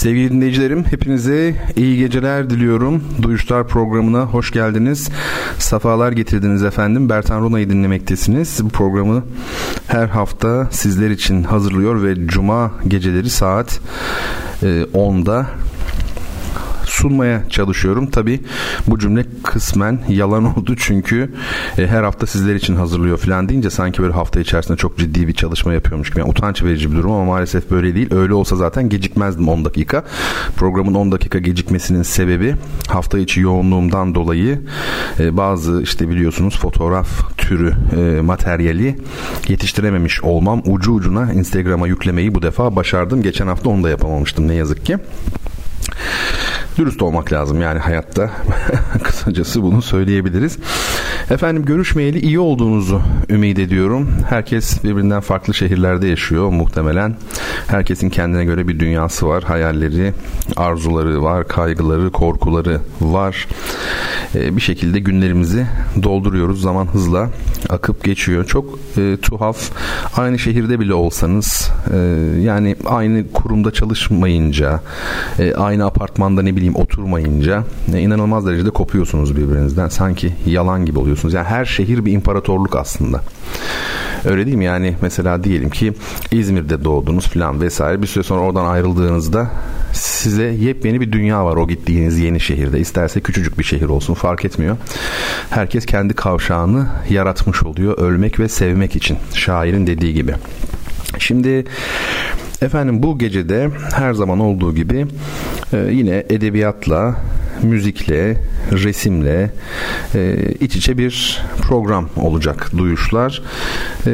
Sevgili dinleyicilerim hepinize iyi geceler diliyorum. Duyuşlar programına hoş geldiniz. Safalar getirdiniz efendim. Bertan Rona'yı dinlemektesiniz. Bu programı her hafta sizler için hazırlıyor ve cuma geceleri saat 10'da e, sunmaya çalışıyorum. Tabi bu cümle kısmen yalan oldu çünkü e, her hafta sizler için hazırlıyor falan deyince sanki böyle hafta içerisinde çok ciddi bir çalışma yapıyormuş gibi. Yani utanç verici bir durum ama maalesef böyle değil. Öyle olsa zaten gecikmezdim 10 dakika. Programın 10 dakika gecikmesinin sebebi hafta içi yoğunluğumdan dolayı e, bazı işte biliyorsunuz fotoğraf türü e, materyali yetiştirememiş olmam. Ucu ucuna Instagram'a yüklemeyi bu defa başardım. Geçen hafta onu da yapamamıştım ne yazık ki dürüst olmak lazım yani hayatta. Kısacası bunu söyleyebiliriz. Efendim görüşmeyeli iyi olduğunuzu ümit ediyorum. Herkes birbirinden farklı şehirlerde yaşıyor muhtemelen. Herkesin kendine göre bir dünyası var. Hayalleri, arzuları var, kaygıları, korkuları var. Ee, bir şekilde günlerimizi dolduruyoruz. Zaman hızla akıp geçiyor. Çok e, tuhaf. Aynı şehirde bile olsanız e, yani aynı kurumda çalışmayınca, e, aynı apartmanda ne bileyim oturmayınca e, inanılmaz derecede kopuyorsunuz birbirinizden. Sanki yalan gibi oluyorsunuz. Yani her şehir bir imparatorluk aslında. Öyle değil mi? Yani mesela diyelim ki İzmir'de doğdunuz falan vesaire. Bir süre sonra oradan ayrıldığınızda size yepyeni bir dünya var o gittiğiniz yeni şehirde. İsterse küçücük bir şehir olsun fark etmiyor. Herkes kendi kavşağını yaratmış oluyor ölmek ve sevmek için. Şairin dediği gibi. Şimdi efendim bu gecede her zaman olduğu gibi e, yine edebiyatla müzikle, resimle e, iç içe bir program olacak duyuşlar. E,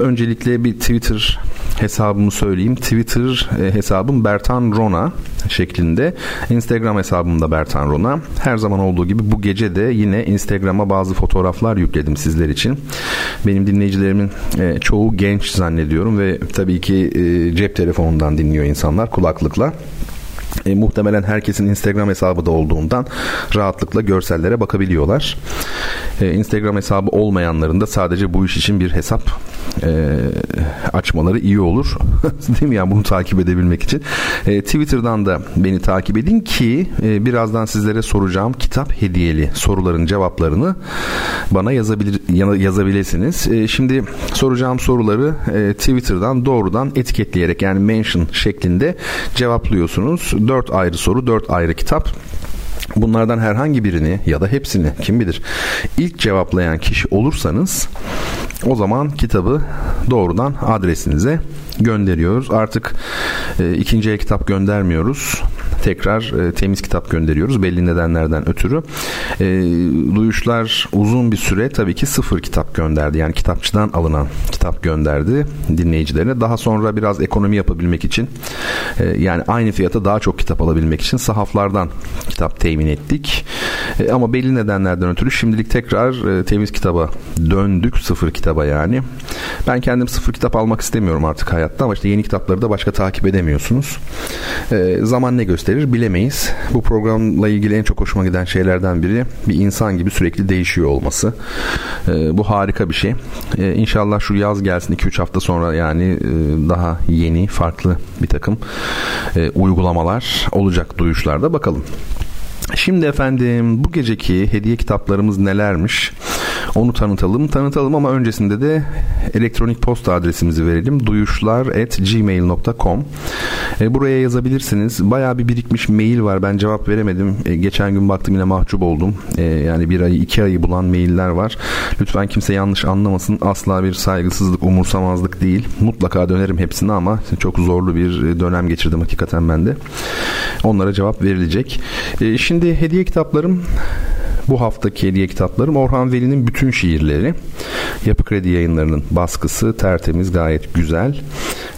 öncelikle bir Twitter hesabımı söyleyeyim. Twitter e, hesabım Bertan Rona şeklinde. Instagram hesabım da Bertan Rona. Her zaman olduğu gibi bu gece de yine Instagram'a bazı fotoğraflar yükledim sizler için. Benim dinleyicilerimin e, çoğu genç zannediyorum ve tabii ki e, cep telefonundan dinliyor insanlar kulaklıkla. E, muhtemelen herkesin Instagram hesabı da olduğundan rahatlıkla görsellere bakabiliyorlar. E, Instagram hesabı olmayanların da sadece bu iş için bir hesap e, açmaları iyi olur. Değil mi yani bunu takip edebilmek için. E, Twitter'dan da beni takip edin ki e, birazdan sizlere soracağım kitap hediyeli soruların cevaplarını bana yazabilir yazabilirsiniz. E, şimdi soracağım soruları e, Twitter'dan doğrudan etiketleyerek yani mention şeklinde cevaplıyorsunuz. Dört ayrı soru, dört ayrı kitap. Bunlardan herhangi birini ya da hepsini kim bilir ilk cevaplayan kişi olursanız o zaman kitabı doğrudan adresinize gönderiyoruz. Artık e, ikinci el kitap göndermiyoruz. Tekrar e, temiz kitap gönderiyoruz belli nedenlerden ötürü. E, duyuşlar uzun bir süre tabii ki sıfır kitap gönderdi. Yani kitapçıdan alınan kitap gönderdi dinleyicilerine. Daha sonra biraz ekonomi yapabilmek için e, yani aynı fiyata daha çok kitap alabilmek için sahaflardan kitap temin ettik. E, ama belli nedenlerden ötürü şimdilik tekrar e, temiz kitaba döndük. Sıfır kitaba yani. Ben kendim sıfır kitap almak istemiyorum artık hayatta ama işte yeni kitapları da başka takip edemiyorsunuz. E, zaman ne gösterir bilemeyiz. Bu programla ilgili en çok hoşuma giden şeylerden biri bir insan gibi sürekli değişiyor olması. E, bu harika bir şey. E, inşallah şu yaz gelsin 2-3 hafta sonra yani e, daha yeni farklı bir takım e, uygulamalar olacak duyuşlarda bakalım. Şimdi efendim bu geceki hediye kitaplarımız nelermiş? Onu tanıtalım. Tanıtalım ama öncesinde de elektronik posta adresimizi verelim. duyuşlar@gmail.com. E, buraya yazabilirsiniz. Bayağı bir birikmiş mail var. Ben cevap veremedim. E, geçen gün baktım yine mahcup oldum. E, yani bir ayı iki ayı bulan mailler var. Lütfen kimse yanlış anlamasın. Asla bir saygısızlık, umursamazlık değil. Mutlaka dönerim hepsine ama çok zorlu bir dönem geçirdim hakikaten ben de. Onlara cevap verilecek. E, şimdi hediye kitaplarım bu haftaki hediye kitaplarım Orhan Veli'nin bütün şiirleri. Yapı Kredi yayınlarının baskısı tertemiz gayet güzel.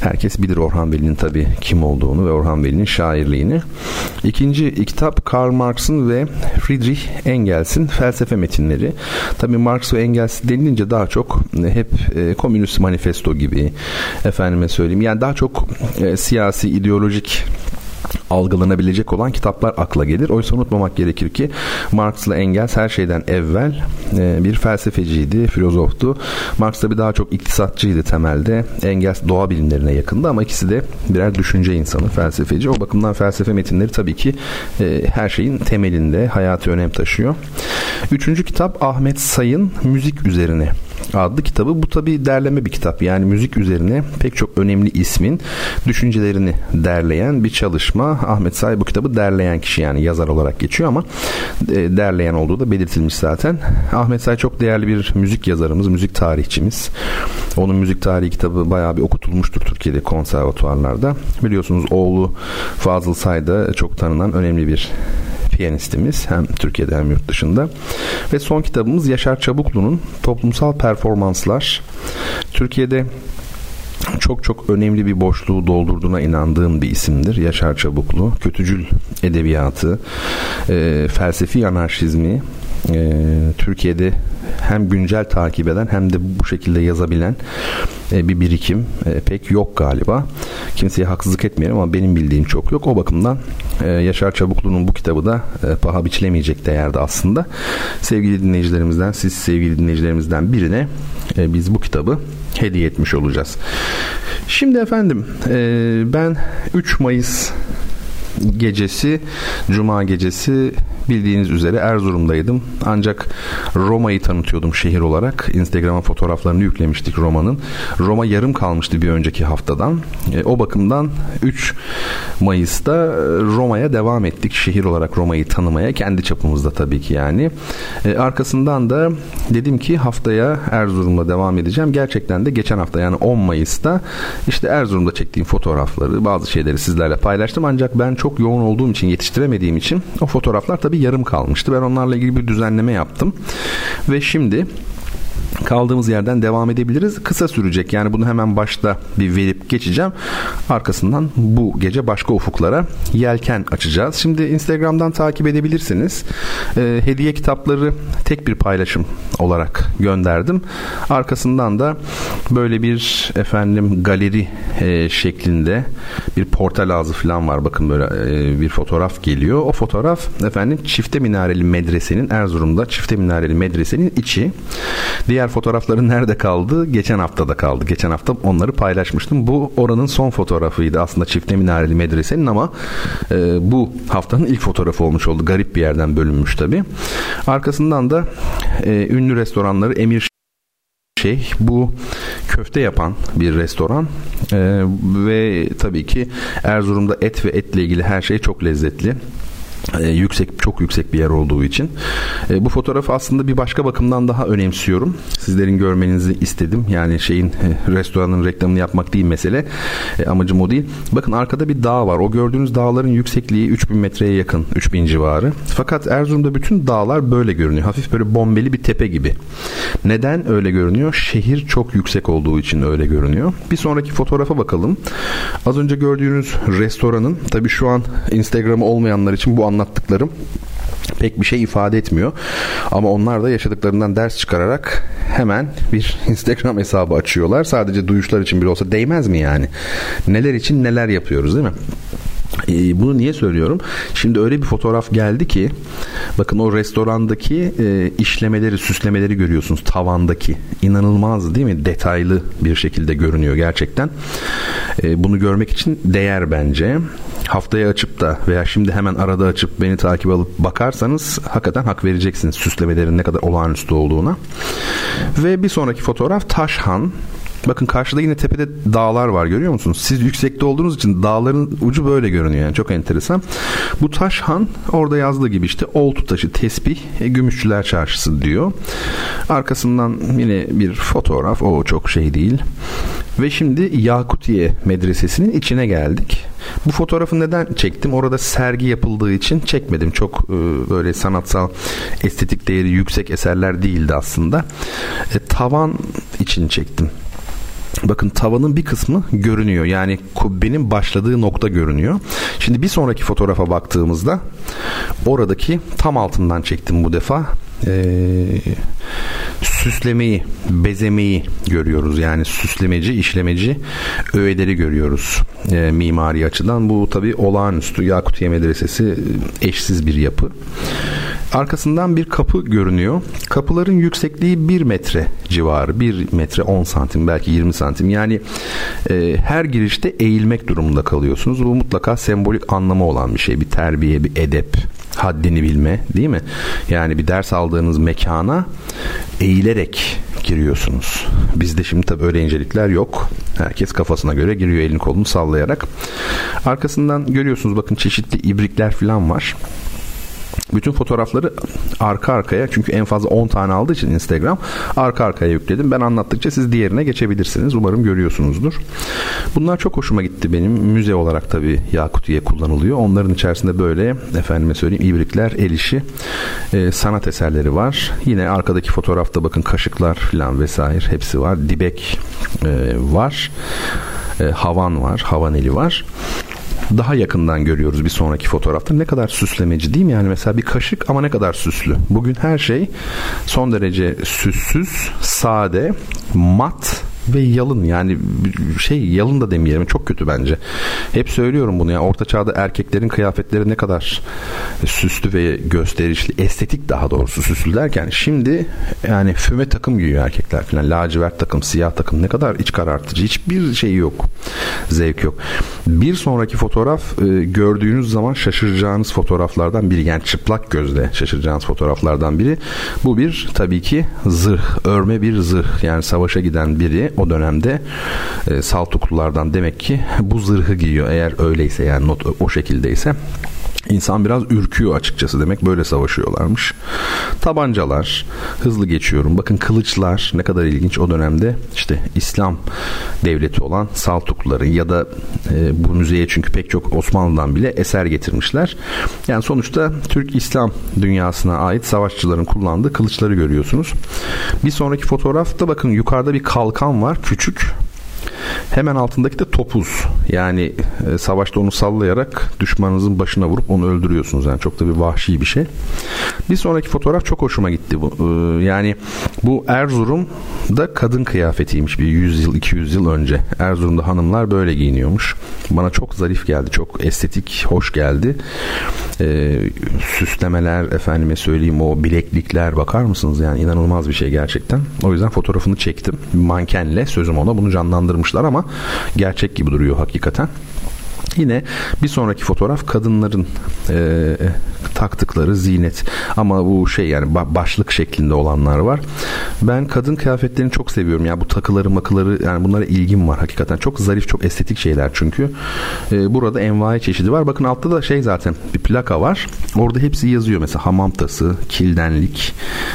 Herkes bilir Orhan Veli'nin tabii kim olduğunu ve Orhan Veli'nin şairliğini. İkinci kitap Karl Marx'ın ve Friedrich Engels'in felsefe metinleri. Tabii Marx ve Engels denilince daha çok hep e, komünist manifesto gibi efendime söyleyeyim yani daha çok e, siyasi ideolojik algılanabilecek olan kitaplar akla gelir. Oysa unutmamak gerekir ki Marx'la Engels her şeyden evvel e, bir felsefeciydi, filozoftu. Marx tabi daha çok iktisatçıydı temelde. Engels doğa bilimlerine yakındı ama ikisi de birer düşünce insanı, felsefeci. O bakımdan felsefe metinleri tabii ki e, her şeyin temelinde hayatı önem taşıyor. Üçüncü kitap Ahmet Sayın Müzik Üzerine adlı kitabı. Bu tabi derleme bir kitap. Yani müzik üzerine pek çok önemli ismin düşüncelerini derleyen bir çalışma. Ahmet Say bu kitabı derleyen kişi yani yazar olarak geçiyor ama e, derleyen olduğu da belirtilmiş zaten. Ahmet Say çok değerli bir müzik yazarımız, müzik tarihçimiz. Onun müzik tarihi kitabı bayağı bir okutulmuştur Türkiye'de konservatuarlarda. Biliyorsunuz oğlu Fazıl Say da çok tanınan önemli bir piyanistimiz hem Türkiye'de hem yurt dışında. Ve son kitabımız Yaşar Çabuklu'nun Toplumsal Performanslar. Türkiye'de çok çok önemli bir boşluğu doldurduğuna inandığım bir isimdir Yaşar Çabuklu. Kötücül edebiyatı, e, felsefi anarşizmi, e, Türkiye'de hem güncel takip eden hem de bu şekilde yazabilen e, bir birikim e, pek yok galiba. Kimseye haksızlık etmiyorum ama benim bildiğim çok yok. O bakımdan e, Yaşar Çabuklu'nun bu kitabı da e, paha biçilemeyecek değerde aslında. Sevgili dinleyicilerimizden, siz sevgili dinleyicilerimizden birine e, biz bu kitabı hediye etmiş olacağız. Şimdi efendim e, ben 3 Mayıs gecesi, Cuma gecesi bildiğiniz üzere Erzurum'daydım. Ancak Roma'yı tanıtıyordum şehir olarak. Instagram'a fotoğraflarını yüklemiştik Roma'nın. Roma yarım kalmıştı bir önceki haftadan. E, o bakımdan 3 Mayıs'ta Roma'ya devam ettik. Şehir olarak Roma'yı tanımaya. Kendi çapımızda tabii ki yani. E, arkasından da dedim ki haftaya Erzurum'la devam edeceğim. Gerçekten de geçen hafta yani 10 Mayıs'ta işte Erzurum'da çektiğim fotoğrafları bazı şeyleri sizlerle paylaştım. Ancak ben çok yoğun olduğum için yetiştiremediğim için o fotoğraflar tabii yarım kalmıştı. Ben onlarla ilgili bir düzenleme yaptım. Ve şimdi kaldığımız yerden devam edebiliriz. Kısa sürecek yani bunu hemen başta bir verip geçeceğim. Arkasından bu gece başka ufuklara yelken açacağız. Şimdi Instagram'dan takip edebilirsiniz. E, hediye kitapları tek bir paylaşım olarak gönderdim. Arkasından da böyle bir efendim galeri e, şeklinde bir portal ağzı falan var. Bakın böyle e, bir fotoğraf geliyor. O fotoğraf efendim Çifte Minareli Medrese'nin Erzurum'da Çifte Minareli Medrese'nin içi. Diğer fotoğrafları nerede kaldı? Geçen hafta da kaldı. Geçen hafta onları paylaşmıştım. Bu oranın son fotoğrafıydı aslında Çifte Minareli Medrese'nin ama e, bu haftanın ilk fotoğrafı olmuş oldu. Garip bir yerden bölünmüş tabi. Arkasından da e, ünlü restoranları Emir şey bu köfte yapan bir restoran ee, ve tabii ki Erzurum'da et ve etle ilgili her şey çok lezzetli e, yüksek çok yüksek bir yer olduğu için e, bu fotoğrafı aslında bir başka bakımdan daha önemsiyorum. Sizlerin görmenizi istedim. Yani şeyin e, restoranın reklamını yapmak değil mesele. E, amacım o değil. Bakın arkada bir dağ var. O gördüğünüz dağların yüksekliği 3000 metreye yakın. 3000 civarı. Fakat Erzurum'da bütün dağlar böyle görünüyor. Hafif böyle bombeli bir tepe gibi. Neden öyle görünüyor? Şehir çok yüksek olduğu için öyle görünüyor. Bir sonraki fotoğrafa bakalım. Az önce gördüğünüz restoranın tabi şu an Instagram'ı olmayanlar için bu anlattıklarım pek bir şey ifade etmiyor. Ama onlar da yaşadıklarından ders çıkararak hemen bir Instagram hesabı açıyorlar. Sadece duyuşlar için bile olsa değmez mi yani? Neler için neler yapıyoruz değil mi? E, bunu niye söylüyorum? Şimdi öyle bir fotoğraf geldi ki bakın o restorandaki e, işlemeleri, süslemeleri görüyorsunuz tavandaki. inanılmaz değil mi? Detaylı bir şekilde görünüyor gerçekten. E, bunu görmek için değer bence. Haftaya açıp da veya şimdi hemen arada açıp beni takip alıp bakarsanız hakikaten hak vereceksiniz süslemelerin ne kadar olağanüstü olduğuna. Ve bir sonraki fotoğraf Taşhan. Bakın karşıda yine tepede dağlar var görüyor musunuz? Siz yüksekte olduğunuz için dağların ucu böyle görünüyor yani çok enteresan. Bu Taşhan orada yazdığı gibi işte oltu taşı tesbih e, gümüşçüler çarşısı diyor. Arkasından yine bir fotoğraf o çok şey değil. Ve şimdi Yakutiye Medresesi'nin içine geldik. Bu fotoğrafı neden çektim? Orada sergi yapıldığı için çekmedim. Çok e, böyle sanatsal estetik değeri yüksek eserler değildi aslında. E, tavan için çektim. Bakın tavanın bir kısmı görünüyor. Yani kubbenin başladığı nokta görünüyor. Şimdi bir sonraki fotoğrafa baktığımızda oradaki tam altından çektim bu defa. Ee, süslemeyi, bezemeyi görüyoruz. Yani süslemeci, işlemeci öğeleri görüyoruz e, mimari açıdan. Bu tabi olağanüstü Yakutiye Medresesi eşsiz bir yapı. Arkasından bir kapı görünüyor. Kapıların yüksekliği 1 metre civarı. 1 metre 10 santim belki 20 santim. Yani e, her girişte eğilmek durumunda kalıyorsunuz. Bu mutlaka sembolik anlamı olan bir şey. Bir terbiye, bir edep, haddini bilme değil mi? Yani bir ders aldığınız mekana eğilerek giriyorsunuz. Bizde şimdi tabii öyle incelikler yok. Herkes kafasına göre giriyor elini kolunu sallayarak. Arkasından görüyorsunuz bakın çeşitli ibrikler falan var. Bütün fotoğrafları arka arkaya çünkü en fazla 10 tane aldığı için Instagram arka arkaya yükledim. Ben anlattıkça siz diğerine geçebilirsiniz. Umarım görüyorsunuzdur. Bunlar çok hoşuma gitti benim. Müze olarak tabii Yakutiye kullanılıyor. Onların içerisinde böyle efendime söyleyeyim ibrikler, el işi, e, sanat eserleri var. Yine arkadaki fotoğrafta bakın kaşıklar falan vesaire hepsi var. Dibek e, var. E, havan var. Havan eli var daha yakından görüyoruz bir sonraki fotoğrafta. Ne kadar süslemeci değil mi? Yani mesela bir kaşık ama ne kadar süslü. Bugün her şey son derece süssüz, sade, mat ve yalın yani şey yalın da demeyelim çok kötü bence. Hep söylüyorum bunu ya orta çağda erkeklerin kıyafetleri ne kadar süslü ve gösterişli estetik daha doğrusu süslü derken şimdi yani füme takım giyiyor erkekler falan lacivert takım siyah takım ne kadar iç karartıcı hiçbir şey yok zevk yok. Bir sonraki fotoğraf e, gördüğünüz zaman şaşıracağınız fotoğraflardan biri yani çıplak gözle şaşıracağınız fotoğraflardan biri. Bu bir tabii ki zırh örme bir zırh yani savaşa giden biri o dönemde e, Saltuklulardan demek ki bu zırhı giyiyor. Eğer öyleyse yani not o şekildeyse İnsan biraz ürküyor açıkçası demek böyle savaşıyorlarmış. Tabancalar hızlı geçiyorum. Bakın kılıçlar ne kadar ilginç o dönemde işte İslam devleti olan Saltukluların ya da e, bu müzeye çünkü pek çok Osmanlı'dan bile eser getirmişler. Yani sonuçta Türk İslam dünyasına ait savaşçıların kullandığı kılıçları görüyorsunuz. Bir sonraki fotoğrafta bakın yukarıda bir kalkan var küçük Hemen altındaki de topuz. Yani e, savaşta onu sallayarak düşmanınızın başına vurup onu öldürüyorsunuz. Yani çok da bir vahşi bir şey. Bir sonraki fotoğraf çok hoşuma gitti. Bu. E, yani bu Erzurum'da kadın kıyafetiymiş bir 100 yıl 200 yıl önce. Erzurum'da hanımlar böyle giyiniyormuş. Bana çok zarif geldi. Çok estetik, hoş geldi. E, süslemeler efendime söyleyeyim o bileklikler bakar mısınız? Yani inanılmaz bir şey gerçekten. O yüzden fotoğrafını çektim. Mankenle sözüm ona bunu canlandırmışlar ama gerçek gibi duruyor hakikaten. Yine bir sonraki fotoğraf kadınların e, taktıkları zinet ama bu şey yani başlık şeklinde olanlar var. Ben kadın kıyafetlerini çok seviyorum. Yani bu takıları makıları yani bunlara ilgim var hakikaten. Çok zarif çok estetik şeyler çünkü. E, burada envai çeşidi var. Bakın altta da şey zaten bir plaka var. Orada hepsi yazıyor. Mesela hamam tası, kildenlik,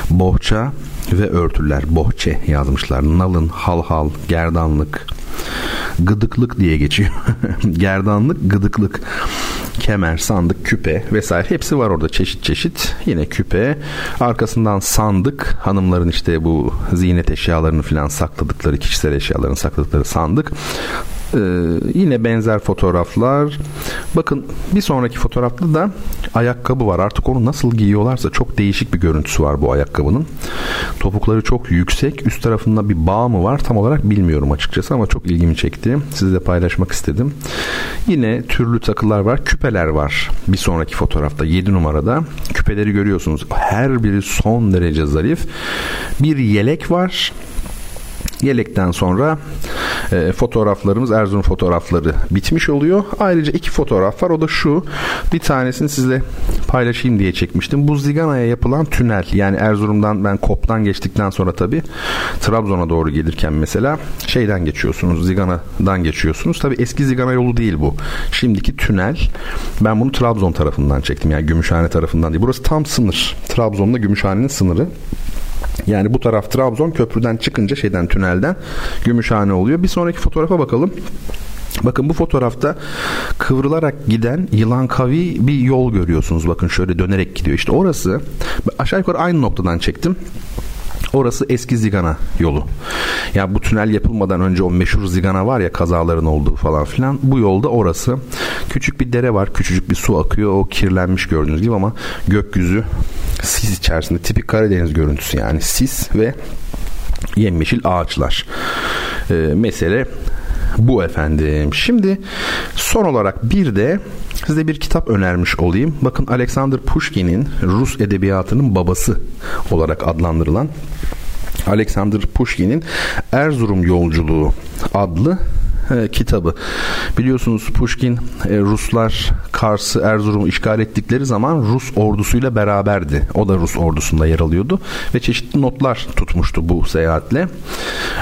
bohça ve örtüler. Bohçe yazmışlar. Nalın, halhal, gerdanlık, gıdıklık diye geçiyor. Gerdanlık, gıdıklık. Kemer, sandık, küpe vesaire hepsi var orada çeşit çeşit. Yine küpe. Arkasından sandık. Hanımların işte bu ziynet eşyalarını falan sakladıkları, kişisel eşyalarını sakladıkları sandık. Ee, yine benzer fotoğraflar. Bakın bir sonraki fotoğrafta da ayakkabı var. Artık onu nasıl giyiyorlarsa çok değişik bir görüntüsü var bu ayakkabının. Topukları çok yüksek. Üst tarafında bir bağ mı var tam olarak bilmiyorum açıkçası ama çok ilgimi çekti. Sizle paylaşmak istedim. Yine türlü takılar var. Küpeler var. Bir sonraki fotoğrafta 7 numarada. Küpeleri görüyorsunuz. Her biri son derece zarif. Bir yelek var. Yelekten sonra e, fotoğraflarımız Erzurum fotoğrafları bitmiş oluyor. Ayrıca iki fotoğraf var. O da şu. Bir tanesini sizle paylaşayım diye çekmiştim. Bu Zigana'ya yapılan tünel. Yani Erzurum'dan ben Kop'tan geçtikten sonra tabii Trabzon'a doğru gelirken mesela şeyden geçiyorsunuz. Zigana'dan geçiyorsunuz. Tabii eski Zigana yolu değil bu. Şimdiki tünel. Ben bunu Trabzon tarafından çektim. Yani Gümüşhane tarafından değil. Burası tam sınır. Trabzon'la Gümüşhane'nin sınırı. Yani bu taraf Trabzon köprüden çıkınca şeyden tünelden Gümüşhane oluyor. Bir sonraki fotoğrafa bakalım. Bakın bu fotoğrafta kıvrılarak giden yılan kavi bir yol görüyorsunuz. Bakın şöyle dönerek gidiyor. İşte orası aşağı yukarı aynı noktadan çektim. Orası eski Zigana yolu. Ya bu tünel yapılmadan önce o meşhur Zigana var ya kazaların olduğu falan filan. Bu yolda orası. Küçük bir dere var. Küçücük bir su akıyor. O kirlenmiş gördüğünüz gibi ama gökyüzü sis içerisinde. Tipik Karadeniz görüntüsü yani. Sis ve yemyeşil ağaçlar. Ee, mesele bu efendim. Şimdi son olarak bir de size bir kitap önermiş olayım. Bakın Alexander Pushkin'in Rus edebiyatının babası olarak adlandırılan Alexander Pushkin'in Erzurum Yolculuğu adlı e, kitabı. Biliyorsunuz Pushkin e, Ruslar Kars'ı Erzurum'u işgal ettikleri zaman Rus ordusuyla beraberdi. O da Rus ordusunda yer alıyordu ve çeşitli notlar tutmuştu bu seyahatle.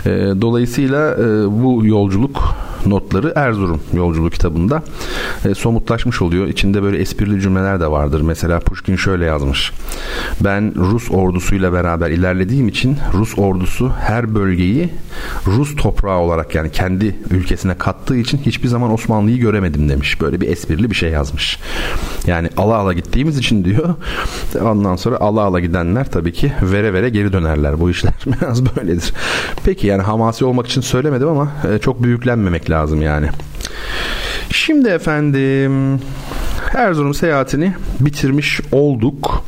E, dolayısıyla e, bu yolculuk notları Erzurum yolculuk kitabında e, somutlaşmış oluyor. İçinde böyle esprili cümleler de vardır. Mesela Pushkin şöyle yazmış. Ben Rus ordusuyla beraber ilerlediğim için Rus ordusu her bölgeyi Rus toprağı olarak yani kendi ülkesine kattığı için hiçbir zaman Osmanlı'yı göremedim demiş. Böyle bir esprili bir şey yazmış. Yani ala ala gittiğimiz için diyor. Ondan sonra ala ala gidenler tabii ki vere vere geri dönerler. Bu işler biraz böyledir. Peki yani hamasi olmak için söylemedim ama e, çok büyüklenmemek lazım yani. Şimdi efendim Erzurum seyahatini bitirmiş olduk.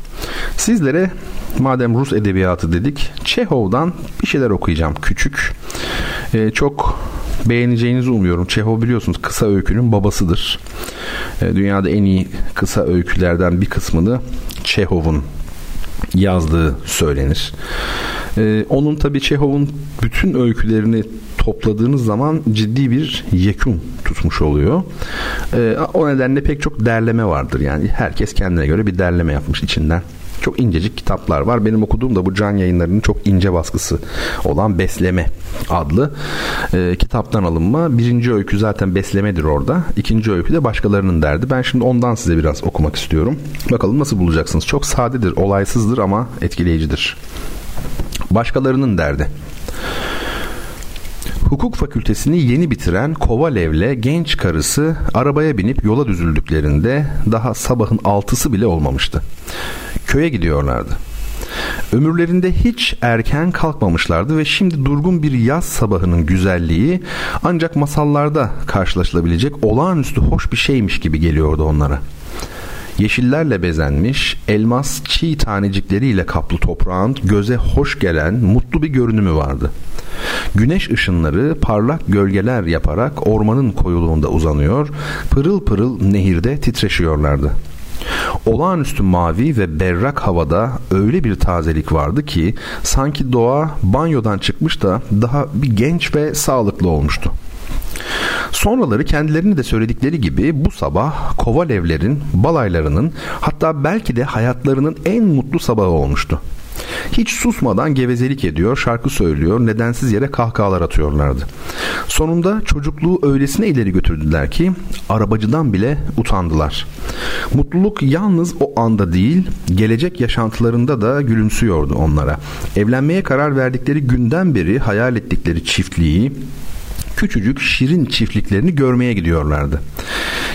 Sizlere madem Rus edebiyatı dedik Çehov'dan bir şeyler okuyacağım küçük. Ee, çok beğeneceğinizi umuyorum. Çehov biliyorsunuz kısa öykünün babasıdır. Ee, dünyada en iyi kısa öykülerden bir kısmını Çehov'un yazdığı söylenir. Ee, onun tabii Çehov'un bütün öykülerini topladığınız zaman ciddi bir yekun tutmuş oluyor. Ee, o nedenle pek çok derleme vardır. Yani herkes kendine göre bir derleme yapmış içinden çok incecik kitaplar var. Benim okuduğum da bu can yayınlarının çok ince baskısı olan Besleme adlı e, kitaptan alınma. Birinci öykü zaten beslemedir orada. İkinci öykü de başkalarının derdi. Ben şimdi ondan size biraz okumak istiyorum. Bakalım nasıl bulacaksınız. Çok sadedir, olaysızdır ama etkileyicidir. Başkalarının derdi. Hukuk fakültesini yeni bitiren Kovalev'le genç karısı arabaya binip yola düzüldüklerinde daha sabahın altısı bile olmamıştı. Köye gidiyorlardı. Ömürlerinde hiç erken kalkmamışlardı ve şimdi durgun bir yaz sabahının güzelliği ancak masallarda karşılaşılabilecek olağanüstü hoş bir şeymiş gibi geliyordu onlara. Yeşillerle bezenmiş, elmas çiğ tanecikleriyle kaplı toprağın göze hoş gelen mutlu bir görünümü vardı. Güneş ışınları parlak gölgeler yaparak ormanın koyuluğunda uzanıyor, pırıl pırıl nehirde titreşiyorlardı. Olağanüstü mavi ve berrak havada öyle bir tazelik vardı ki sanki doğa banyodan çıkmış da daha bir genç ve sağlıklı olmuştu. Sonraları kendilerini de söyledikleri gibi bu sabah Kovalevlerin, balaylarının hatta belki de hayatlarının en mutlu sabahı olmuştu. Hiç susmadan gevezelik ediyor, şarkı söylüyor, nedensiz yere kahkahalar atıyorlardı. Sonunda çocukluğu öylesine ileri götürdüler ki arabacıdan bile utandılar. Mutluluk yalnız o anda değil, gelecek yaşantılarında da gülümsüyordu onlara. Evlenmeye karar verdikleri günden beri hayal ettikleri çiftliği, küçücük şirin çiftliklerini görmeye gidiyorlardı.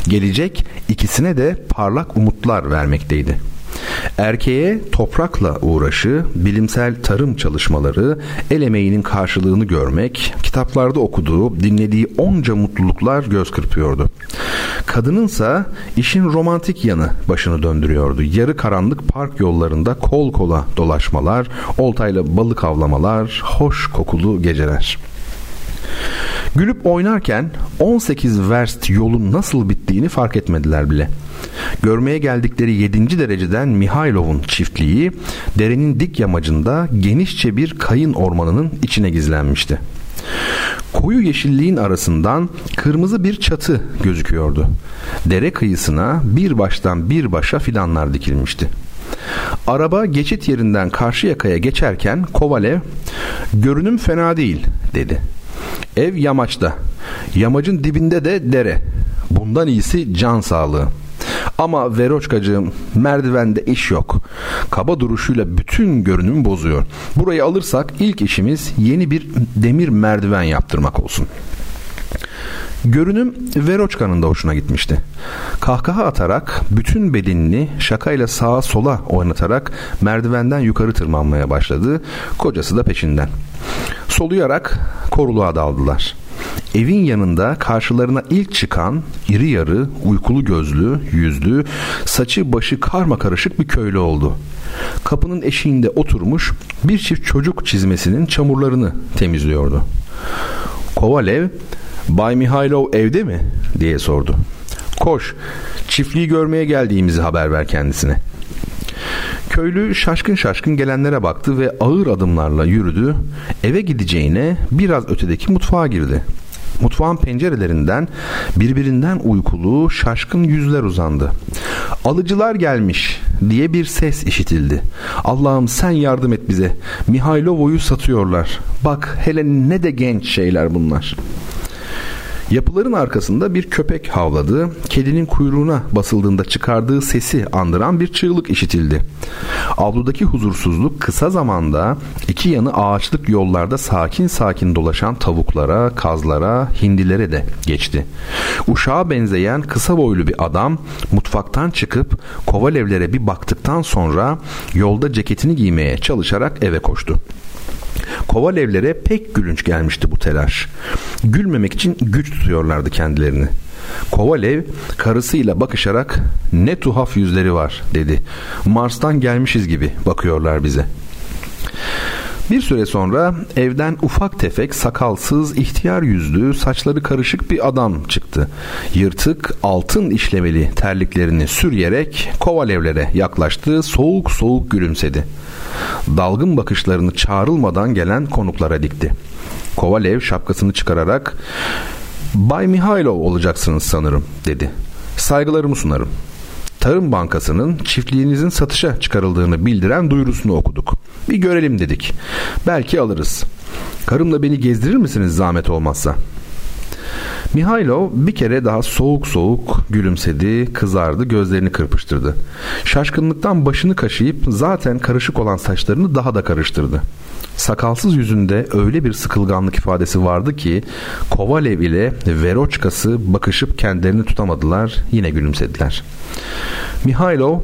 Gelecek ikisine de parlak umutlar vermekteydi. Erkeğe toprakla uğraşı, bilimsel tarım çalışmaları, el emeğinin karşılığını görmek, kitaplarda okuduğu, dinlediği onca mutluluklar göz kırpıyordu. Kadınınsa işin romantik yanı başını döndürüyordu. Yarı karanlık park yollarında kol kola dolaşmalar, oltayla balık avlamalar, hoş kokulu geceler. Gülüp oynarken 18 verst yolun nasıl bittiğini fark etmediler bile. Görmeye geldikleri 7. dereceden Mihailov'un çiftliği derenin dik yamacında genişçe bir kayın ormanının içine gizlenmişti. Koyu yeşilliğin arasından kırmızı bir çatı gözüküyordu. Dere kıyısına bir baştan bir başa fidanlar dikilmişti. Araba geçit yerinden karşı yakaya geçerken Kovalev görünüm fena değil dedi. Ev yamaçta. Yamacın dibinde de dere. Bundan iyisi can sağlığı. Ama Veroçkacığım merdivende iş yok. Kaba duruşuyla bütün görünümü bozuyor. Burayı alırsak ilk işimiz yeni bir demir merdiven yaptırmak olsun. Görünüm Veroçka'nın da hoşuna gitmişti. Kahkaha atarak bütün bedenini şakayla sağa sola oynatarak merdivenden yukarı tırmanmaya başladı. Kocası da peşinden. Soluyarak koruluğa daldılar. Evin yanında karşılarına ilk çıkan iri yarı, uykulu gözlü, yüzlü, saçı başı karma karışık bir köylü oldu. Kapının eşiğinde oturmuş bir çift çocuk çizmesinin çamurlarını temizliyordu. Kovalev, Bay Mihailov evde mi? diye sordu. Koş, çiftliği görmeye geldiğimizi haber ver kendisine. Köylü şaşkın şaşkın gelenlere baktı ve ağır adımlarla yürüdü. Eve gideceğine biraz ötedeki mutfağa girdi. Mutfağın pencerelerinden birbirinden uykulu, şaşkın yüzler uzandı. Alıcılar gelmiş diye bir ses işitildi. Allah'ım sen yardım et bize. Mihailovo'yu satıyorlar. Bak hele ne de genç şeyler bunlar.'' Yapıların arkasında bir köpek havladı. Kedinin kuyruğuna basıldığında çıkardığı sesi andıran bir çığlık işitildi. Avludaki huzursuzluk kısa zamanda iki yanı ağaçlık yollarda sakin sakin dolaşan tavuklara, kazlara, hindilere de geçti. Uşağa benzeyen kısa boylu bir adam mutfaktan çıkıp Kovalevlere bir baktıktan sonra yolda ceketini giymeye çalışarak eve koştu. Kovalevlere pek gülünç gelmişti bu telaş. Gülmemek için güç tutuyorlardı kendilerini. Kovalev karısıyla bakışarak ne tuhaf yüzleri var dedi. Mars'tan gelmişiz gibi bakıyorlar bize. Bir süre sonra evden ufak tefek sakalsız ihtiyar yüzlü saçları karışık bir adam çıktı. Yırtık altın işlemeli terliklerini sürüyerek Kovalevlere yaklaştı soğuk soğuk gülümsedi dalgın bakışlarını çağrılmadan gelen konuklara dikti. Kovalev şapkasını çıkararak Bay Mihailov olacaksınız sanırım dedi. Saygılarımı sunarım. Tarım Bankası'nın çiftliğinizin satışa çıkarıldığını bildiren duyurusunu okuduk. Bir görelim dedik. Belki alırız. Karımla beni gezdirir misiniz zahmet olmazsa?'' Mihailo bir kere daha soğuk soğuk gülümsedi, kızardı, gözlerini kırpıştırdı. Şaşkınlıktan başını kaşıyıp zaten karışık olan saçlarını daha da karıştırdı. Sakalsız yüzünde öyle bir sıkılganlık ifadesi vardı ki Kovalev ile Veroçkası bakışıp kendilerini tutamadılar, yine gülümsediler. Mihailo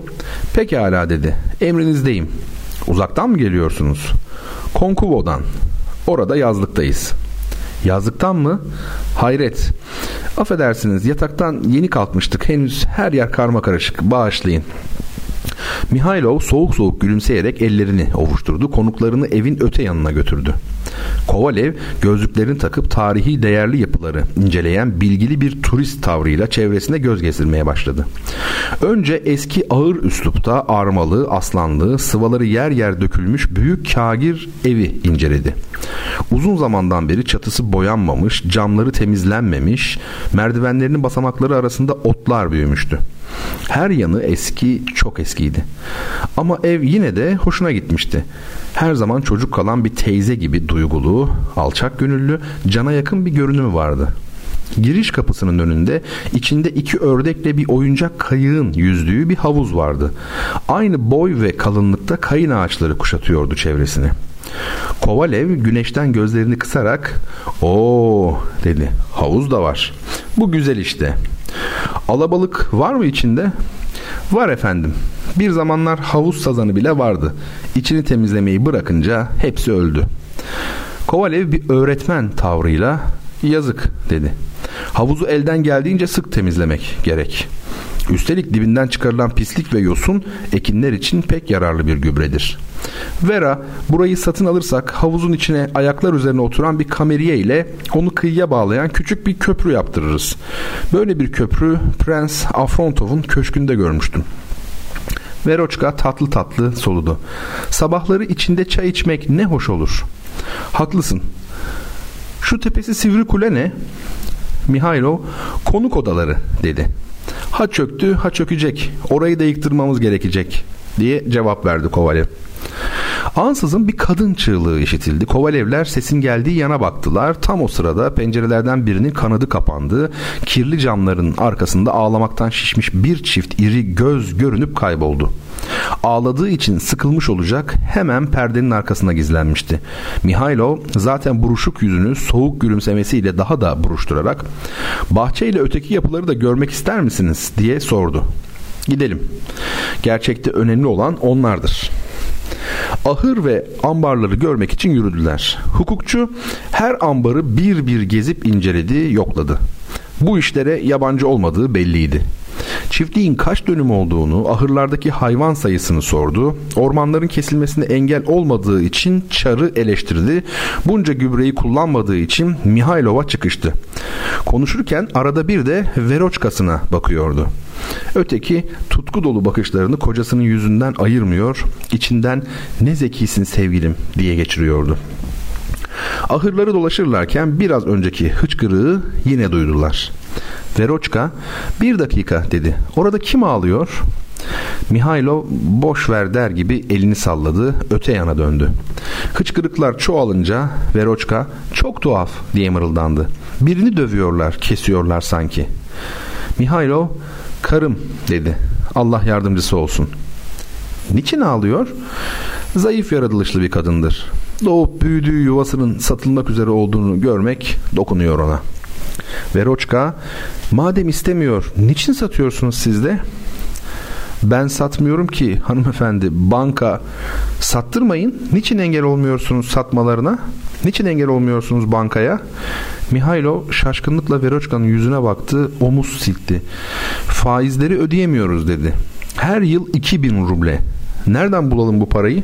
pekala dedi, emrinizdeyim. Uzaktan mı geliyorsunuz? Konkuvo'dan. Orada yazlıktayız.'' Yazlıktan mı? Hayret. Affedersiniz yataktan yeni kalkmıştık. Henüz her yer karma karışık. Bağışlayın. Mihailov soğuk soğuk gülümseyerek ellerini ovuşturdu. Konuklarını evin öte yanına götürdü. Kovalev gözlüklerini takıp tarihi değerli yapıları inceleyen bilgili bir turist tavrıyla çevresine göz gezdirmeye başladı. Önce eski ağır üslupta armalı, aslanlı, sıvaları yer yer dökülmüş büyük kagir evi inceledi. Uzun zamandan beri çatısı boyanmamış, camları temizlenmemiş, merdivenlerinin basamakları arasında otlar büyümüştü. Her yanı eski, çok eskiydi. Ama ev yine de hoşuna gitmişti. Her zaman çocuk kalan bir teyze gibi duygulu, alçak gönüllü, cana yakın bir görünümü vardı. Giriş kapısının önünde içinde iki ördekle bir oyuncak kayığın yüzdüğü bir havuz vardı. Aynı boy ve kalınlıkta kayın ağaçları kuşatıyordu çevresini. Kovalev güneşten gözlerini kısarak "Oo" dedi. "Havuz da var. Bu güzel işte. Alabalık var mı içinde? Var efendim. Bir zamanlar havuz sazanı bile vardı. İçini temizlemeyi bırakınca hepsi öldü. Kovalev bir öğretmen tavrıyla yazık dedi. Havuzu elden geldiğince sık temizlemek gerek. Üstelik dibinden çıkarılan pislik ve yosun ekinler için pek yararlı bir gübredir. Vera burayı satın alırsak havuzun içine ayaklar üzerine oturan bir kameriye ile onu kıyıya bağlayan küçük bir köprü yaptırırız. Böyle bir köprü Prens Afrontov'un köşkünde görmüştüm. Veroçka tatlı tatlı soludu. Sabahları içinde çay içmek ne hoş olur. Haklısın. Şu tepesi sivri kule ne? Mihailo konuk odaları dedi. Ha çöktü ha çökecek. Orayı da yıktırmamız gerekecek diye cevap verdi Kovalev. Ansızın bir kadın çığlığı işitildi. Kovalevler sesin geldiği yana baktılar. Tam o sırada pencerelerden birinin kanadı kapandı. Kirli camların arkasında ağlamaktan şişmiş bir çift iri göz görünüp kayboldu. Ağladığı için sıkılmış olacak hemen perdenin arkasına gizlenmişti. Mihailo zaten buruşuk yüzünü soğuk gülümsemesiyle daha da buruşturarak bahçeyle öteki yapıları da görmek ister misiniz diye sordu. Gidelim. Gerçekte önemli olan onlardır. Ahır ve ambarları görmek için yürüdüler. Hukukçu her ambarı bir bir gezip inceledi, yokladı. Bu işlere yabancı olmadığı belliydi. Çiftliğin kaç dönüm olduğunu, ahırlardaki hayvan sayısını sordu. Ormanların kesilmesine engel olmadığı için çarı eleştirdi. Bunca gübreyi kullanmadığı için Mihailova çıkıştı. Konuşurken arada bir de Veroçkasına bakıyordu. Öteki tutku dolu bakışlarını kocasının yüzünden ayırmıyor, içinden ne zekisin sevgilim diye geçiriyordu. Ahırları dolaşırlarken biraz önceki hıçkırığı yine duydular. Veroçka bir dakika dedi. Orada kim ağlıyor? Mihailo boş ver der gibi elini salladı öte yana döndü. Hıçkırıklar çoğalınca Veroçka çok tuhaf diye mırıldandı. Birini dövüyorlar kesiyorlar sanki. Mihailo karım dedi. Allah yardımcısı olsun. Niçin ağlıyor? Zayıf yaratılışlı bir kadındır. Doğup büyüdüğü yuvasının satılmak üzere olduğunu görmek dokunuyor ona. Veroçka, madem istemiyor, niçin satıyorsunuz siz de? Ben satmıyorum ki hanımefendi banka sattırmayın. Niçin engel olmuyorsunuz satmalarına? Niçin engel olmuyorsunuz bankaya? Mihailo şaşkınlıkla Veroçka'nın yüzüne baktı, omuz silkti. Faizleri ödeyemiyoruz dedi. Her yıl 2000 ruble. Nereden bulalım bu parayı?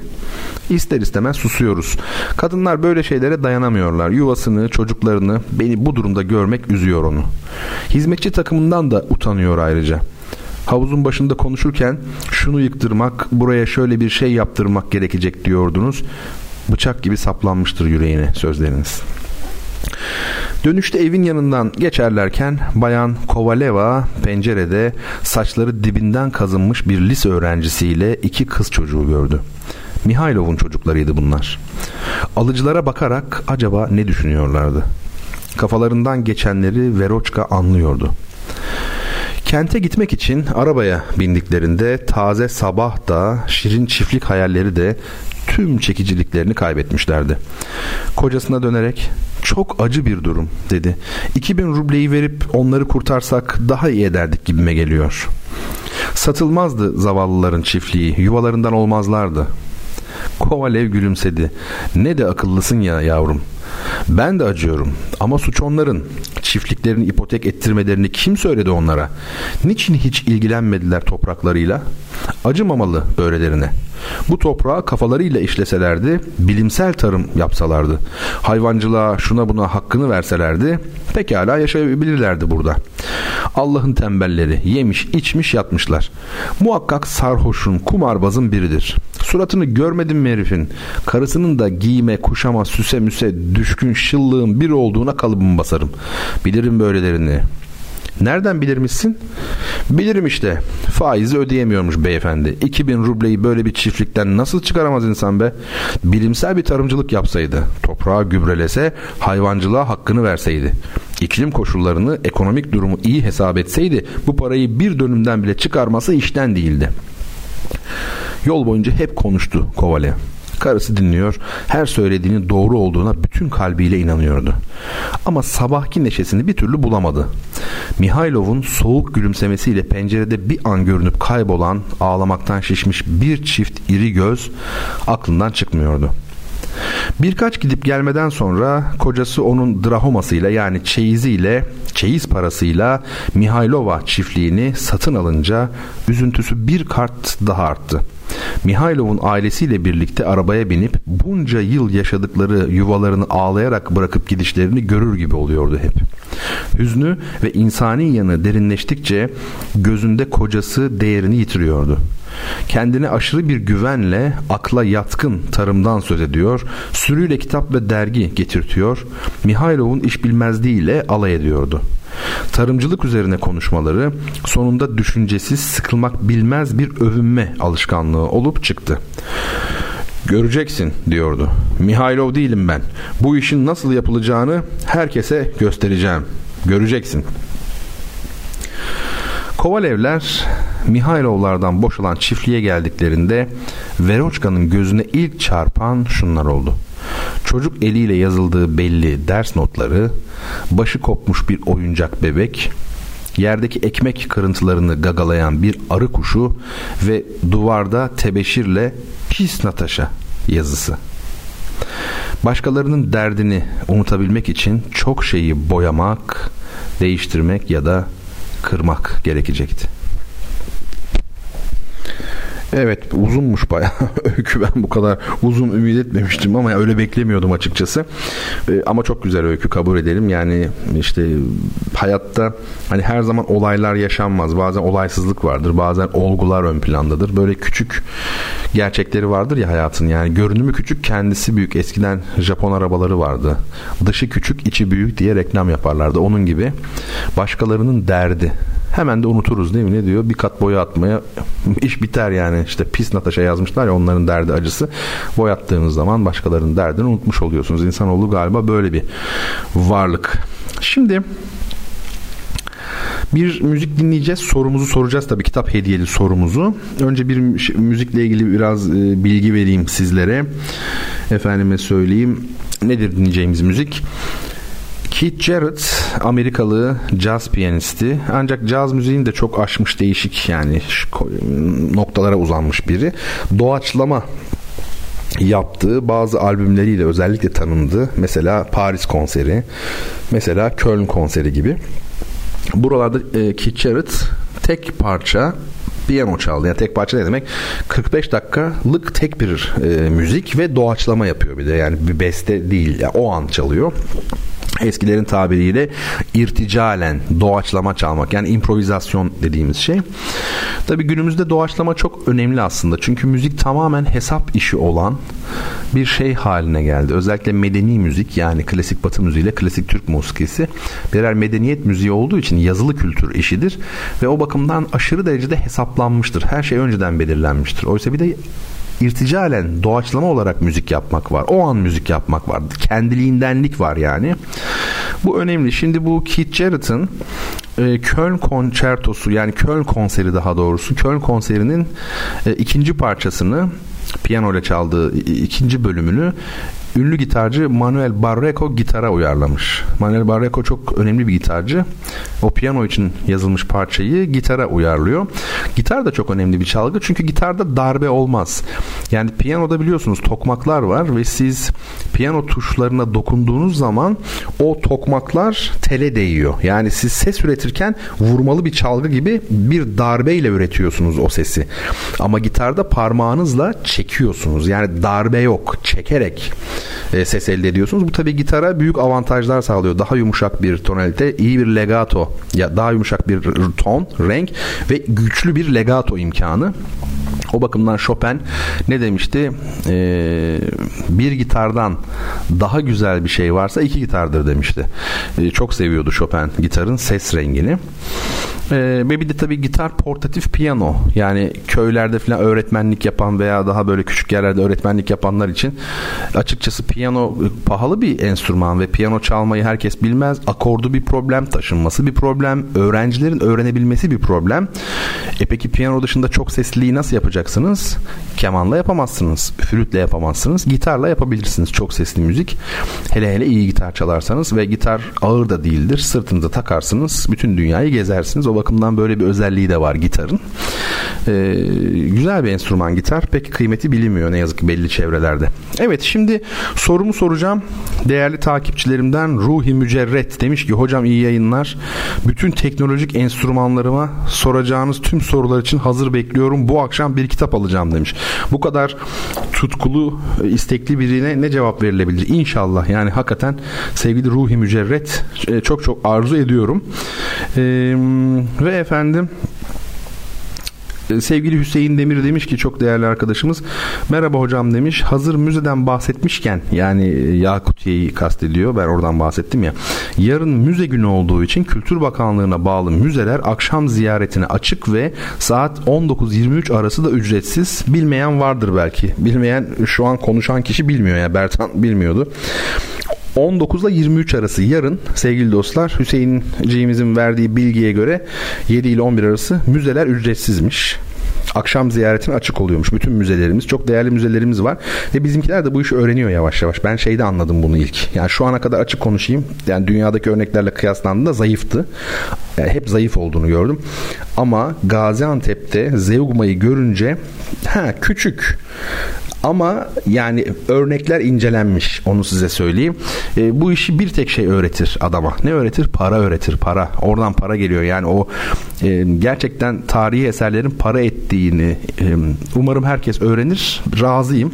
İster istemez susuyoruz. Kadınlar böyle şeylere dayanamıyorlar. Yuvasını, çocuklarını, beni bu durumda görmek üzüyor onu. Hizmetçi takımından da utanıyor ayrıca. Havuzun başında konuşurken şunu yıktırmak, buraya şöyle bir şey yaptırmak gerekecek diyordunuz. Bıçak gibi saplanmıştır yüreğine sözleriniz. Dönüşte evin yanından geçerlerken bayan Kovaleva pencerede saçları dibinden kazınmış bir lise öğrencisiyle iki kız çocuğu gördü. Mihailov'un çocuklarıydı bunlar. Alıcılara bakarak acaba ne düşünüyorlardı? Kafalarından geçenleri Veroçka anlıyordu. Kente gitmek için arabaya bindiklerinde taze sabah da şirin çiftlik hayalleri de tüm çekiciliklerini kaybetmişlerdi. Kocasına dönerek çok acı bir durum dedi. 2000 rubleyi verip onları kurtarsak daha iyi ederdik gibime geliyor. Satılmazdı zavallıların çiftliği, yuvalarından olmazlardı. Kovalev gülümsedi. Ne de akıllısın ya yavrum. Ben de acıyorum ama suç onların. Çiftliklerini ipotek ettirmelerini kim söyledi onlara? Niçin hiç ilgilenmediler topraklarıyla? Acımamalı böylelerine. Bu toprağı kafalarıyla işleselerdi, bilimsel tarım yapsalardı, hayvancılığa şuna buna hakkını verselerdi, pekala yaşayabilirlerdi burada. Allah'ın tembelleri yemiş, içmiş, yatmışlar. Muhakkak sarhoşun, kumarbazın biridir. Suratını görmedim mi herifin? Karısının da giyime, kuşama, süse müse düşkün şıllığın bir olduğuna kalıbımı basarım. Bilirim böylelerini. Nereden bilirmişsin? Bilirim işte. Faizi ödeyemiyormuş beyefendi. 2000 rubleyi böyle bir çiftlikten nasıl çıkaramaz insan be? Bilimsel bir tarımcılık yapsaydı, toprağı gübrelese, hayvancılığa hakkını verseydi. İklim koşullarını, ekonomik durumu iyi hesap etseydi bu parayı bir dönümden bile çıkarması işten değildi. Yol boyunca hep konuştu Kovalev. Karısı dinliyor, her söylediğinin doğru olduğuna bütün kalbiyle inanıyordu. Ama sabahki neşesini bir türlü bulamadı. Mihailov'un soğuk gülümsemesiyle pencerede bir an görünüp kaybolan, ağlamaktan şişmiş bir çift iri göz aklından çıkmıyordu. Birkaç gidip gelmeden sonra kocası onun drahomasıyla yani çeyiziyle, çeyiz parasıyla Mihailova çiftliğini satın alınca üzüntüsü bir kart daha arttı. Mihailov'un ailesiyle birlikte arabaya binip bunca yıl yaşadıkları yuvalarını ağlayarak bırakıp gidişlerini görür gibi oluyordu hep. Hüznü ve insani yanı derinleştikçe gözünde kocası değerini yitiriyordu. Kendine aşırı bir güvenle akla yatkın tarımdan söz ediyor, sürüyle kitap ve dergi getirtiyor, Mihailov'un iş bilmezliğiyle alay ediyordu. Tarımcılık üzerine konuşmaları sonunda düşüncesiz sıkılmak bilmez bir övünme alışkanlığı olup çıktı. Göreceksin diyordu. Mihailov değilim ben. Bu işin nasıl yapılacağını herkese göstereceğim. Göreceksin. Kovalevler Mihailovlardan boşalan çiftliğe geldiklerinde Veroçka'nın gözüne ilk çarpan şunlar oldu. Çocuk eliyle yazıldığı belli ders notları, başı kopmuş bir oyuncak bebek, yerdeki ekmek kırıntılarını gagalayan bir arı kuşu ve duvarda tebeşirle pis Natasha yazısı. Başkalarının derdini unutabilmek için çok şeyi boyamak, değiştirmek ya da kırmak gerekecekti. Evet uzunmuş bayağı öykü ben bu kadar uzun ümit etmemiştim ama öyle beklemiyordum açıkçası. Ee, ama çok güzel öykü kabul edelim. Yani işte hayatta hani her zaman olaylar yaşanmaz. Bazen olaysızlık vardır. Bazen olgular ön plandadır. Böyle küçük gerçekleri vardır ya hayatın. Yani görünümü küçük kendisi büyük. Eskiden Japon arabaları vardı. Dışı küçük içi büyük diye reklam yaparlardı. Onun gibi başkalarının derdi hemen de unuturuz değil mi? Ne diyor? Bir kat boya atmaya iş biter yani. İşte pis Natasha yazmışlar ya onların derdi acısı. Boyattığınız zaman başkalarının derdini unutmuş oluyorsunuz. İnsanoğlu galiba böyle bir varlık. Şimdi bir müzik dinleyeceğiz. Sorumuzu soracağız tabii kitap hediyeli sorumuzu. Önce bir müzikle ilgili biraz e, bilgi vereyim sizlere. Efendime söyleyeyim. Nedir dinleyeceğimiz müzik? Keith Jarrett Amerikalı caz piyanisti ancak caz müziğini de çok aşmış değişik yani noktalara uzanmış biri. Doğaçlama yaptığı bazı albümleriyle özellikle tanındı. Mesela Paris konseri, mesela Köln konseri gibi. Buralarda e, Keith Jarrett tek parça piyano çaldı. Yani tek parça ne demek? 45 dakikalık tek bir e, müzik ve doğaçlama yapıyor bir de. Yani bir beste değil. Yani o an çalıyor eskilerin tabiriyle irticalen doğaçlama çalmak yani improvizasyon dediğimiz şey. Tabi günümüzde doğaçlama çok önemli aslında. Çünkü müzik tamamen hesap işi olan bir şey haline geldi. Özellikle medeni müzik yani klasik batı müziği ile klasik Türk musikisi birer medeniyet müziği olduğu için yazılı kültür işidir ve o bakımdan aşırı derecede hesaplanmıştır. Her şey önceden belirlenmiştir. Oysa bir de irticalen doğaçlama olarak müzik yapmak var. O an müzik yapmak var. Kendiliğindenlik var yani. Bu önemli. Şimdi bu Keith Jarrett'ın e, Köln konçertosu yani Köln konseri daha doğrusu Köln konserinin e, ikinci parçasını piyano ile çaldığı ikinci bölümünü ünlü gitarcı Manuel Barreco gitara uyarlamış. Manuel Barreco çok önemli bir gitarcı. O piyano için yazılmış parçayı gitara uyarlıyor. Gitar da çok önemli bir çalgı çünkü gitarda darbe olmaz. Yani piyanoda biliyorsunuz tokmaklar var ve siz piyano tuşlarına dokunduğunuz zaman o tokmaklar tele değiyor. Yani siz ses üretirken vurmalı bir çalgı gibi bir darbeyle üretiyorsunuz o sesi. Ama gitarda parmağınızla çekiyorsunuz. Yani darbe yok. Çekerek e, ses elde ediyorsunuz. Bu tabi gitara büyük avantajlar sağlıyor. Daha yumuşak bir tonalite, iyi bir legato ya daha yumuşak bir ton, renk ve güçlü bir legato imkanı. O bakımdan Chopin ne demişti? Ee, bir gitardan daha güzel bir şey varsa iki gitardır demişti. Ee, çok seviyordu Chopin gitarın ses rengini. Ee, ve bir de tabii gitar portatif piyano. Yani köylerde falan öğretmenlik yapan veya daha böyle küçük yerlerde öğretmenlik yapanlar için açıkçası piyano pahalı bir enstrüman ve piyano çalmayı herkes bilmez. Akordu bir problem, taşınması bir problem, öğrencilerin öğrenebilmesi bir problem. E peki piyano dışında çok sesliliği nasıl yapacaksınız? Kemanla yapamazsınız, flütle yapamazsınız, gitarla yapabilirsiniz çok sesli müzik. Hele hele iyi gitar çalarsanız ve gitar ağır da değildir. Sırtınıza takarsınız, bütün dünyayı gezersiniz. O bakımdan böyle bir özelliği de var gitarın. Ee, güzel bir enstrüman gitar. Pek kıymeti bilinmiyor ne yazık ki belli çevrelerde. Evet şimdi sorumu soracağım. Değerli takipçilerimden Ruhi Mücerret demiş ki hocam iyi yayınlar. Bütün teknolojik enstrümanlarıma soracağınız tüm sorular için hazır bekliyorum. Bu akşam bir kitap alacağım demiş. Bu kadar tutkulu, istekli birine ne cevap verilebilir? İnşallah yani hakikaten sevgili Ruhi Mücerret e, çok çok arzu ediyorum. Ee, ve efendim e, sevgili Hüseyin Demir demiş ki çok değerli arkadaşımız merhaba hocam demiş hazır müzeden bahsetmişken yani e, Yakutiye'yi kastediyor ben oradan bahsettim ya Yarın müze günü olduğu için Kültür Bakanlığı'na bağlı müzeler akşam ziyaretine açık ve saat 19-23 arası da ücretsiz. Bilmeyen vardır belki. Bilmeyen şu an konuşan kişi bilmiyor ya Bertan bilmiyordu. 19 ile 23 arası yarın sevgili dostlar Hüseyin'ciğimizin verdiği bilgiye göre 7 ile 11 arası müzeler ücretsizmiş akşam ziyaretine açık oluyormuş bütün müzelerimiz. Çok değerli müzelerimiz var ve bizimkiler de bu işi öğreniyor yavaş yavaş. Ben şeyde anladım bunu ilk. Yani şu ana kadar açık konuşayım. Yani dünyadaki örneklerle kıyaslandığında zayıftı. Yani hep zayıf olduğunu gördüm. Ama Gaziantep'te Zeugma'yı görünce ha küçük ama yani örnekler incelenmiş onu size söyleyeyim. E, bu işi bir tek şey öğretir adama. Ne öğretir? Para öğretir. Para. Oradan para geliyor. Yani o e, gerçekten tarihi eserlerin para ettiğini umarım herkes öğrenir. Razıyım.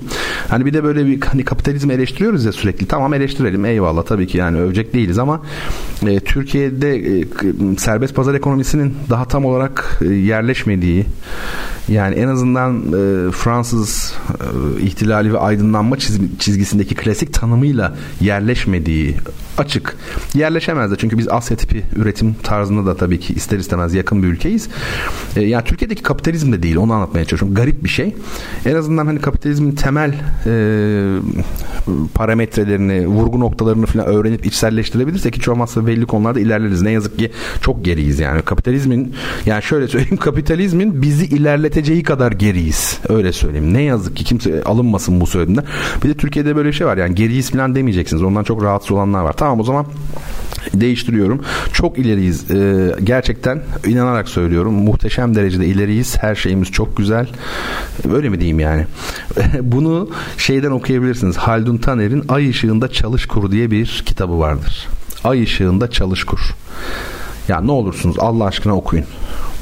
Hani bir de böyle bir hani kapitalizmi eleştiriyoruz ya sürekli. Tamam eleştirelim. Eyvallah tabii ki yani övecek değiliz ama e, Türkiye'de e, serbest pazar ekonomisinin daha tam olarak e, yerleşmediği yani en azından e, Fransız e, ihtilali ve aydınlanma çizgisindeki klasik tanımıyla yerleşmediği açık. Yerleşemez de çünkü biz Asya tipi üretim tarzında da tabii ki ister istemez yakın bir ülkeyiz. E, yani Türkiye'deki kapitalizm de değil onu anlatmaya çalışıyorum. Garip bir şey. En azından hani kapitalizmin temel e, parametrelerini, vurgu noktalarını falan öğrenip içselleştirebilirsek hiç olmazsa belli konularda ilerleriz. Ne yazık ki çok geriyiz yani. Kapitalizmin yani şöyle söyleyeyim kapitalizmin bizi ilerleteceği kadar geriyiz. Öyle söyleyeyim. Ne yazık ki kimse alınmasın bu söylediğimde. Bir de Türkiye'de böyle bir şey var yani geriyiz falan demeyeceksiniz. Ondan çok rahatsız olanlar var. Tamam o zaman değiştiriyorum. Çok ileriyiz. Ee, gerçekten inanarak söylüyorum. Muhteşem derecede ileriyiz. Her şeyimiz çok güzel. Öyle mi diyeyim yani? Bunu şeyden okuyabilirsiniz. Haldun Taner'in Ay Işığında Çalış Kur diye bir kitabı vardır. Ay Işığında Çalış Kur. Ya ne olursunuz Allah aşkına okuyun.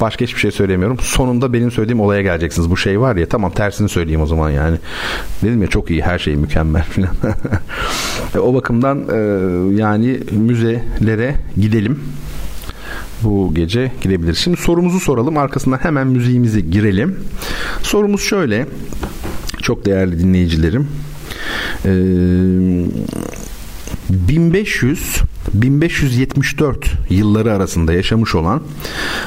Başka hiçbir şey söylemiyorum. Sonunda benim söylediğim olaya geleceksiniz. Bu şey var ya tamam tersini söyleyeyim o zaman yani. Dedim ya çok iyi her şey mükemmel falan. E, o bakımdan e, yani müzelere gidelim bu gece gidebiliriz. Şimdi sorumuzu soralım. Arkasından hemen müziğimizi girelim. Sorumuz şöyle. Çok değerli dinleyicilerim. Ee, 1500 1574 yılları arasında yaşamış olan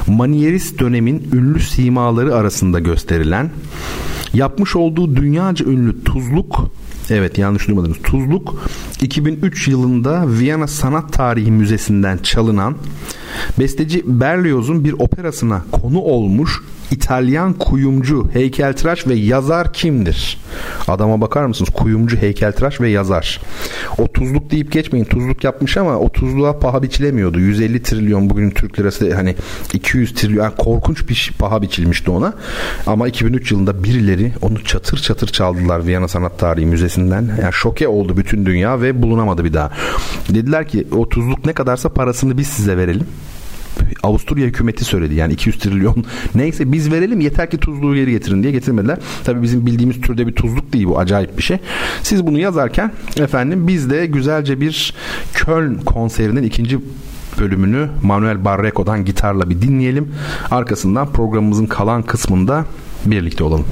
Manierist dönemin ünlü simaları arasında gösterilen yapmış olduğu dünyaca ünlü tuzluk Evet yanlış duymadınız. Tuzluk 2003 yılında Viyana Sanat Tarihi Müzesi'nden çalınan besteci Berlioz'un bir operasına konu olmuş İtalyan kuyumcu, heykeltıraş ve yazar kimdir? Adama bakar mısınız? Kuyumcu, heykeltıraş ve yazar. O tuzluk deyip geçmeyin. Tuzluk yapmış ama o tuzluğa paha biçilemiyordu. 150 trilyon bugün Türk lirası hani 200 trilyon yani korkunç bir paha biçilmişti ona. Ama 2003 yılında birileri onu çatır çatır çaldılar Viyana Sanat Tarihi Müzesi'nden. Yani şoke oldu bütün dünya ve bulunamadı bir daha. Dediler ki o tuzluk ne kadarsa parasını biz size verelim. Avusturya hükümeti söyledi. Yani 200 trilyon neyse biz verelim yeter ki tuzluğu geri getirin diye getirmediler. Tabi bizim bildiğimiz türde bir tuzluk değil bu acayip bir şey. Siz bunu yazarken efendim biz de güzelce bir Köln konserinin ikinci bölümünü Manuel Barreco'dan gitarla bir dinleyelim. Arkasından programımızın kalan kısmında birlikte olalım.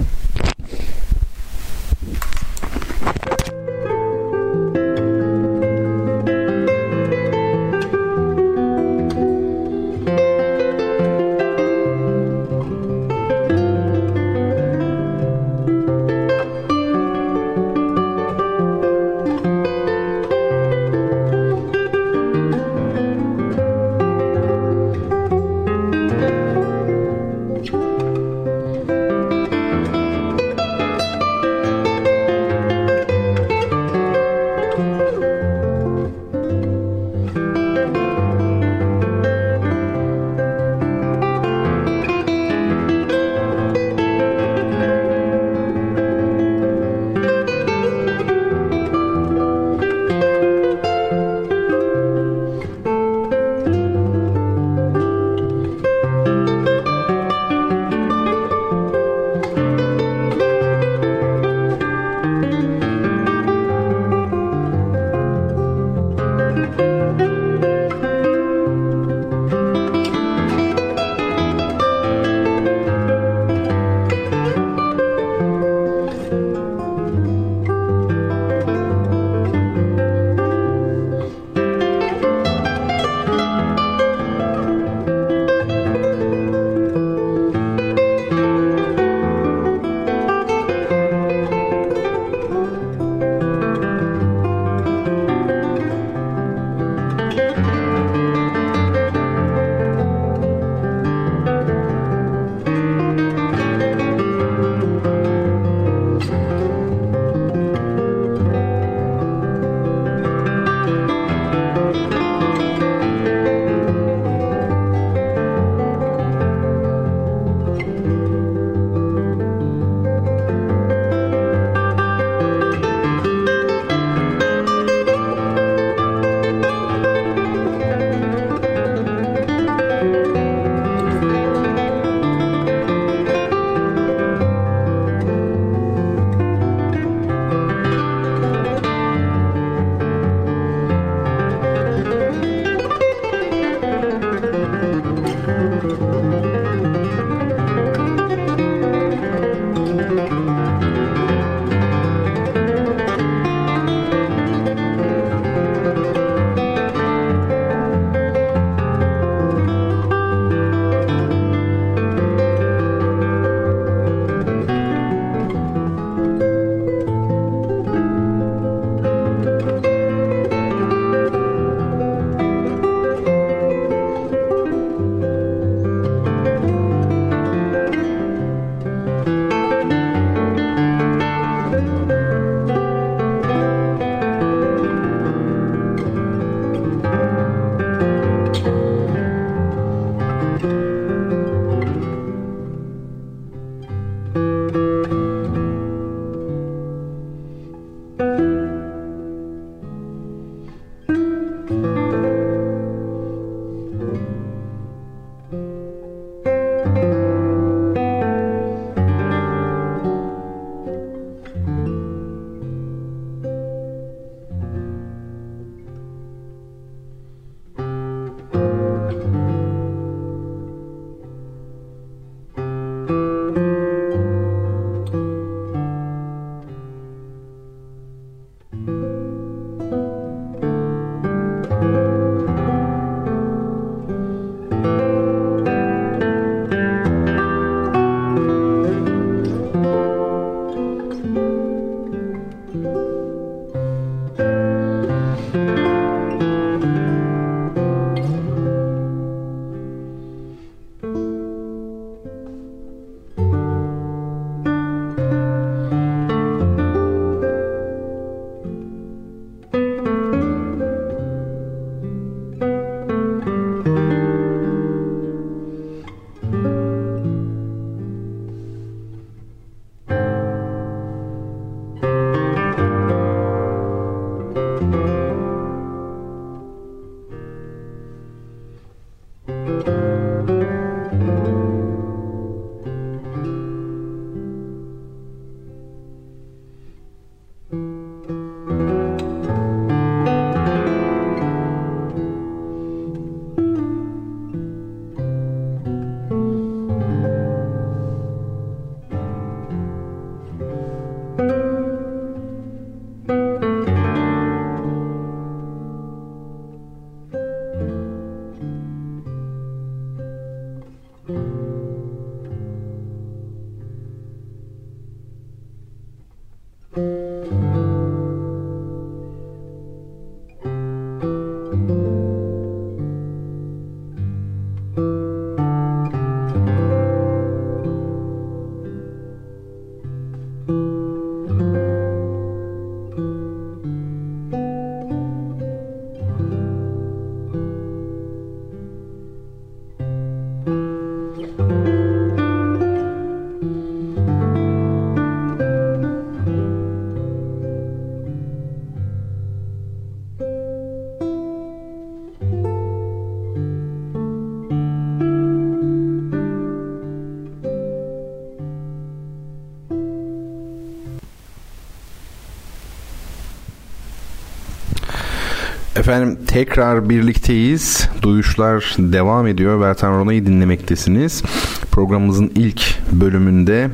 Efendim tekrar birlikteyiz. Duyuşlar devam ediyor. Bertan Rona'yı dinlemektesiniz. Programımızın ilk bölümünde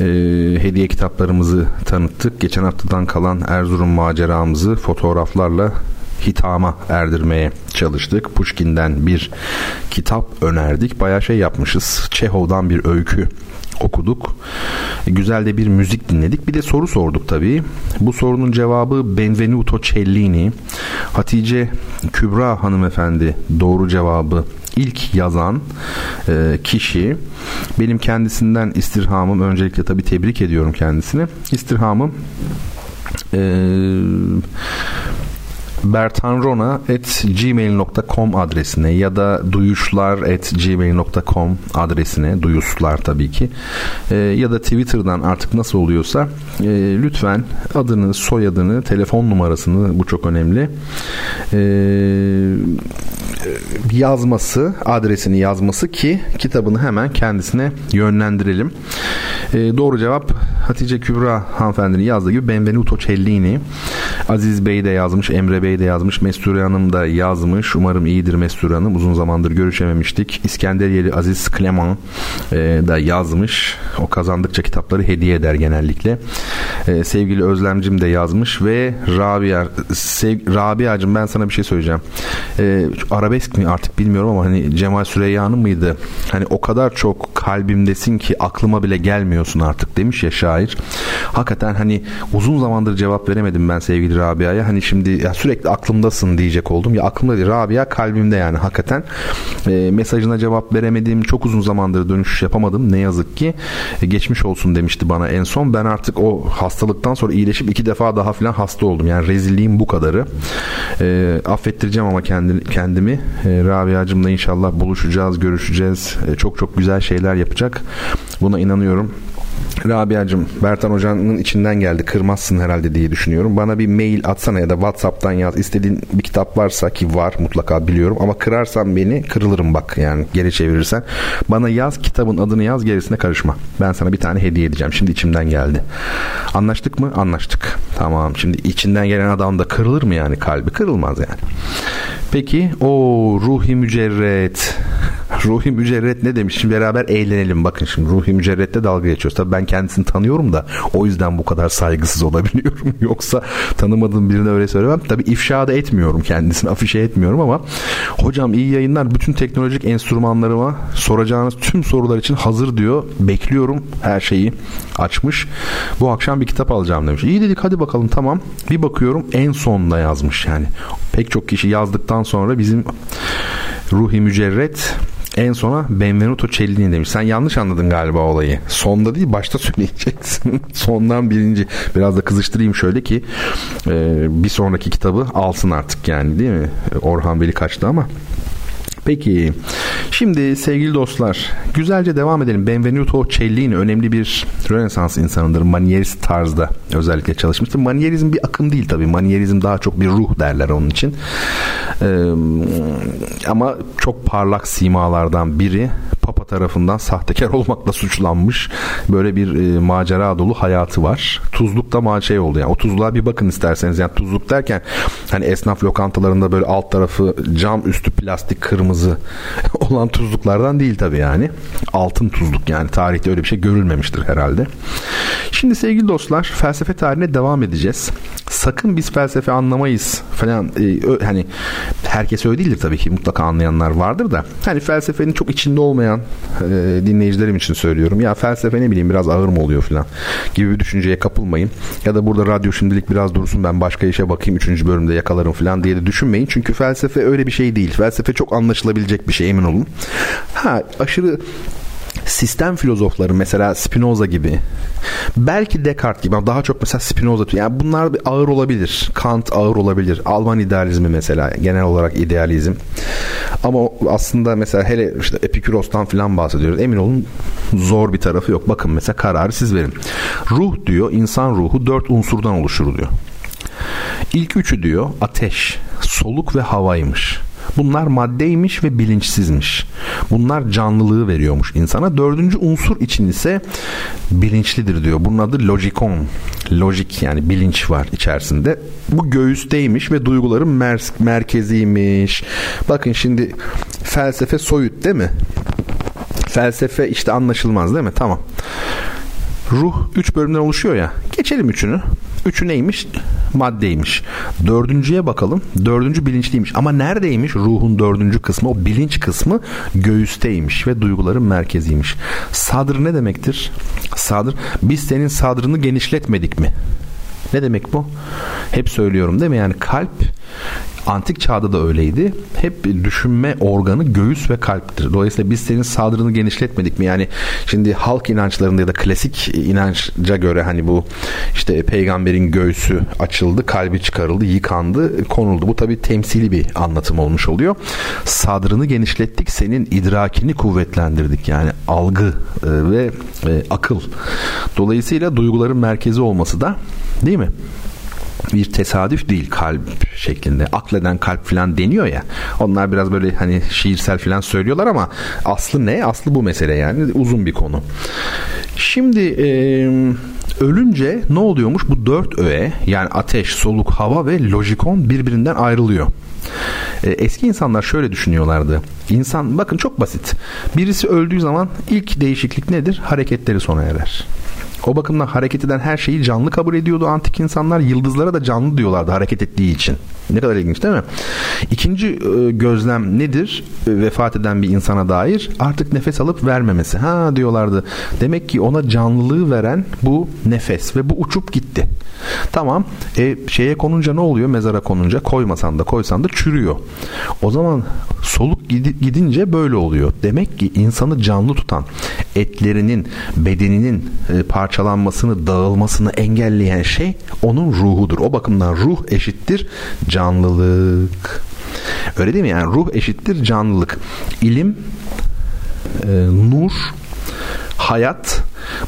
e, hediye kitaplarımızı tanıttık. Geçen haftadan kalan Erzurum maceramızı fotoğraflarla hitama erdirmeye çalıştık. Pushkin'den bir kitap önerdik. Bayağı şey yapmışız. Çehov'dan bir öykü okuduk. Güzel de bir müzik dinledik. Bir de soru sorduk tabii. Bu sorunun cevabı Benvenuto Cellini. Hatice Kübra hanımefendi doğru cevabı ilk yazan e, kişi benim kendisinden istirhamım öncelikle tabii tebrik ediyorum kendisini. İstirhamım e, bertanrona.gmail.com adresine ya da duyuşlar.gmail.com adresine duyuşlar tabii ki e, ya da Twitter'dan artık nasıl oluyorsa e, lütfen adını, soyadını, telefon numarasını bu çok önemli e, yazması, adresini yazması ki kitabını hemen kendisine yönlendirelim. E, doğru cevap Hatice Kübra hanımefendinin yazdığı gibi Benvenuto Cellini. Aziz Bey de yazmış, Emre Bey de yazmış, Mesture Hanım da yazmış. Umarım iyidir Mesture Hanım. Uzun zamandır görüşememiştik. İskenderiyeli Aziz Kleman e, da yazmış. O kazandıkça kitapları hediye eder genellikle. E, sevgili Özlemcim de yazmış ve Rabia sev, Rabia'cığım ben sana bir şey söyleyeceğim. E, arabesk mi artık bilmiyorum ama hani Cemal Süreyya'nın mıydı? Hani o kadar çok kalbimdesin ki aklıma bile gelmiyorsun artık demiş ya şair. Hakikaten hani uzun zamandır cevap veremedim ben sevgili Rabia'ya. Hani şimdi ya sürekli aklımdasın diyecek oldum. Ya aklımda değil Rabia kalbimde yani hakikaten. E, mesajına cevap veremedim. Çok uzun zamandır dönüş yapamadım. Ne yazık ki. E, geçmiş olsun demişti bana en son. Ben artık o hastalıktan sonra iyileşip iki defa daha falan hasta oldum. Yani rezilliğim bu kadarı. E, affettireceğim ama kendi, kendimi. E, Rabia'cımla inşallah buluşacağız, görüşeceğiz. E, çok çok güzel şeyler yapacak. Buna inanıyorum. Rabia'cığım Bertan Hoca'nın içinden geldi kırmazsın herhalde diye düşünüyorum. Bana bir mail atsana ya da Whatsapp'tan yaz. İstediğin bir kitap varsa ki var mutlaka biliyorum ama kırarsan beni kırılırım bak yani geri çevirirsen. Bana yaz kitabın adını yaz gerisine karışma. Ben sana bir tane hediye edeceğim. Şimdi içimden geldi. Anlaştık mı? Anlaştık. Tamam şimdi içinden gelen adam da kırılır mı yani kalbi? Kırılmaz yani. Peki o ruhi mücerret Ruhi Mücerret ne demiş? Şimdi beraber eğlenelim. Bakın şimdi Ruhi Mücerret'te dalga geçiyoruz. Tabii ben kendisini tanıyorum da o yüzden bu kadar saygısız olabiliyorum. Yoksa tanımadığım birine öyle söylemem. Tabii ifşa da etmiyorum kendisini. Afişe etmiyorum ama hocam iyi yayınlar. Bütün teknolojik enstrümanlarıma soracağınız tüm sorular için hazır diyor. Bekliyorum her şeyi açmış. Bu akşam bir kitap alacağım demiş. İyi dedik hadi bakalım tamam. Bir bakıyorum en sonda yazmış yani. Pek çok kişi yazdıktan sonra bizim Ruhi Mücerret en sona Benvenuto Cellini demiş. Sen yanlış anladın galiba olayı. Sonda değil başta söyleyeceksin. Sondan birinci. Biraz da kızıştırayım şöyle ki e, bir sonraki kitabı alsın artık yani değil mi? Orhan Veli kaçtı ama Peki şimdi sevgili dostlar güzelce devam edelim. Benvenuto Cellini önemli bir Rönesans insanıdır. Manierist tarzda özellikle çalışmıştır. Manierizm bir akım değil tabii. Manierizm daha çok bir ruh derler onun için. Ee, ama çok parlak simalardan biri Papa tarafından sahtekar olmakla suçlanmış. Böyle bir e, macera dolu hayatı var. Tuzlukta ma şey oldu yani. O tuzluğa bir bakın isterseniz. Yani tuzluk derken hani esnaf lokantalarında böyle alt tarafı cam üstü plastik kırmızı olan tuzluklardan değil tabii yani. Altın tuzluk yani tarihte öyle bir şey görülmemiştir herhalde. Şimdi sevgili dostlar felsefe tarihine devam edeceğiz. Sakın biz felsefe anlamayız falan e, hani herkes öyle değildir tabii ki mutlaka anlayanlar vardır da hani felsefenin çok içinde olmayan e, dinleyicilerim için söylüyorum. Ya felsefe ne bileyim biraz ağır mı oluyor falan gibi bir düşünceye kapılmayın. Ya da burada radyo şimdilik biraz dursun ben başka işe bakayım 3. bölümde yakalarım falan diye de düşünmeyin. Çünkü felsefe öyle bir şey değil. Felsefe çok anlaşılabilecek bir şey emin olun. Ha aşırı sistem filozofları mesela Spinoza gibi belki Descartes gibi ama daha çok mesela Spinoza yani bunlar ağır olabilir. Kant ağır olabilir. Alman idealizmi mesela genel olarak idealizm. Ama aslında mesela hele işte Epikuros'tan falan bahsediyoruz. Emin olun zor bir tarafı yok. Bakın mesela kararı siz verin. Ruh diyor insan ruhu dört unsurdan oluşur diyor. İlk üçü diyor ateş, soluk ve havaymış. Bunlar maddeymiş ve bilinçsizmiş. Bunlar canlılığı veriyormuş insana. Dördüncü unsur için ise bilinçlidir diyor. Bunun adı logikon. Logik yani bilinç var içerisinde. Bu göğüsteymiş ve duyguların mer- merkeziymiş. Bakın şimdi felsefe soyut değil mi? Felsefe işte anlaşılmaz değil mi? Tamam. Ruh 3 bölümden oluşuyor ya. Geçelim üçünü. Üçü neymiş? Maddeymiş. Dördüncüye bakalım. Dördüncü bilinçliymiş. Ama neredeymiş? Ruhun dördüncü kısmı. O bilinç kısmı göğüsteymiş ve duyguların merkeziymiş. Sadr ne demektir? Sadr. Biz senin sadrını genişletmedik mi? Ne demek bu? Hep söylüyorum değil mi? Yani kalp Antik çağda da öyleydi. Hep düşünme organı göğüs ve kalptir. Dolayısıyla biz senin sadrını genişletmedik mi? Yani şimdi halk inançlarında ya da klasik inanca göre hani bu işte peygamberin göğsü açıldı, kalbi çıkarıldı, yıkandı, konuldu. Bu tabi temsili bir anlatım olmuş oluyor. Sadrını genişlettik, senin idrakini kuvvetlendirdik. Yani algı e, ve e, akıl. Dolayısıyla duyguların merkezi olması da değil mi? Bir tesadüf değil kalp şeklinde. Akleden kalp falan deniyor ya. Onlar biraz böyle hani şiirsel falan söylüyorlar ama aslı ne? Aslı bu mesele yani uzun bir konu. Şimdi e, ölünce ne oluyormuş? Bu dört öğe yani ateş, soluk, hava ve lojikon birbirinden ayrılıyor. Eski insanlar şöyle düşünüyorlardı. İnsan bakın çok basit. Birisi öldüğü zaman ilk değişiklik nedir? Hareketleri sona erer. O bakımdan hareket eden her şeyi canlı kabul ediyordu antik insanlar. Yıldızlara da canlı diyorlardı hareket ettiği için. Ne kadar ilginç değil mi? İkinci e, gözlem nedir? E, vefat eden bir insana dair artık nefes alıp vermemesi. Ha diyorlardı. Demek ki ona canlılığı veren bu nefes ve bu uçup gitti. Tamam. E, şeye konunca ne oluyor? Mezara konunca koymasan da koysan da çürüyor. O zaman soluk gidince böyle oluyor. Demek ki insanı canlı tutan etlerinin, bedeninin e, parçalanmasını, dağılmasını engelleyen şey onun ruhudur. O bakımdan ruh eşittir canlılık. Öyle değil mi? Yani ruh eşittir canlılık. İlim, e, nur, hayat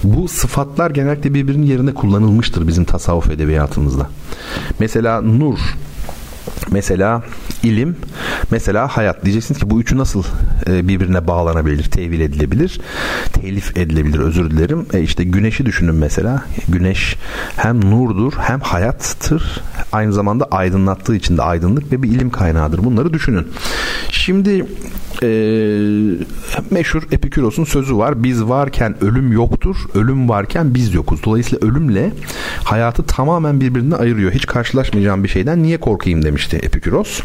bu sıfatlar genellikle birbirinin yerine kullanılmıştır bizim tasavvuf edebiyatımızda. Mesela nur Mesela ilim, mesela hayat. Diyeceksiniz ki bu üçü nasıl e, birbirine bağlanabilir, tevil edilebilir, telif edilebilir özür dilerim. E işte güneşi düşünün mesela. Güneş hem nurdur hem hayattır. Aynı zamanda aydınlattığı için de aydınlık ve bir ilim kaynağıdır. Bunları düşünün. Şimdi e, meşhur Epiküros'un sözü var. Biz varken ölüm yoktur, ölüm varken biz yokuz. Dolayısıyla ölümle hayatı tamamen birbirinden ayırıyor. Hiç karşılaşmayacağım bir şeyden niye korkayım demişti Epiküros.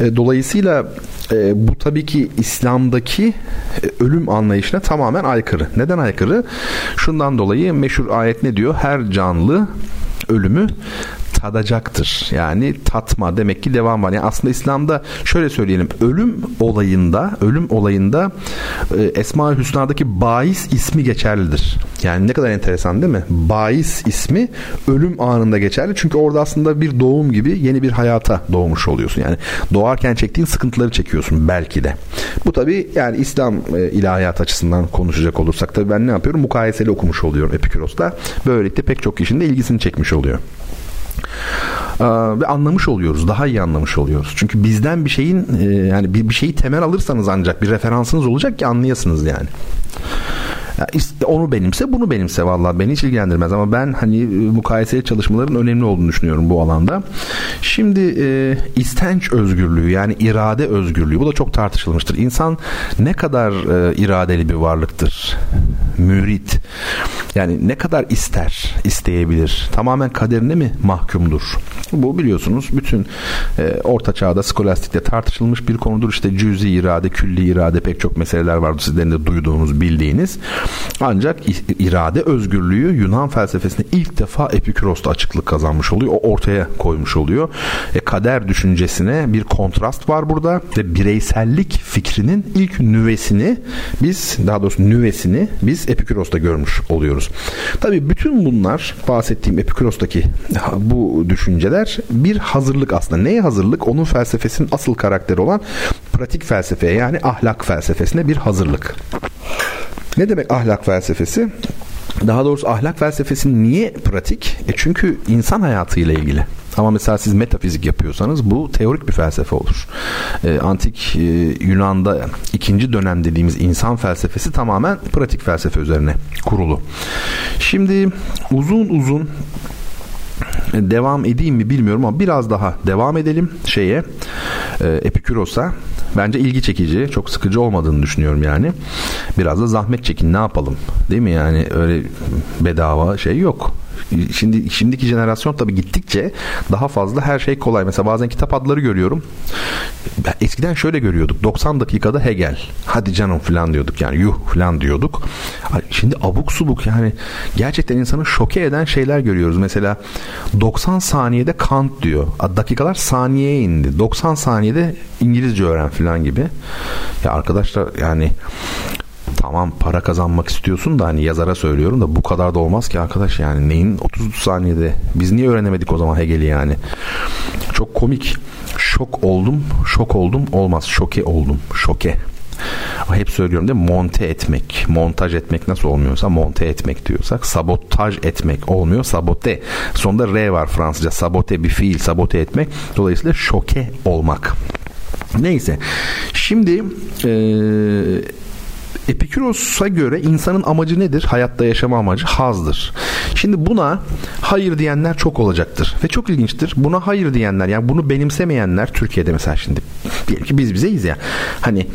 E, dolayısıyla e, bu tabii ki İslam'daki e, ölüm anlayışına tamamen aykırı. Neden aykırı? Şundan dolayı meşhur ayet ne diyor? Her canlı ölümü tadacaktır. Yani tatma demek ki devam var. Yani aslında İslam'da şöyle söyleyelim. Ölüm olayında, ölüm olayında e, Esma-ül Hüsna'daki bahis ismi geçerlidir. Yani ne kadar enteresan değil mi? Bahis ismi ölüm anında geçerli. Çünkü orada aslında bir doğum gibi yeni bir hayata doğmuş oluyorsun. Yani doğarken çektiğin sıkıntıları çekiyorsun belki de. Bu tabi yani İslam e, ilahiyat açısından konuşacak olursak tabi ben ne yapıyorum? Mukayeseli okumuş oluyorum Epiküros'ta. Böylelikle pek çok kişinin de ilgisini çekmiş oluyor ve anlamış oluyoruz. Daha iyi anlamış oluyoruz. Çünkü bizden bir şeyin e, yani bir şeyi temel alırsanız ancak bir referansınız olacak ki anlayasınız yani. Onu benimse bunu benimse vallahi beni hiç ilgilendirmez ama ben hani e, mukayeseli çalışmaların önemli olduğunu düşünüyorum bu alanda. Şimdi e, istenç özgürlüğü yani irade özgürlüğü bu da çok tartışılmıştır. İnsan ne kadar e, iradeli bir varlıktır? Mürit. Yani ne kadar ister, isteyebilir? Tamamen kaderine mi mahkumdur? Bu biliyorsunuz bütün e, orta çağda skolastikte tartışılmış bir konudur. İşte cüzi irade, külli irade pek çok meseleler var. Sizlerin de duyduğunuz, bildiğiniz. Ancak irade özgürlüğü Yunan felsefesinde ilk defa Epiküros'ta açıklık kazanmış oluyor. O ortaya koymuş oluyor. E, kader düşüncesine bir kontrast var burada ve bireysellik fikrinin ilk nüvesini biz daha doğrusu nüvesini biz Epiküros'ta görmüş oluyoruz. Tabi bütün bunlar bahsettiğim Epiküros'taki bu düşünceler bir hazırlık aslında. Neye hazırlık? Onun felsefesinin asıl karakteri olan pratik felsefeye yani ahlak felsefesine bir hazırlık. Ne demek ahlak felsefesi? Daha doğrusu ahlak felsefesi niye pratik? E çünkü insan hayatıyla ilgili. Ama mesela siz metafizik yapıyorsanız bu teorik bir felsefe olur. E, antik e, Yunan'da ikinci dönem dediğimiz insan felsefesi tamamen pratik felsefe üzerine kurulu. Şimdi uzun uzun devam edeyim mi bilmiyorum ama biraz daha devam edelim şeye e, Epiküros'a. Bence ilgi çekici çok sıkıcı olmadığını düşünüyorum yani. Biraz da zahmet çekin ne yapalım? Değil mi yani? Öyle bedava şey yok şimdi şimdiki jenerasyon tabii gittikçe daha fazla her şey kolay. Mesela bazen kitap adları görüyorum. Eskiden şöyle görüyorduk. 90 dakikada Hegel. Hadi canım falan diyorduk yani yuh falan diyorduk. Şimdi abuk subuk yani gerçekten insanı şoke eden şeyler görüyoruz. Mesela 90 saniyede Kant diyor. Dakikalar saniyeye indi. 90 saniyede İngilizce öğren falan gibi. Ya arkadaşlar yani tamam para kazanmak istiyorsun da hani yazara söylüyorum da bu kadar da olmaz ki arkadaş yani neyin 30 saniyede biz niye öğrenemedik o zaman Hegel'i yani çok komik şok oldum şok oldum olmaz şoke oldum şoke hep söylüyorum değil mi? Monte etmek. Montaj etmek nasıl olmuyorsa monte etmek diyorsak sabotaj etmek olmuyor. Sabote. Sonunda R var Fransızca. Sabote bir fiil. Sabote etmek. Dolayısıyla şoke olmak. Neyse. Şimdi eee Epiküros'a göre insanın amacı nedir? Hayatta yaşama amacı hazdır. Şimdi buna hayır diyenler çok olacaktır. Ve çok ilginçtir. Buna hayır diyenler yani bunu benimsemeyenler Türkiye'de mesela şimdi diyelim ki biz bizeyiz ya. Hani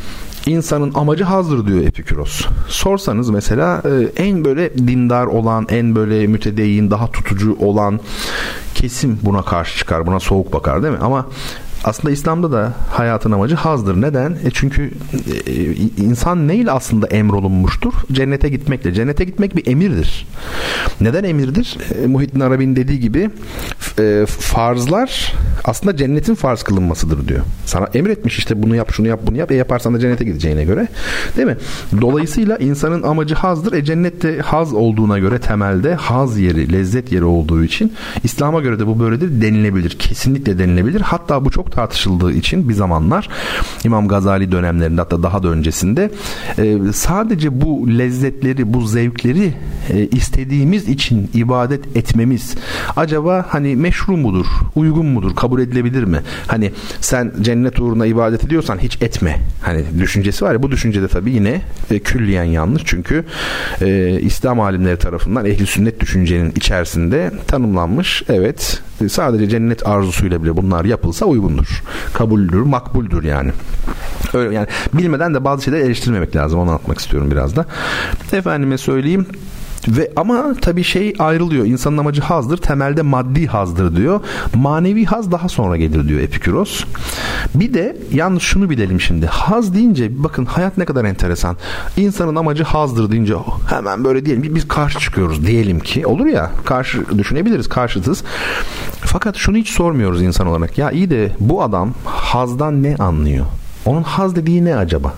insanın amacı hazdır diyor Epiküros. Sorsanız mesela e, en böyle dindar olan, en böyle mütedeyyin, daha tutucu olan kesim buna karşı çıkar. Buna soğuk bakar değil mi? Ama aslında İslam'da da hayatın amacı hazdır. Neden? E çünkü e, insan neyle aslında emrolunmuştur? Cennete gitmekle. Cennete gitmek bir emirdir. Neden emirdir? E, Muhittin Arabi'nin dediği gibi e, farzlar aslında cennetin farz kılınmasıdır diyor. Sana emretmiş işte bunu yap şunu yap bunu yap. E yaparsan da cennete gideceğine göre. Değil mi? Dolayısıyla insanın amacı hazdır. E cennette haz olduğuna göre temelde haz yeri, lezzet yeri olduğu için İslam'a göre de bu böyledir denilebilir. Kesinlikle denilebilir. Hatta bu çok tartışıldığı için bir zamanlar İmam Gazali dönemlerinde hatta daha da öncesinde e, sadece bu lezzetleri, bu zevkleri e, istediğimiz için ibadet etmemiz acaba hani meşru mudur, uygun mudur, kabul edilebilir mi? Hani sen cennet uğruna ibadet ediyorsan hiç etme. Hani düşüncesi var ya bu düşüncede tabii yine e, külliyen yanlış. Çünkü İslam alimleri tarafından ehli sünnet düşüncenin içerisinde tanımlanmış. Evet sadece cennet arzusuyla bile bunlar yapılsa uygundur. Kabuldür, makbuldür yani. Öyle yani bilmeden de bazı şeyleri eleştirmemek lazım. Onu anlatmak istiyorum biraz da. Efendime söyleyeyim ve ama tabii şey ayrılıyor. İnsanın amacı hazdır. Temelde maddi hazdır diyor. Manevi haz daha sonra gelir diyor Epikuros. Bir de yalnız şunu bilelim şimdi. Haz deyince bakın hayat ne kadar enteresan. İnsanın amacı hazdır deyince hemen böyle diyelim biz karşı çıkıyoruz diyelim ki. Olur ya karşı düşünebiliriz karşıtız. Fakat şunu hiç sormuyoruz insan olarak. Ya iyi de bu adam hazdan ne anlıyor? Onun haz dediği ne acaba?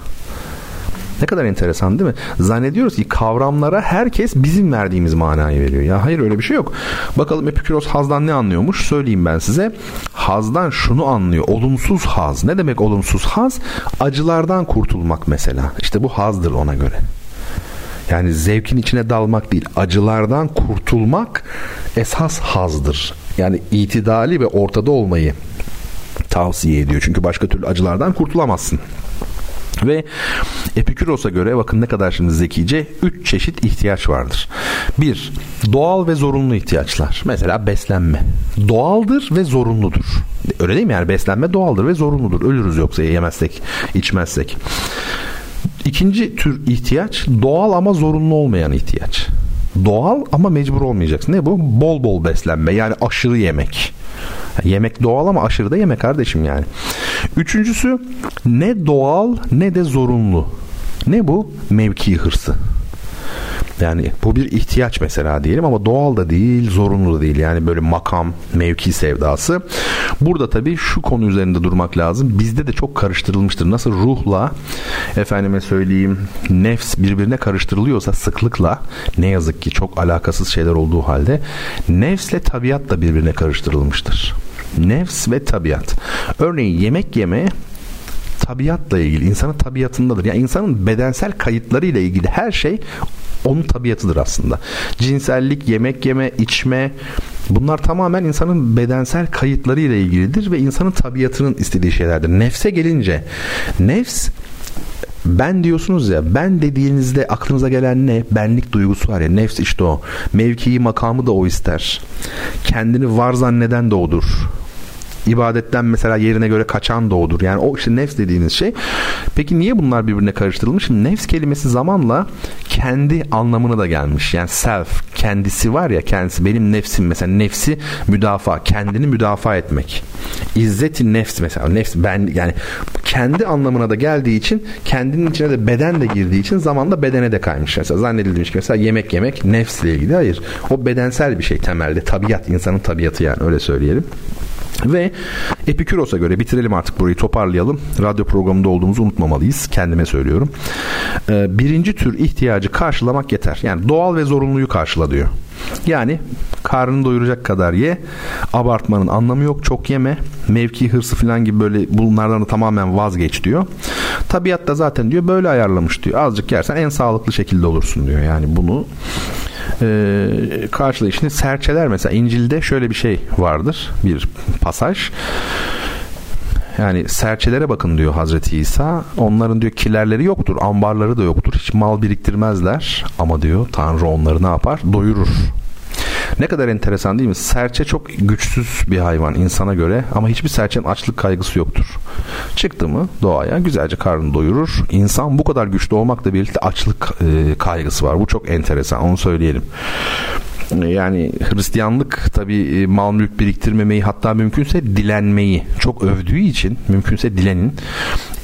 Ne kadar enteresan değil mi? Zannediyoruz ki kavramlara herkes bizim verdiğimiz manayı veriyor. Ya hayır öyle bir şey yok. Bakalım Epikuros hazdan ne anlıyormuş? Söyleyeyim ben size. Hazdan şunu anlıyor. Olumsuz haz. Ne demek olumsuz haz? Acılardan kurtulmak mesela. İşte bu hazdır ona göre. Yani zevkin içine dalmak değil, acılardan kurtulmak esas hazdır. Yani itidali ve ortada olmayı tavsiye ediyor. Çünkü başka türlü acılardan kurtulamazsın. Ve Epikuros'a göre bakın ne kadar şimdi zekice üç çeşit ihtiyaç vardır. Bir, doğal ve zorunlu ihtiyaçlar. Mesela beslenme. Doğaldır ve zorunludur. Öyle değil mi yani beslenme doğaldır ve zorunludur. Ölürüz yoksa yemezsek, içmezsek. İkinci tür ihtiyaç doğal ama zorunlu olmayan ihtiyaç. Doğal ama mecbur olmayacaksın. Ne bu? Bol bol beslenme yani aşırı yemek. Yemek doğal ama aşırı da yemek kardeşim yani. Üçüncüsü ne doğal ne de zorunlu. Ne bu? Mevki hırsı. Yani bu bir ihtiyaç mesela diyelim ama doğal da değil, zorunlu da değil. Yani böyle makam, mevki sevdası. Burada tabii şu konu üzerinde durmak lazım. Bizde de çok karıştırılmıştır. Nasıl ruhla efendime söyleyeyim nefs birbirine karıştırılıyorsa sıklıkla ne yazık ki çok alakasız şeyler olduğu halde nefsle tabiat da birbirine karıştırılmıştır. Nefs ve tabiat. Örneğin yemek yeme tabiatla ilgili, insanın tabiatındadır. Yani insanın bedensel kayıtlarıyla ilgili her şey onun tabiatıdır aslında. Cinsellik, yemek yeme, içme bunlar tamamen insanın bedensel kayıtlarıyla ilgilidir ve insanın tabiatının istediği şeylerdir. Nefse gelince nefs ben diyorsunuz ya ben dediğinizde aklınıza gelen ne? Benlik duygusu var ya nefs işte o. Mevkii makamı da o ister. Kendini var zanneden de odur ibadetten mesela yerine göre kaçan da odur. Yani o işte nefs dediğiniz şey. Peki niye bunlar birbirine karıştırılmış? Nefs kelimesi zamanla kendi anlamına da gelmiş. Yani self, kendisi var ya kendisi benim nefsim mesela nefsi müdafaa, kendini müdafaa etmek. İzzeti nefs mesela nefs ben yani kendi anlamına da geldiği için kendinin içine de beden de girdiği için zamanla bedene de kaymış. Mesela zannedilmiş ki mesela yemek yemek nefsle ilgili. Hayır. O bedensel bir şey temelde. Tabiat insanın tabiatı yani öyle söyleyelim. Ve Epikuros'a göre bitirelim artık burayı toparlayalım. Radyo programında olduğumuzu unutmamalıyız. Kendime söylüyorum. Ee, birinci tür ihtiyacı karşılamak yeter. Yani doğal ve zorunluyu karşıla diyor. Yani karnını doyuracak kadar ye. Abartmanın anlamı yok. Çok yeme. Mevki hırsı falan gibi böyle bunlardan da tamamen vazgeç diyor. Tabiat da zaten diyor böyle ayarlamış diyor. Azıcık yersen en sağlıklı şekilde olursun diyor. Yani bunu e, karşılıyor. Şimdi serçeler mesela İncil'de şöyle bir şey vardır. Bir pasaj. Yani serçelere bakın diyor Hazreti İsa. Onların diyor kilerleri yoktur, ambarları da yoktur. Hiç mal biriktirmezler. Ama diyor Tanrı onları ne yapar? Doyurur. Ne kadar enteresan değil mi? Serçe çok güçsüz bir hayvan insana göre ama hiçbir serçenin açlık kaygısı yoktur. Çıktı mı doğaya güzelce karnını doyurur. İnsan bu kadar güçlü olmakla birlikte açlık e, kaygısı var. Bu çok enteresan onu söyleyelim. Yani Hristiyanlık tabi e, mal mülk biriktirmemeyi hatta mümkünse dilenmeyi çok övdüğü için mümkünse dilenin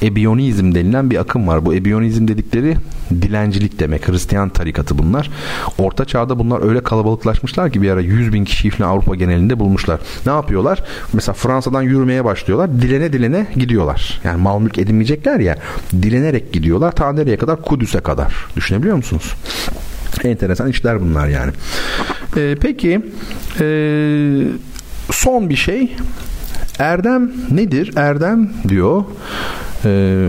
ebiyonizm denilen bir akım var. Bu ebiyonizm dedikleri dilencilik demek. Hristiyan tarikatı bunlar. Orta çağda bunlar öyle kalabalıklaşmışlar ki bir ara 100 bin kişiyi falan Avrupa genelinde bulmuşlar. Ne yapıyorlar? Mesela Fransa'dan yürümeye başlıyorlar. Dilene dilene gidiyorlar. Yani mal mülk edinmeyecekler ya. Dilenerek gidiyorlar. Ta nereye kadar? Kudüs'e kadar. Düşünebiliyor musunuz? Enteresan işler bunlar yani. Ee, peki e, son bir şey Erdem nedir? Erdem diyor e,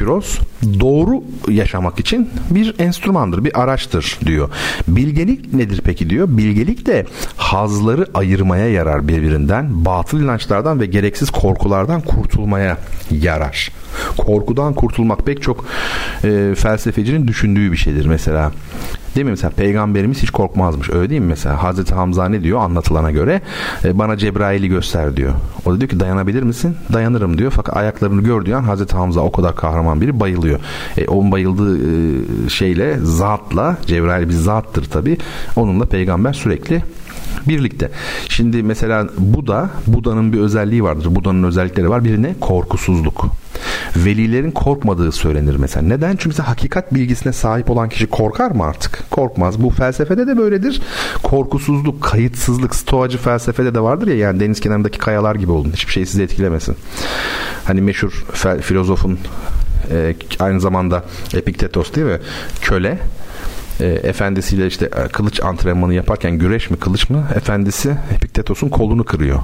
Epikuros doğru yaşamak için bir enstrümandır, bir araçtır diyor. Bilgelik nedir peki diyor. Bilgelik de hazları ayırmaya yarar birbirinden, batıl inançlardan ve gereksiz korkulardan kurtulmaya yarar. Korkudan kurtulmak pek çok e, felsefecinin düşündüğü bir şeydir mesela. Değil mi mesela peygamberimiz hiç korkmazmış öyle değil mi mesela Hazreti Hamza ne diyor anlatılana göre e, bana Cebrail'i göster diyor. O da diyor ki dayanabilir misin? Dayanırım diyor fakat ayaklarını gördüğü an Hazreti Hamza o kadar kahraman biri bayılıyor. E, onun bayıldığı e, şeyle zatla Cebrail bir zattır tabi onunla peygamber sürekli birlikte. Şimdi mesela Buda, Buda'nın bir özelliği vardır. Buda'nın özellikleri var. Birine korkusuzluk. Velilerin korkmadığı söylenir mesela. Neden? Çünkü mesela hakikat bilgisine sahip olan kişi korkar mı artık? Korkmaz. Bu felsefede de böyledir. Korkusuzluk, kayıtsızlık, stoacı felsefede de vardır ya yani deniz kenarındaki kayalar gibi olun. Hiçbir şey sizi etkilemesin. Hani meşhur filozofun e, aynı zamanda Epiktetos değil mi? Köle e, efendisiyle işte e, kılıç antrenmanı yaparken güreş mi kılıç mı efendisi Epiktetos'un kolunu kırıyor.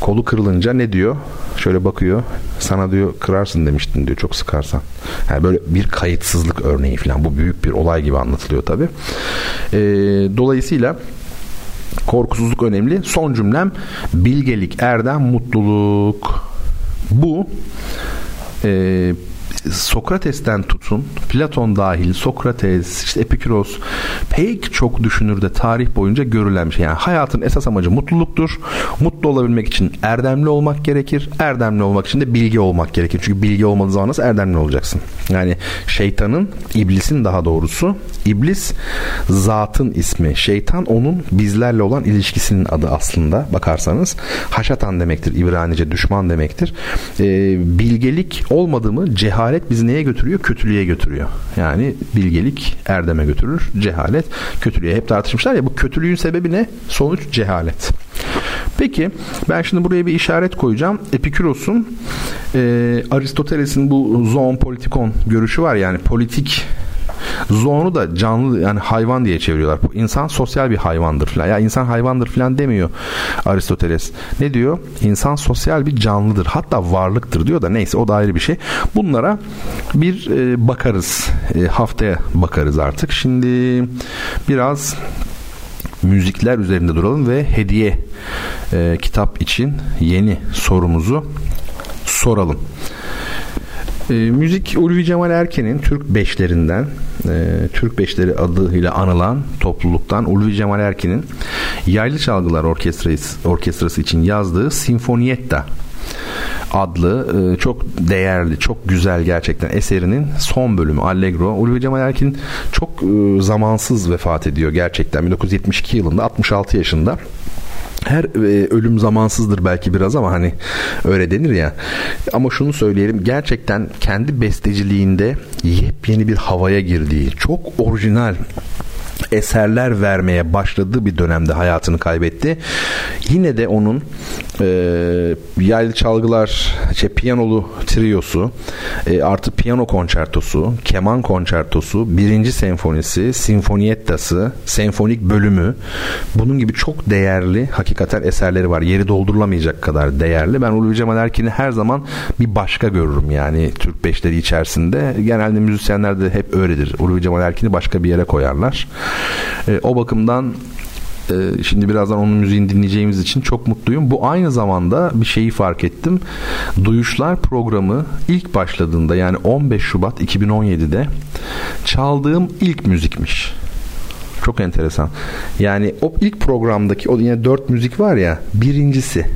Kolu kırılınca ne diyor? Şöyle bakıyor. Sana diyor kırarsın demiştin diyor çok sıkarsan. Yani böyle bir kayıtsızlık örneği falan. Bu büyük bir olay gibi anlatılıyor tabi. E, dolayısıyla korkusuzluk önemli. Son cümlem bilgelik, erdem, mutluluk. Bu e, Sokrates'ten tutun Platon dahil Sokrates, işte Epikuros pek çok düşünürde tarih boyunca görülen bir şey. Yani hayatın esas amacı mutluluktur. Mutlu olabilmek için erdemli olmak gerekir. Erdemli olmak için de bilgi olmak gerekir. Çünkü bilgi olmadığı zaman nasıl erdemli olacaksın? Yani şeytanın, iblisin daha doğrusu iblis zatın ismi. Şeytan onun bizlerle olan ilişkisinin adı aslında bakarsanız. Haşatan demektir. İbranice düşman demektir. Ee, bilgelik olmadı mı cehalet cehalet bizi neye götürüyor? Kötülüğe götürüyor. Yani bilgelik erdeme götürür. Cehalet kötülüğe. Hep tartışmışlar ya bu kötülüğün sebebi ne? Sonuç cehalet. Peki ben şimdi buraya bir işaret koyacağım. Epikuros'un e, Aristoteles'in bu zoon politikon görüşü var yani politik Zoonu da canlı yani hayvan diye çeviriyorlar. İnsan sosyal bir hayvandır falan. Ya insan hayvandır falan demiyor Aristoteles. Ne diyor? İnsan sosyal bir canlıdır. Hatta varlıktır diyor da neyse o da ayrı bir şey. Bunlara bir e, bakarız. E, haftaya bakarız artık. Şimdi biraz müzikler üzerinde duralım ve hediye e, kitap için yeni sorumuzu soralım. E, müzik Ulvi Cemal Erken'in Türk Beşlerinden, e, Türk Beşleri adıyla anılan topluluktan Ulvi Cemal Erken'in Yaylı Çalgılar Orkestrası, Orkestrası için yazdığı Sinfonietta adlı e, çok değerli, çok güzel gerçekten eserinin son bölümü Allegro. Ulvi Cemal Erkin çok e, zamansız vefat ediyor gerçekten. 1972 yılında 66 yaşında her e, ölüm zamansızdır belki biraz ama hani öyle denir ya. Ama şunu söyleyelim gerçekten kendi besteciliğinde yepyeni bir havaya girdiği, çok orijinal eserler vermeye başladığı bir dönemde hayatını kaybetti. Yine de onun e, yaylı çalgılar, şey, piyanolu triyosu, e, artı piyano konçertosu, keman konçertosu, birinci senfonisi, sinfoniettası, senfonik bölümü bunun gibi çok değerli hakikaten eserleri var. Yeri doldurulamayacak kadar değerli. Ben Ulvi Cemal Erkin'i her zaman bir başka görürüm yani Türk beşleri içerisinde. Genelde müzisyenler de hep öyledir. Ulvi Cemal Erkin'i başka bir yere koyarlar. E, o bakımdan e, şimdi birazdan onun müziğini dinleyeceğimiz için çok mutluyum. Bu aynı zamanda bir şeyi fark ettim. Duyuşlar programı ilk başladığında yani 15 Şubat 2017'de çaldığım ilk müzikmiş. Çok enteresan. Yani o ilk programdaki o yine dört müzik var ya birincisi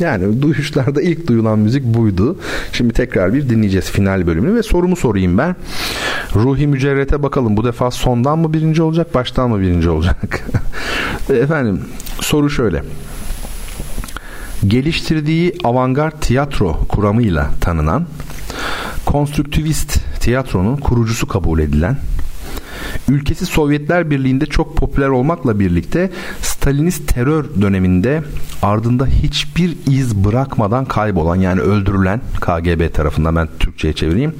yani duyuşlarda ilk duyulan müzik buydu. Şimdi tekrar bir dinleyeceğiz final bölümünü ve sorumu sorayım ben. Ruhi Mücerret'e bakalım bu defa sondan mı birinci olacak baştan mı birinci olacak? Efendim soru şöyle. Geliştirdiği avantgard tiyatro kuramıyla tanınan konstruktivist tiyatronun kurucusu kabul edilen ülkesi Sovyetler Birliği'nde çok popüler olmakla birlikte Stalinist terör döneminde ardında hiçbir iz bırakmadan kaybolan yani öldürülen KGB tarafından ben Türkçe'ye çevireyim.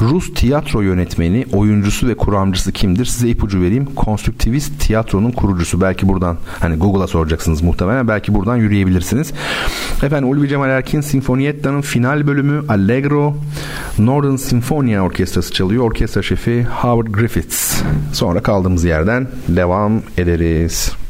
Rus tiyatro yönetmeni, oyuncusu ve kuramcısı kimdir? Size ipucu vereyim. Konstruktivist tiyatronun kurucusu. Belki buradan hani Google'a soracaksınız muhtemelen. Belki buradan yürüyebilirsiniz. Efendim Ulvi Cemal Erkin Sinfonietta'nın final bölümü Allegro Northern Sinfonia Orkestrası çalıyor. Orkestra şefi Howard Griffiths. Sonra kaldığımız yerden devam ederiz.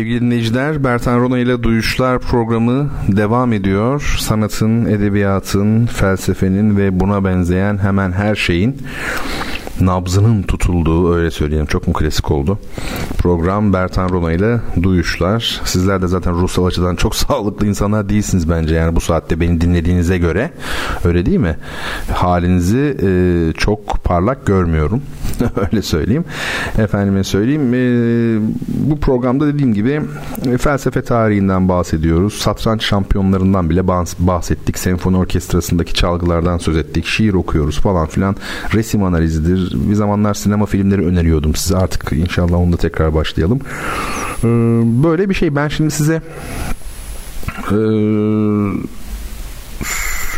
Sevgili dinleyiciler, Bertan Rona ile Duyuşlar programı devam ediyor. Sanatın, edebiyatın, felsefenin ve buna benzeyen hemen her şeyin nabzının tutulduğu öyle söyleyelim çok mu klasik oldu. Program Bertan Rona ile Duyuşlar. Sizler de zaten ruhsal açıdan çok sağlıklı insanlar değilsiniz bence yani bu saatte beni dinlediğinize göre. Öyle değil mi? Halinizi e, çok parlak görmüyorum. öyle söyleyeyim. Efendime söyleyeyim. E, bu programda dediğim gibi e, felsefe tarihinden bahsediyoruz. Satranç şampiyonlarından bile bahsettik. Senfoni orkestrasındaki çalgılardan söz ettik. Şiir okuyoruz falan filan. Resim analizidir, bir zamanlar sinema filmleri öneriyordum size. Artık inşallah onda tekrar başlayalım. Ee, böyle bir şey. Ben şimdi size ee,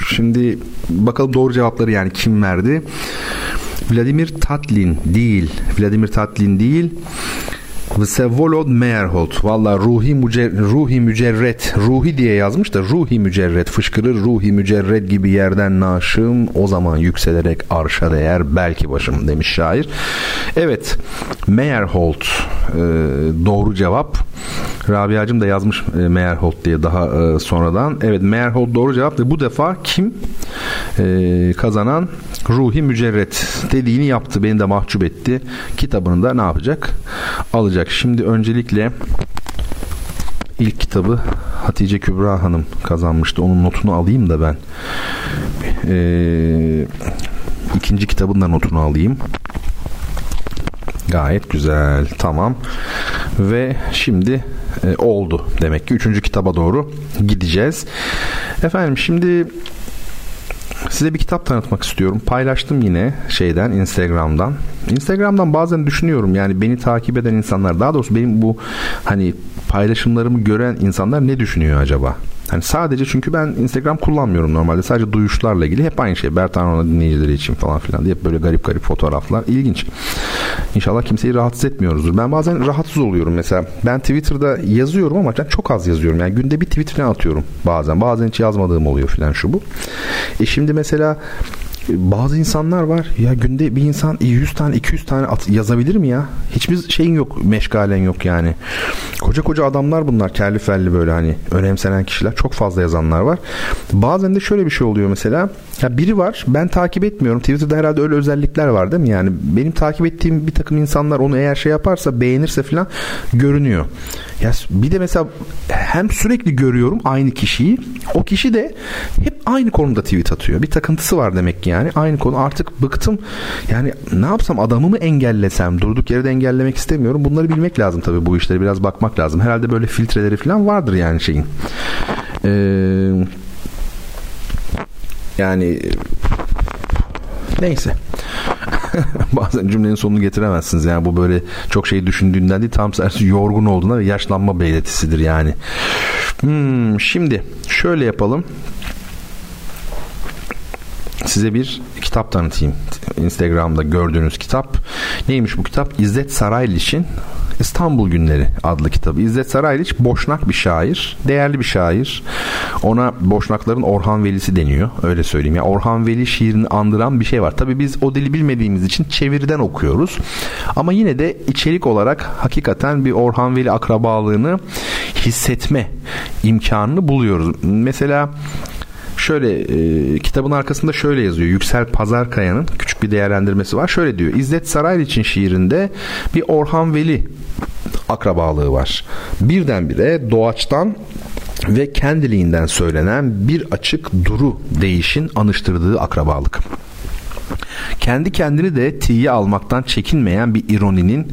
şimdi bakalım doğru cevapları yani kim verdi? Vladimir Tatlin değil. Vladimir Tatlin değil. Vsevolod Meyerhold. Valla ruhi, mücer, ruhi mücerret. Ruhi diye yazmış da ruhi mücerret. Fışkırır ruhi mücerret gibi yerden naşım. O zaman yükselerek arşa değer belki başım demiş şair. Evet. Meyerhold. E, doğru cevap. Rabia'cım da yazmış e, Meyerhold diye daha e, sonradan. Evet Meyerhold doğru cevap ve bu defa kim e, kazanan Ruhi Mücerret dediğini yaptı. Beni de mahcup etti. Kitabını da ne yapacak? Alacak. Şimdi öncelikle ilk kitabı Hatice Kübra Hanım kazanmıştı. Onun notunu alayım da ben. Ee, ikinci kitabın da notunu alayım. Gayet güzel. Tamam. Ve şimdi e, oldu. Demek ki üçüncü kitaba doğru gideceğiz. Efendim şimdi Size bir kitap tanıtmak istiyorum. Paylaştım yine şeyden Instagram'dan. Instagram'dan bazen düşünüyorum yani beni takip eden insanlar daha doğrusu benim bu hani paylaşımlarımı gören insanlar ne düşünüyor acaba? Hani sadece çünkü ben Instagram kullanmıyorum normalde. Sadece duyuşlarla ilgili hep aynı şey. Bertan dinleyicileri için falan filan diye böyle garip garip fotoğraflar. İlginç. İnşallah kimseyi rahatsız etmiyoruzdur. Ben bazen rahatsız oluyorum mesela. Ben Twitter'da yazıyorum ama çok az yazıyorum. Yani günde bir tweetine atıyorum bazen. Bazen hiç yazmadığım oluyor filan şu bu. E şimdi mesela bazı insanlar var ya günde bir insan 100 tane 200 tane at, yazabilir mi ya? Hiçbir şeyin yok meşgalen yok yani. Koca koca adamlar bunlar kelli felli böyle hani önemsenen kişiler çok fazla yazanlar var. Bazen de şöyle bir şey oluyor mesela ya biri var ben takip etmiyorum Twitter'da herhalde öyle özellikler var değil mi yani benim takip ettiğim bir takım insanlar onu eğer şey yaparsa beğenirse falan görünüyor. Ya bir de mesela hem sürekli görüyorum aynı kişiyi o kişi de hep aynı konuda tweet atıyor. Bir takıntısı var demek ki yani. Aynı konu artık bıktım. Yani ne yapsam adamı mı engellesem? Durduk yere de engellemek istemiyorum. Bunları bilmek lazım tabii bu işleri biraz bakmak lazım. Herhalde böyle filtreleri falan vardır yani şeyin. Eee yani neyse. Bazen cümlenin sonunu getiremezsiniz. Yani bu böyle çok şey düşündüğünden değil tam tersi yorgun olduğunda ve yaşlanma belirtisidir yani. Hmm, şimdi şöyle yapalım size bir kitap tanıtayım. Instagram'da gördüğünüz kitap. Neymiş bu kitap? İzzet Sarayliç'in İstanbul Günleri adlı kitabı. İzzet Sarayliç boşnak bir şair. Değerli bir şair. Ona boşnakların Orhan Velisi deniyor. Öyle söyleyeyim. Yani Orhan Veli şiirini andıran bir şey var. Tabii biz o dili bilmediğimiz için çeviriden okuyoruz. Ama yine de içerik olarak hakikaten bir Orhan Veli akrabalığını hissetme imkanını buluyoruz. Mesela Şöyle e, kitabın arkasında şöyle yazıyor. Yüksel Pazarkaya'nın küçük bir değerlendirmesi var. Şöyle diyor. İzzet Sarayliç'in şiirinde bir Orhan Veli akrabalığı var. Birdenbire doğaçtan ve kendiliğinden söylenen bir açık duru değişin anıştırdığı akrabalık. Kendi kendini de tiye almaktan çekinmeyen bir ironinin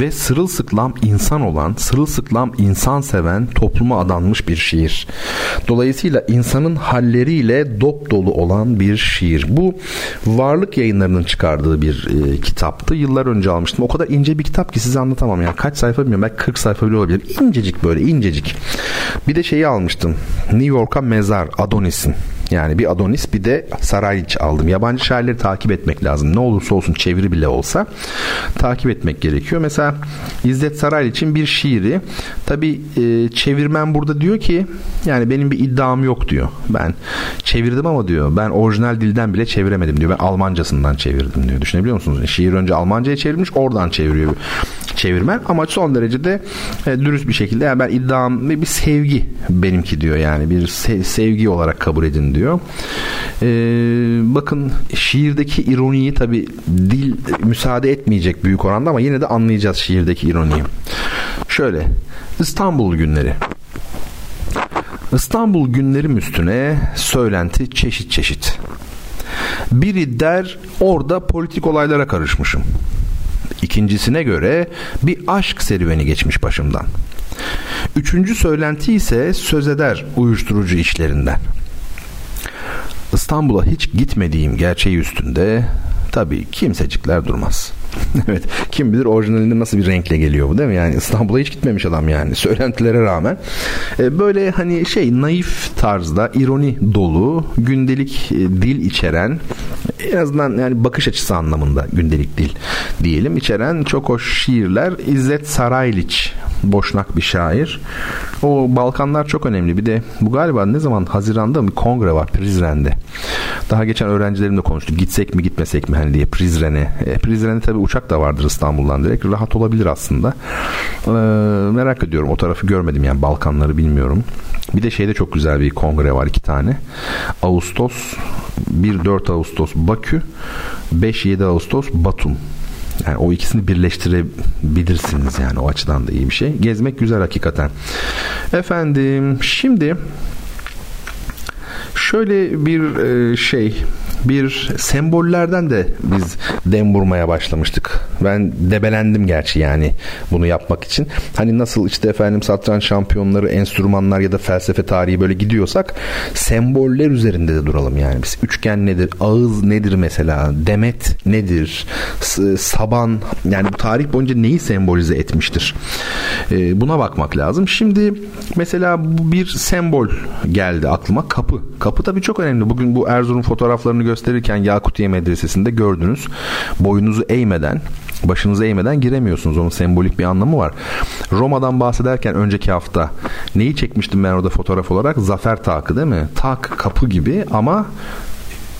ve sırılsıklam insan olan, sırılsıklam insan seven topluma adanmış bir şiir. Dolayısıyla insanın halleriyle dop dolu olan bir şiir. Bu varlık yayınlarının çıkardığı bir e, kitaptı. Yıllar önce almıştım. O kadar ince bir kitap ki size anlatamam. Yani kaç sayfa bilmiyorum. Belki 40 sayfa bile olabilir. İncecik böyle incecik. Bir de şeyi almıştım. New York'a mezar Adonis'in. Yani bir Adonis bir de Sarayliç aldım. Yabancı şairleri takip etmek lazım. Ne olursa olsun çeviri bile olsa takip etmek gerekiyor. Mesela İzzet Sarayliç'in bir şiiri. Tabi e, çevirmen burada diyor ki yani benim bir iddiam yok diyor. Ben çevirdim ama diyor ben orijinal dilden bile çeviremedim diyor. Ben Almancasından çevirdim diyor. Düşünebiliyor musunuz? Şiir önce Almanca'ya çevrilmiş oradan çeviriyor. çevirmen ama son derece de e, dürüst bir şekilde yani ben iddiam bir sevgi benimki diyor yani bir se- sevgi olarak kabul edin diyor. E, bakın şiirdeki ironiyi tabi dil müsaade etmeyecek büyük oranda ama yine de anlayacağız şiirdeki ironiyi. Şöyle İstanbul günleri İstanbul günlerim üstüne söylenti çeşit çeşit. Biri der orada politik olaylara karışmışım. İkincisine göre bir aşk serüveni geçmiş başımdan. Üçüncü söylenti ise söz eder uyuşturucu işlerinden. İstanbul'a hiç gitmediğim gerçeği üstünde tabii kimsecikler durmaz. evet kim bilir orijinalinde nasıl bir renkle geliyor bu değil mi? Yani İstanbul'a hiç gitmemiş adam yani söylentilere rağmen. E, böyle hani şey naif tarzda ironi dolu gündelik e, dil içeren en azından yani bakış açısı anlamında gündelik dil diyelim içeren çok hoş şiirler İzzet Sarayliç Boşnak bir şair. O Balkanlar çok önemli. Bir de bu galiba ne zaman Haziran'da bir kongre var Prizren'de. Daha geçen öğrencilerimle konuştuk. Gitsek mi gitmesek mi hani diye Prizren'e. E, Prizren'e tabii uçak da vardır İstanbul'dan direkt. Rahat olabilir aslında. E, merak ediyorum. O tarafı görmedim yani Balkanları bilmiyorum. Bir de şeyde çok güzel bir kongre var iki tane. Ağustos 1-4 Ağustos Bakü 5-7 Ağustos Batum yani o ikisini birleştirebilirsiniz yani o açıdan da iyi bir şey. Gezmek güzel hakikaten. Efendim şimdi şöyle bir e, şey bir sembollerden de biz dem vurmaya başlamıştık. Ben debelendim gerçi yani bunu yapmak için. Hani nasıl işte efendim satranç şampiyonları, enstrümanlar ya da felsefe tarihi böyle gidiyorsak semboller üzerinde de duralım yani. Biz üçgen nedir, ağız nedir mesela, demet nedir, saban yani bu tarih boyunca neyi sembolize etmiştir? Ee, buna bakmak lazım. Şimdi mesela bir sembol geldi aklıma kapı. Kapı tabii çok önemli. Bugün bu Erzurum fotoğraflarını gösterirken Yakutiye Medresesi'nde gördünüz. Boyunuzu eğmeden başınızı eğmeden giremiyorsunuz. Onun sembolik bir anlamı var. Roma'dan bahsederken önceki hafta neyi çekmiştim ben orada fotoğraf olarak? Zafer takı değil mi? Tak kapı gibi ama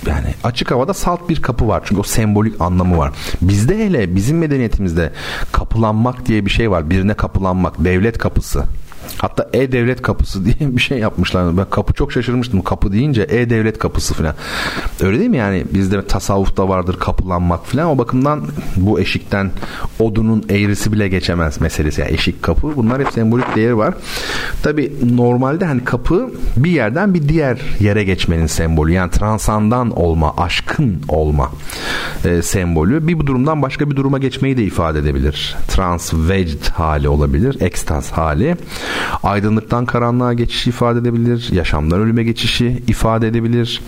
yani açık havada salt bir kapı var. Çünkü o sembolik anlamı var. Bizde hele bizim medeniyetimizde kapılanmak diye bir şey var. Birine kapılanmak, devlet kapısı. Hatta e-devlet kapısı diye bir şey yapmışlar. Ben kapı çok şaşırmıştım. Kapı deyince e-devlet kapısı falan. Öyle değil mi yani? Bizde tasavvufta vardır kapılanmak falan. O bakımdan bu eşikten odunun eğrisi bile geçemez meselesi. Yani eşik kapı bunlar hep sembolik değeri var. Tabi normalde hani kapı bir yerden bir diğer yere geçmenin sembolü. Yani transandan olma, aşkın olma e, sembolü. Bir bu durumdan başka bir duruma geçmeyi de ifade edebilir. Transveged hali olabilir. Ekstaz hali aydınlıktan karanlığa geçişi ifade edebilir, yaşamdan ölüme geçişi ifade edebilir.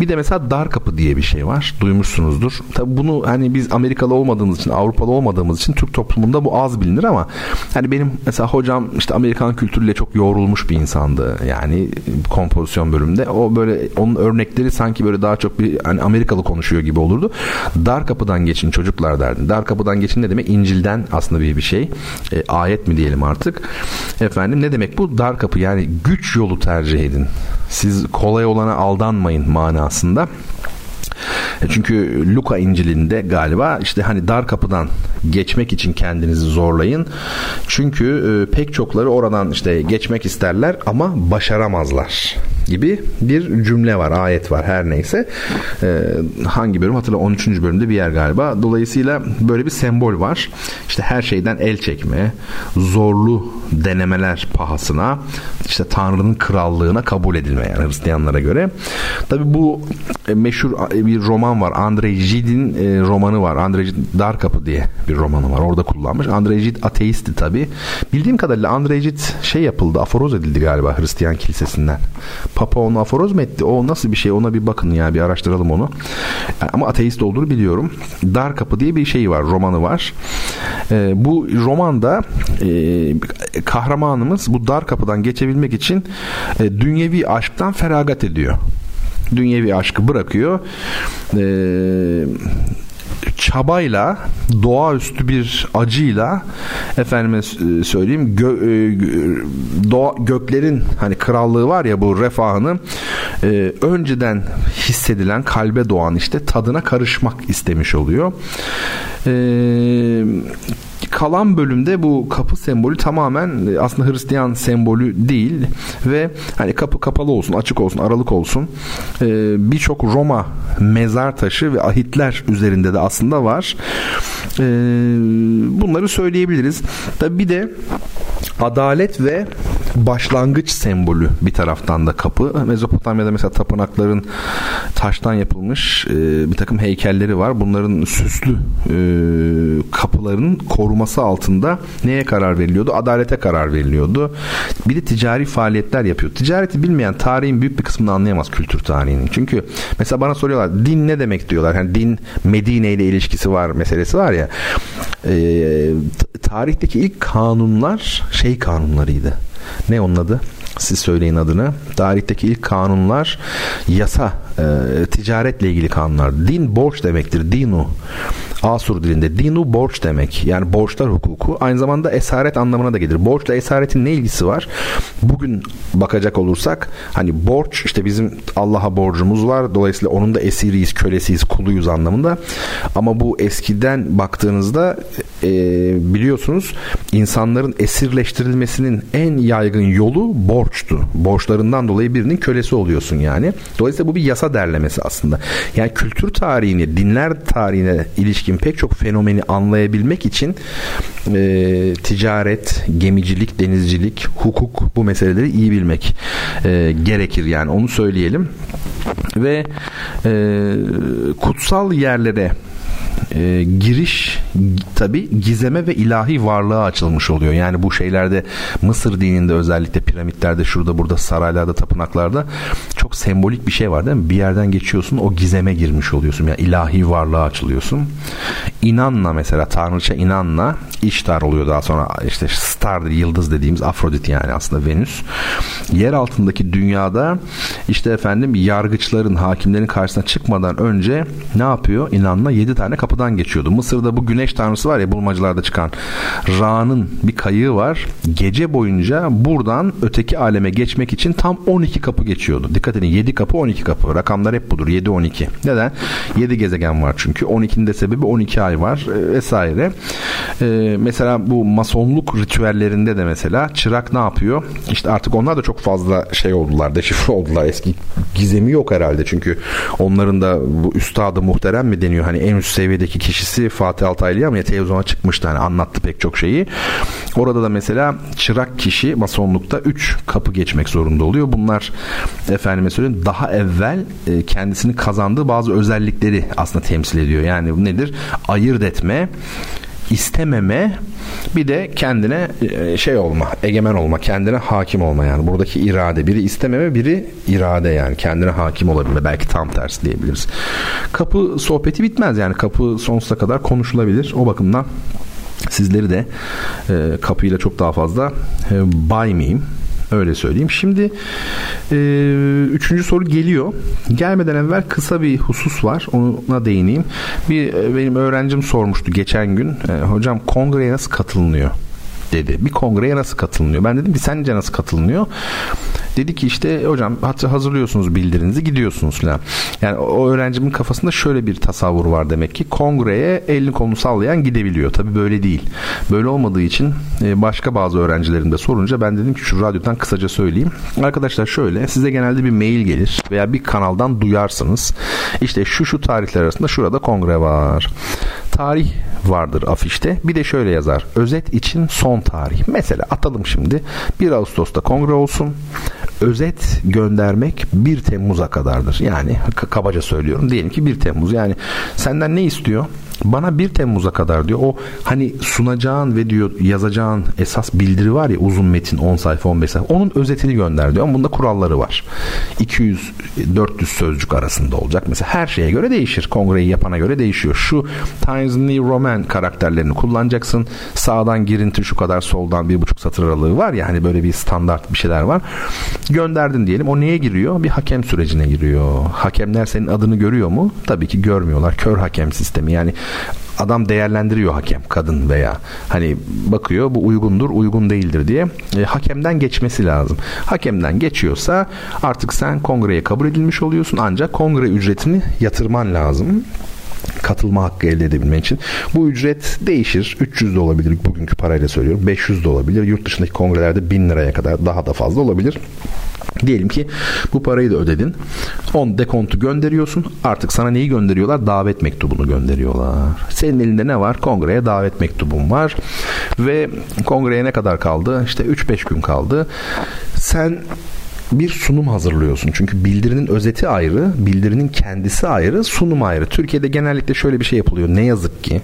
Bir de mesela dar kapı diye bir şey var. Duymuşsunuzdur. Tabi bunu hani biz Amerikalı olmadığımız için, Avrupalı olmadığımız için Türk toplumunda bu az bilinir ama hani benim mesela hocam işte Amerikan kültürüyle çok yoğrulmuş bir insandı. Yani kompozisyon bölümünde. O böyle onun örnekleri sanki böyle daha çok bir hani Amerikalı konuşuyor gibi olurdu. Dar kapıdan geçin çocuklar derdi. Dar kapıdan geçin ne demek? İncil'den aslında bir bir şey. E, ayet mi diyelim artık. Efendim ne demek bu? Dar kapı yani güç yolu tercih edin. Siz kolay olana aldanmayın manasında. E, çünkü Luka İncil'inde galiba işte hani dar kapıdan geçmek için kendinizi zorlayın. Çünkü e, pek çokları oradan işte geçmek isterler ama başaramazlar gibi bir cümle var, ayet var her neyse. E, hangi bölüm hatırla 13. bölümde bir yer galiba. Dolayısıyla böyle bir sembol var. İşte her şeyden el çekme, zorlu denemeler pahasına işte Tanrı'nın krallığına kabul edilme yani Hristiyanlara göre. Tabi bu e, meşhur e, bir roman var. Andrei Gide'in e, romanı var. Andrei Gide Dar Kapı diye bir romanı var. Orada kullanmış. Andrei Gide ateisti tabi. Bildiğim kadarıyla Andrei Gide şey yapıldı. Aforoz edildi galiba Hristiyan kilisesinden. Papa onu aforoz mu etti? O nasıl bir şey? Ona bir bakın ya bir araştıralım onu. Ama ateist olduğunu biliyorum. Dar Kapı diye bir şey var. Romanı var. E, bu romanda e, kahramanımız bu dar kapıdan geçebilmek için e, dünyevi aşktan feragat ediyor dünyevi aşkı bırakıyor. Ee, çabayla doğaüstü bir acıyla efendime söyleyeyim gö, e, doğa, göklerin hani krallığı var ya bu refahını e, önceden hissedilen kalbe doğan işte tadına karışmak istemiş oluyor. E, kalan bölümde bu kapı sembolü tamamen e, aslında Hristiyan sembolü değil ve hani kapı kapalı olsun, açık olsun, aralık olsun. E, Birçok Roma mezar taşı ve ahitler üzerinde de aslında var. E, bunları söyleyebiliriz. Tabi bir de adalet ve başlangıç sembolü bir taraftan da kapı. Mezopotamya'da mesela tapınakların taştan yapılmış e, bir takım heykelleri var. Bunların süslü e, kapıların koruması altında neye karar veriliyordu? Adalete karar veriliyordu. Bir de ticari faaliyetler yapıyor. Ticareti bilmeyen tarihin büyük bir kısmını anlayamaz kültür tarihinin. Çünkü mesela bana soruyorlar din ne demek diyorlar. Yani din Medine ile ilişkisi var meselesi var ya. E, tarihteki ilk kanunlar şey kanunlarıydı. Ne onun adı? Siz söyleyin adını. Tarihteki ilk kanunlar yasa, e, ticaretle ilgili kanunlar. Din borç demektir. Dinu. Asur dilinde dinu borç demek. Yani borçlar hukuku aynı zamanda esaret anlamına da gelir. Borçla esaretin ne ilgisi var? Bugün bakacak olursak hani borç işte bizim Allah'a borcumuz var. Dolayısıyla onun da esiriyiz, kölesiyiz, kuluyuz anlamında. Ama bu eskiden baktığınızda e, biliyorsunuz insanların esirleştirilmesinin en yaygın yolu borçtu. Borçlarından dolayı birinin kölesi oluyorsun yani. Dolayısıyla bu bir yasa derlemesi aslında. Yani kültür tarihini, dinler tarihine ilişkin pek çok fenomeni anlayabilmek için e, ticaret, gemicilik, denizcilik, hukuk bu meseleleri iyi bilmek e, gerekir yani onu söyleyelim ve e, kutsal yerlere e, giriş tabi gizeme ve ilahi varlığa açılmış oluyor. Yani bu şeylerde Mısır dininde özellikle piramitlerde şurada burada saraylarda tapınaklarda çok sembolik bir şey var değil mi? Bir yerden geçiyorsun o gizeme girmiş oluyorsun. Yani ilahi varlığa açılıyorsun. İnanla mesela tanrıça inanla iştar oluyor daha sonra işte star yıldız dediğimiz Afrodit yani aslında Venüs. Yer altındaki dünyada işte efendim yargıçların hakimlerin karşısına çıkmadan önce ne yapıyor? İnanla yedi tane kapıdan geçiyordu. Mısır'da bu güneş tanrısı var ya bulmacalarda çıkan. Ra'nın bir kayığı var. Gece boyunca buradan öteki aleme geçmek için tam 12 kapı geçiyordu. Dikkat edin 7 kapı 12 kapı. Rakamlar hep budur. 7 12. Neden? 7 gezegen var çünkü. 12'nin de sebebi 12 ay var e, vesaire. Ee, mesela bu masonluk ritüellerinde de mesela çırak ne yapıyor? İşte artık onlar da çok fazla şey oldular, deşifre oldular. Eski gizemi yok herhalde çünkü onların da bu üstadı muhterem mi deniyor? Hani en üst seviyedeki kişisi Fatih Altaylı ama televizyona çıkmıştı hani anlattı pek çok şeyi. Orada da mesela çırak kişi masonlukta 3 kapı geçmek zorunda oluyor. Bunlar efendime söyleyeyim daha evvel e, kendisini kazandığı bazı özellikleri aslında temsil ediyor. Yani bu nedir? Ayırt etme, istememe bir de kendine e, şey olma, egemen olma, kendine hakim olma yani. Buradaki irade biri istememe, biri irade yani kendine hakim olabilme. Belki tam tersi diyebiliriz. Kapı sohbeti bitmez yani kapı sonsuza kadar konuşulabilir. O bakımdan sizleri de e, kapıyla çok daha fazla e, baymayayım. Öyle söyleyeyim. Şimdi e, üçüncü soru geliyor. Gelmeden evvel kısa bir husus var. Ona değineyim. Bir e, benim öğrencim sormuştu geçen gün. E, hocam kongreye nasıl katılınıyor? dedi. Bir kongreye nasıl katılınıyor? Ben dedim ki sence nasıl katılınıyor? Dedi ki işte hocam hazırlıyorsunuz bildirinizi gidiyorsunuz falan. Yani o öğrencimin kafasında şöyle bir tasavvur var demek ki kongreye elini kolunu sallayan gidebiliyor. Tabi böyle değil. Böyle olmadığı için e, başka bazı öğrencilerim de sorunca ben dedim ki şu radyodan kısaca söyleyeyim. Arkadaşlar şöyle size genelde bir mail gelir veya bir kanaldan duyarsınız. İşte şu şu tarihler arasında şurada kongre var. Tarih vardır afişte. Bir de şöyle yazar. Özet için son tarih. Mesela atalım şimdi. 1 Ağustos'ta kongre olsun özet göndermek 1 Temmuz'a kadardır. Yani kabaca söylüyorum. Diyelim ki 1 Temmuz. Yani senden ne istiyor? Bana 1 Temmuz'a kadar diyor o hani sunacağın ve diyor yazacağın esas bildiri var ya uzun metin 10 sayfa 15 sayfa onun özetini gönder diyor ama bunda kuralları var. 200 400 sözcük arasında olacak. Mesela her şeye göre değişir. Kongreyi yapana göre değişiyor. Şu Times New Roman karakterlerini kullanacaksın. Sağdan girinti şu kadar soldan bir buçuk satır aralığı var ya hani böyle bir standart bir şeyler var. Gönderdin diyelim. O neye giriyor? Bir hakem sürecine giriyor. Hakemler senin adını görüyor mu? Tabii ki görmüyorlar. Kör hakem sistemi. Yani adam değerlendiriyor hakem kadın veya hani bakıyor bu uygundur uygun değildir diye e, hakemden geçmesi lazım. Hakemden geçiyorsa artık sen kongreye kabul edilmiş oluyorsun ancak kongre ücretini yatırman lazım. Katılma hakkı elde edebilmen için. Bu ücret değişir. 300 de olabilir bugünkü parayla söylüyorum. 500 de olabilir. Yurt dışındaki kongrelerde 1000 liraya kadar daha da fazla olabilir. Diyelim ki bu parayı da ödedin. 10 dekontu gönderiyorsun. Artık sana neyi gönderiyorlar? Davet mektubunu gönderiyorlar. Senin elinde ne var? Kongreye davet mektubun var. Ve kongreye ne kadar kaldı? İşte 3-5 gün kaldı. Sen bir sunum hazırlıyorsun. Çünkü bildirinin özeti ayrı, bildirinin kendisi ayrı, sunum ayrı. Türkiye'de genellikle şöyle bir şey yapılıyor. Ne yazık ki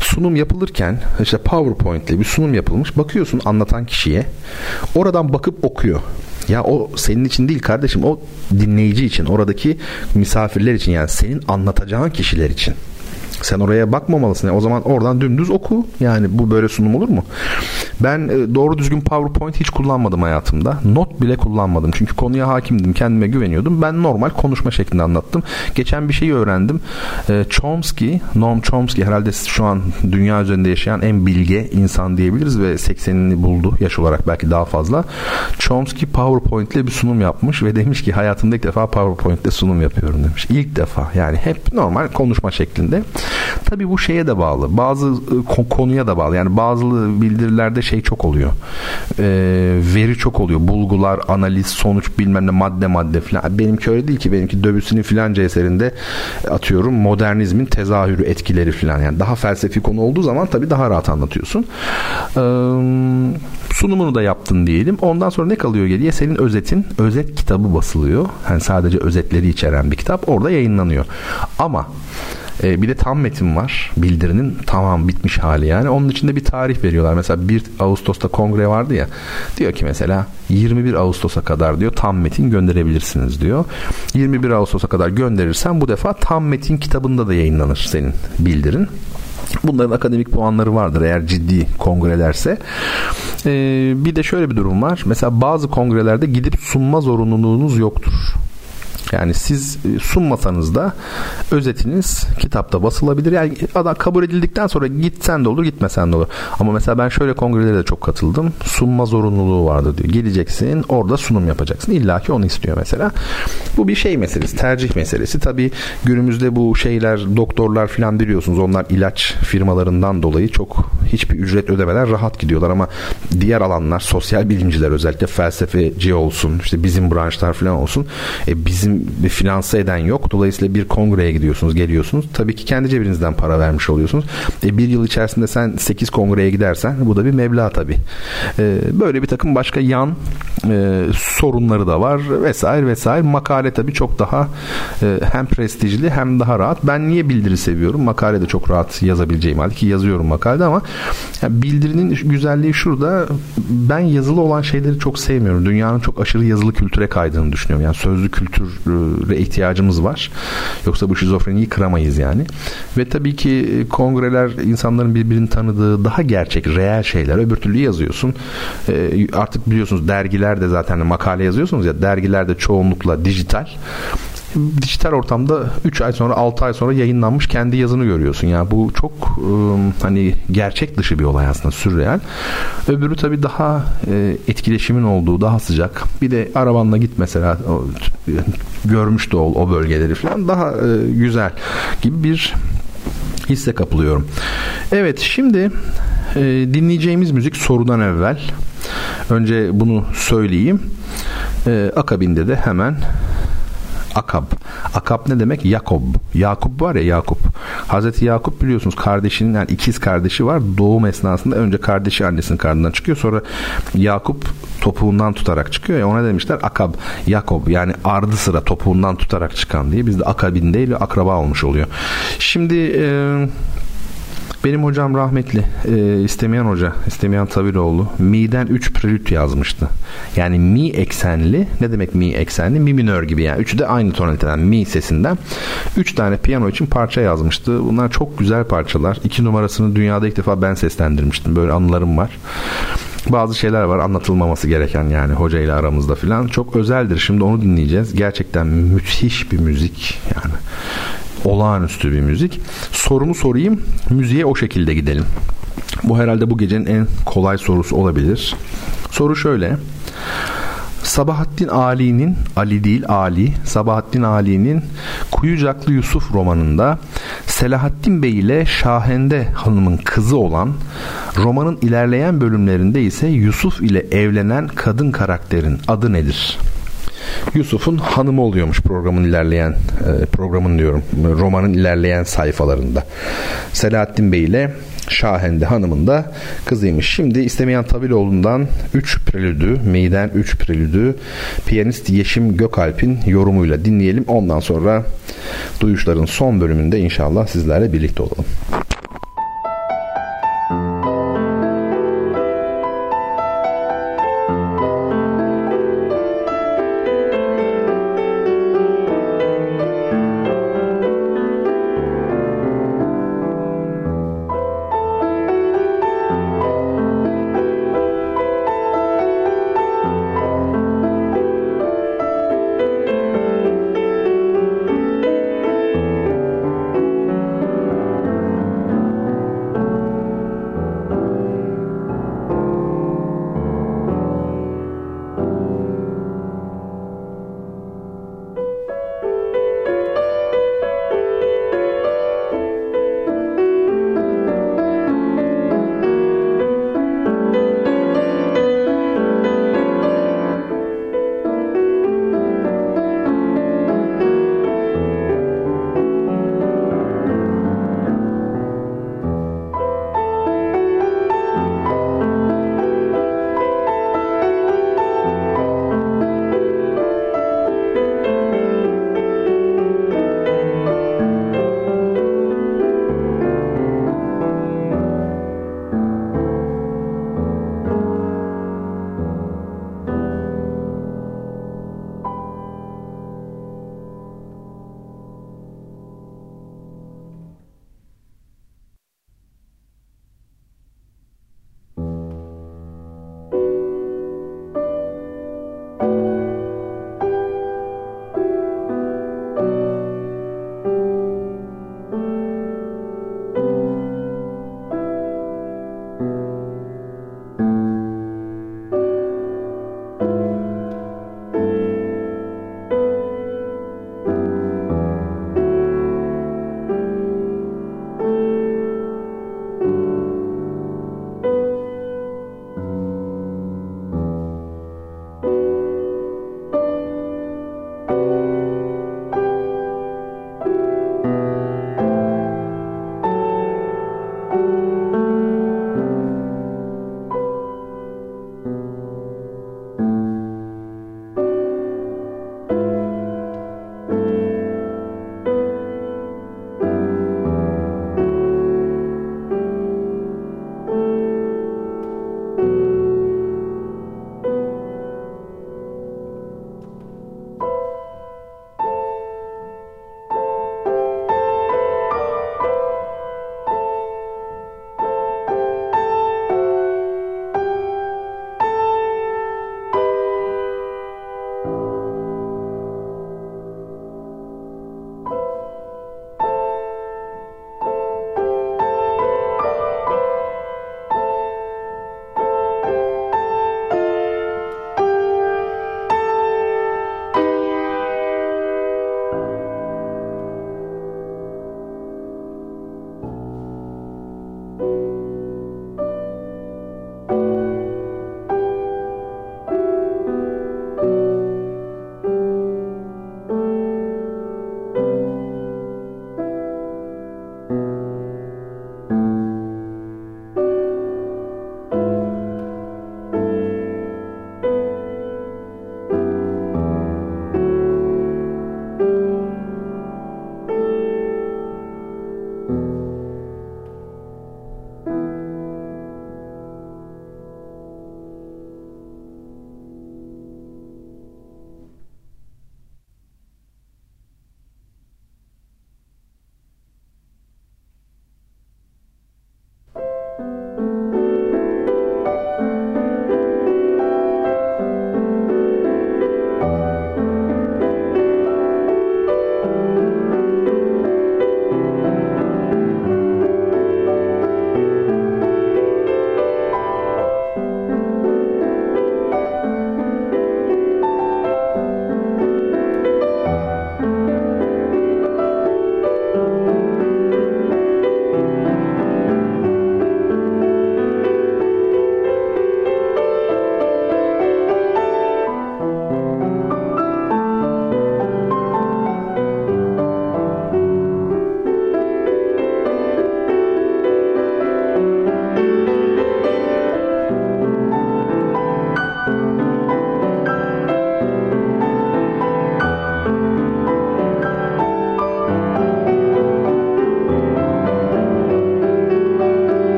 sunum yapılırken işte PowerPoint'le bir sunum yapılmış. Bakıyorsun anlatan kişiye. Oradan bakıp okuyor. Ya o senin için değil kardeşim o dinleyici için oradaki misafirler için yani senin anlatacağın kişiler için. Sen oraya bakmamalısın. o zaman oradan dümdüz oku. Yani bu böyle sunum olur mu? Ben e, doğru düzgün PowerPoint hiç kullanmadım hayatımda. Not bile kullanmadım. Çünkü konuya hakimdim. Kendime güveniyordum. Ben normal konuşma şeklinde anlattım. Geçen bir şeyi öğrendim. E, Chomsky, Noam Chomsky herhalde şu an dünya üzerinde yaşayan en bilge insan diyebiliriz ve 80'ini buldu yaş olarak belki daha fazla. Chomsky PowerPoint ile bir sunum yapmış ve demiş ki hayatımda ilk defa PowerPoint ile sunum yapıyorum demiş. İlk defa yani hep normal konuşma şeklinde. Tabii bu şeye de bağlı. Bazı e, konuya da bağlı. Yani bazı bildirilerde şey çok oluyor. E, veri çok oluyor. Bulgular, analiz, sonuç bilmem ne madde madde falan. Benimki öyle değil ki. Benimki Döbüs'ün filanca eserinde atıyorum modernizmin tezahürü etkileri falan. Yani daha felsefi konu olduğu zaman tabii daha rahat anlatıyorsun. Ee, sunumunu da yaptın diyelim. Ondan sonra ne kalıyor geriye? Senin özetin, özet kitabı basılıyor. Yani sadece özetleri içeren bir kitap orada yayınlanıyor. Ama e, bir de tam metin var. Bildirinin tamam bitmiş hali yani. Onun içinde bir tarih veriyorlar. Mesela 1 Ağustos'ta kongre vardı ya. Diyor ki mesela 21 Ağustos'a kadar diyor tam metin gönderebilirsiniz diyor. 21 Ağustos'a kadar gönderirsen bu defa tam metin kitabında da yayınlanır senin bildirin. Bunların akademik puanları vardır eğer ciddi kongrelerse. Ee, bir de şöyle bir durum var. Mesela bazı kongrelerde gidip sunma zorunluluğunuz yoktur. Yani siz e, sunmasanız da özetiniz kitapta basılabilir. Yani adam kabul edildikten sonra gitsen de olur gitmesen de olur. Ama mesela ben şöyle kongrelere de çok katıldım. Sunma zorunluluğu vardı diyor. Geleceksin orada sunum yapacaksın. İlla ki onu istiyor mesela. Bu bir şey meselesi. Tercih meselesi. Tabii günümüzde bu şeyler doktorlar falan biliyorsunuz. Onlar ilaç firmalarından dolayı çok hiçbir ücret ödemeden rahat gidiyorlar ama diğer alanlar sosyal bilimciler özellikle felsefeci olsun işte bizim branşlar falan olsun e, bizim bir finanse eden yok. Dolayısıyla bir kongreye gidiyorsunuz, geliyorsunuz. Tabii ki kendi cebinizden para vermiş oluyorsunuz. E, bir yıl içerisinde sen 8 kongreye gidersen bu da bir meblağ tabii. E, böyle bir takım başka yan e, sorunları da var vesaire vesaire. Makale tabii çok daha e, hem prestijli hem daha rahat. Ben niye bildiri seviyorum? Makale de çok rahat yazabileceğim halde ki yazıyorum makalede ama yani bildirinin güzelliği şurada. Ben yazılı olan şeyleri çok sevmiyorum. Dünyanın çok aşırı yazılı kültüre kaydığını düşünüyorum. Yani sözlü kültür ve ihtiyacımız var. Yoksa bu şizofreniyi kıramayız yani. Ve tabii ki e, kongreler insanların birbirini tanıdığı daha gerçek, reel şeyler. Öbür türlü yazıyorsun. E, artık biliyorsunuz dergiler de zaten makale yazıyorsunuz ya dergiler de çoğunlukla dijital dijital ortamda 3 ay sonra 6 ay sonra yayınlanmış kendi yazını görüyorsun. Yani bu çok ıı, hani gerçek dışı bir olay aslında sürreal. Öbürü tabii daha e, etkileşimin olduğu daha sıcak. Bir de arabanla git mesela o, görmüş de ol o bölgeleri falan daha e, güzel gibi bir hisse kapılıyorum. Evet şimdi e, dinleyeceğimiz müzik sorudan evvel. Önce bunu söyleyeyim. E, akabinde de hemen Akab. Akab ne demek? Yakob. Yakup var ya Yakup. Hazreti Yakup biliyorsunuz kardeşinin yani ikiz kardeşi var. Doğum esnasında önce kardeşi annesinin karnından çıkıyor. Sonra Yakup topuğundan tutarak çıkıyor ya ona demişler Akab. Yakob yani ardı sıra topuğundan tutarak çıkan diye. Bizde akabin değil akraba olmuş oluyor. Şimdi eee benim hocam rahmetli e, istemeyen hoca istemeyen Taviroğlu mi'den 3 prelüt yazmıştı. Yani mi eksenli ne demek mi eksenli? Mi minör gibi yani. Üçü de aynı tonaliteden mi sesinden. 3 tane piyano için parça yazmıştı. Bunlar çok güzel parçalar. 2 numarasını dünyada ilk defa ben seslendirmiştim. Böyle anılarım var bazı şeyler var anlatılmaması gereken yani hoca ile aramızda filan çok özeldir. Şimdi onu dinleyeceğiz. Gerçekten müthiş bir müzik yani olağanüstü bir müzik. Sorumu sorayım, müziğe o şekilde gidelim. Bu herhalde bu gecenin en kolay sorusu olabilir. Soru şöyle. Sabahattin Ali'nin, Ali değil Ali, Sabahattin Ali'nin Kuyucaklı Yusuf romanında Selahattin Bey ile Şahende Hanım'ın kızı olan romanın ilerleyen bölümlerinde ise Yusuf ile evlenen kadın karakterin adı nedir? Yusuf'un hanımı oluyormuş programın ilerleyen e, programın diyorum romanın ilerleyen sayfalarında. Selahattin Bey ile Şahende Hanım'ın da kızıymış. Şimdi istemeyen Tabiloğlu'ndan 3 prelüdü, Meyden 3 prelüdü piyanist Yeşim Gökalp'in yorumuyla dinleyelim. Ondan sonra duyuşların son bölümünde inşallah sizlerle birlikte olalım.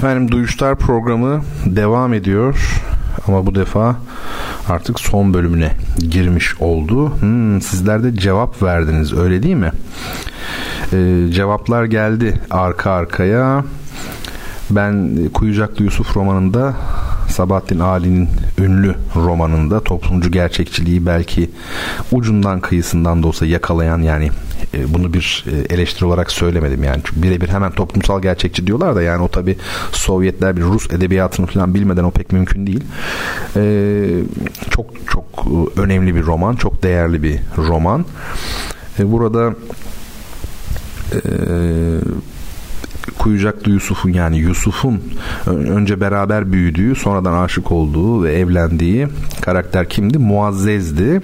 Efendim Duyuşlar programı devam ediyor ama bu defa artık son bölümüne girmiş oldu. Hmm, sizler de cevap verdiniz öyle değil mi? Ee, cevaplar geldi arka arkaya. Ben Kuyucaklı Yusuf romanında Sabahattin Ali'nin ünlü romanında toplumcu gerçekçiliği belki ucundan kıyısından da olsa yakalayan yani bunu bir e, eleştiri olarak söylemedim yani çünkü birebir hemen toplumsal gerçekçi diyorlar da yani o tabi Sovyetler bir Rus edebiyatını falan bilmeden o pek mümkün değil e, çok çok önemli bir roman çok değerli bir roman burada Kuyucaklı Yusuf'un yani Yusuf'un önce beraber büyüdüğü sonradan aşık olduğu ve evlendiği karakter kimdi? Muazzez'di.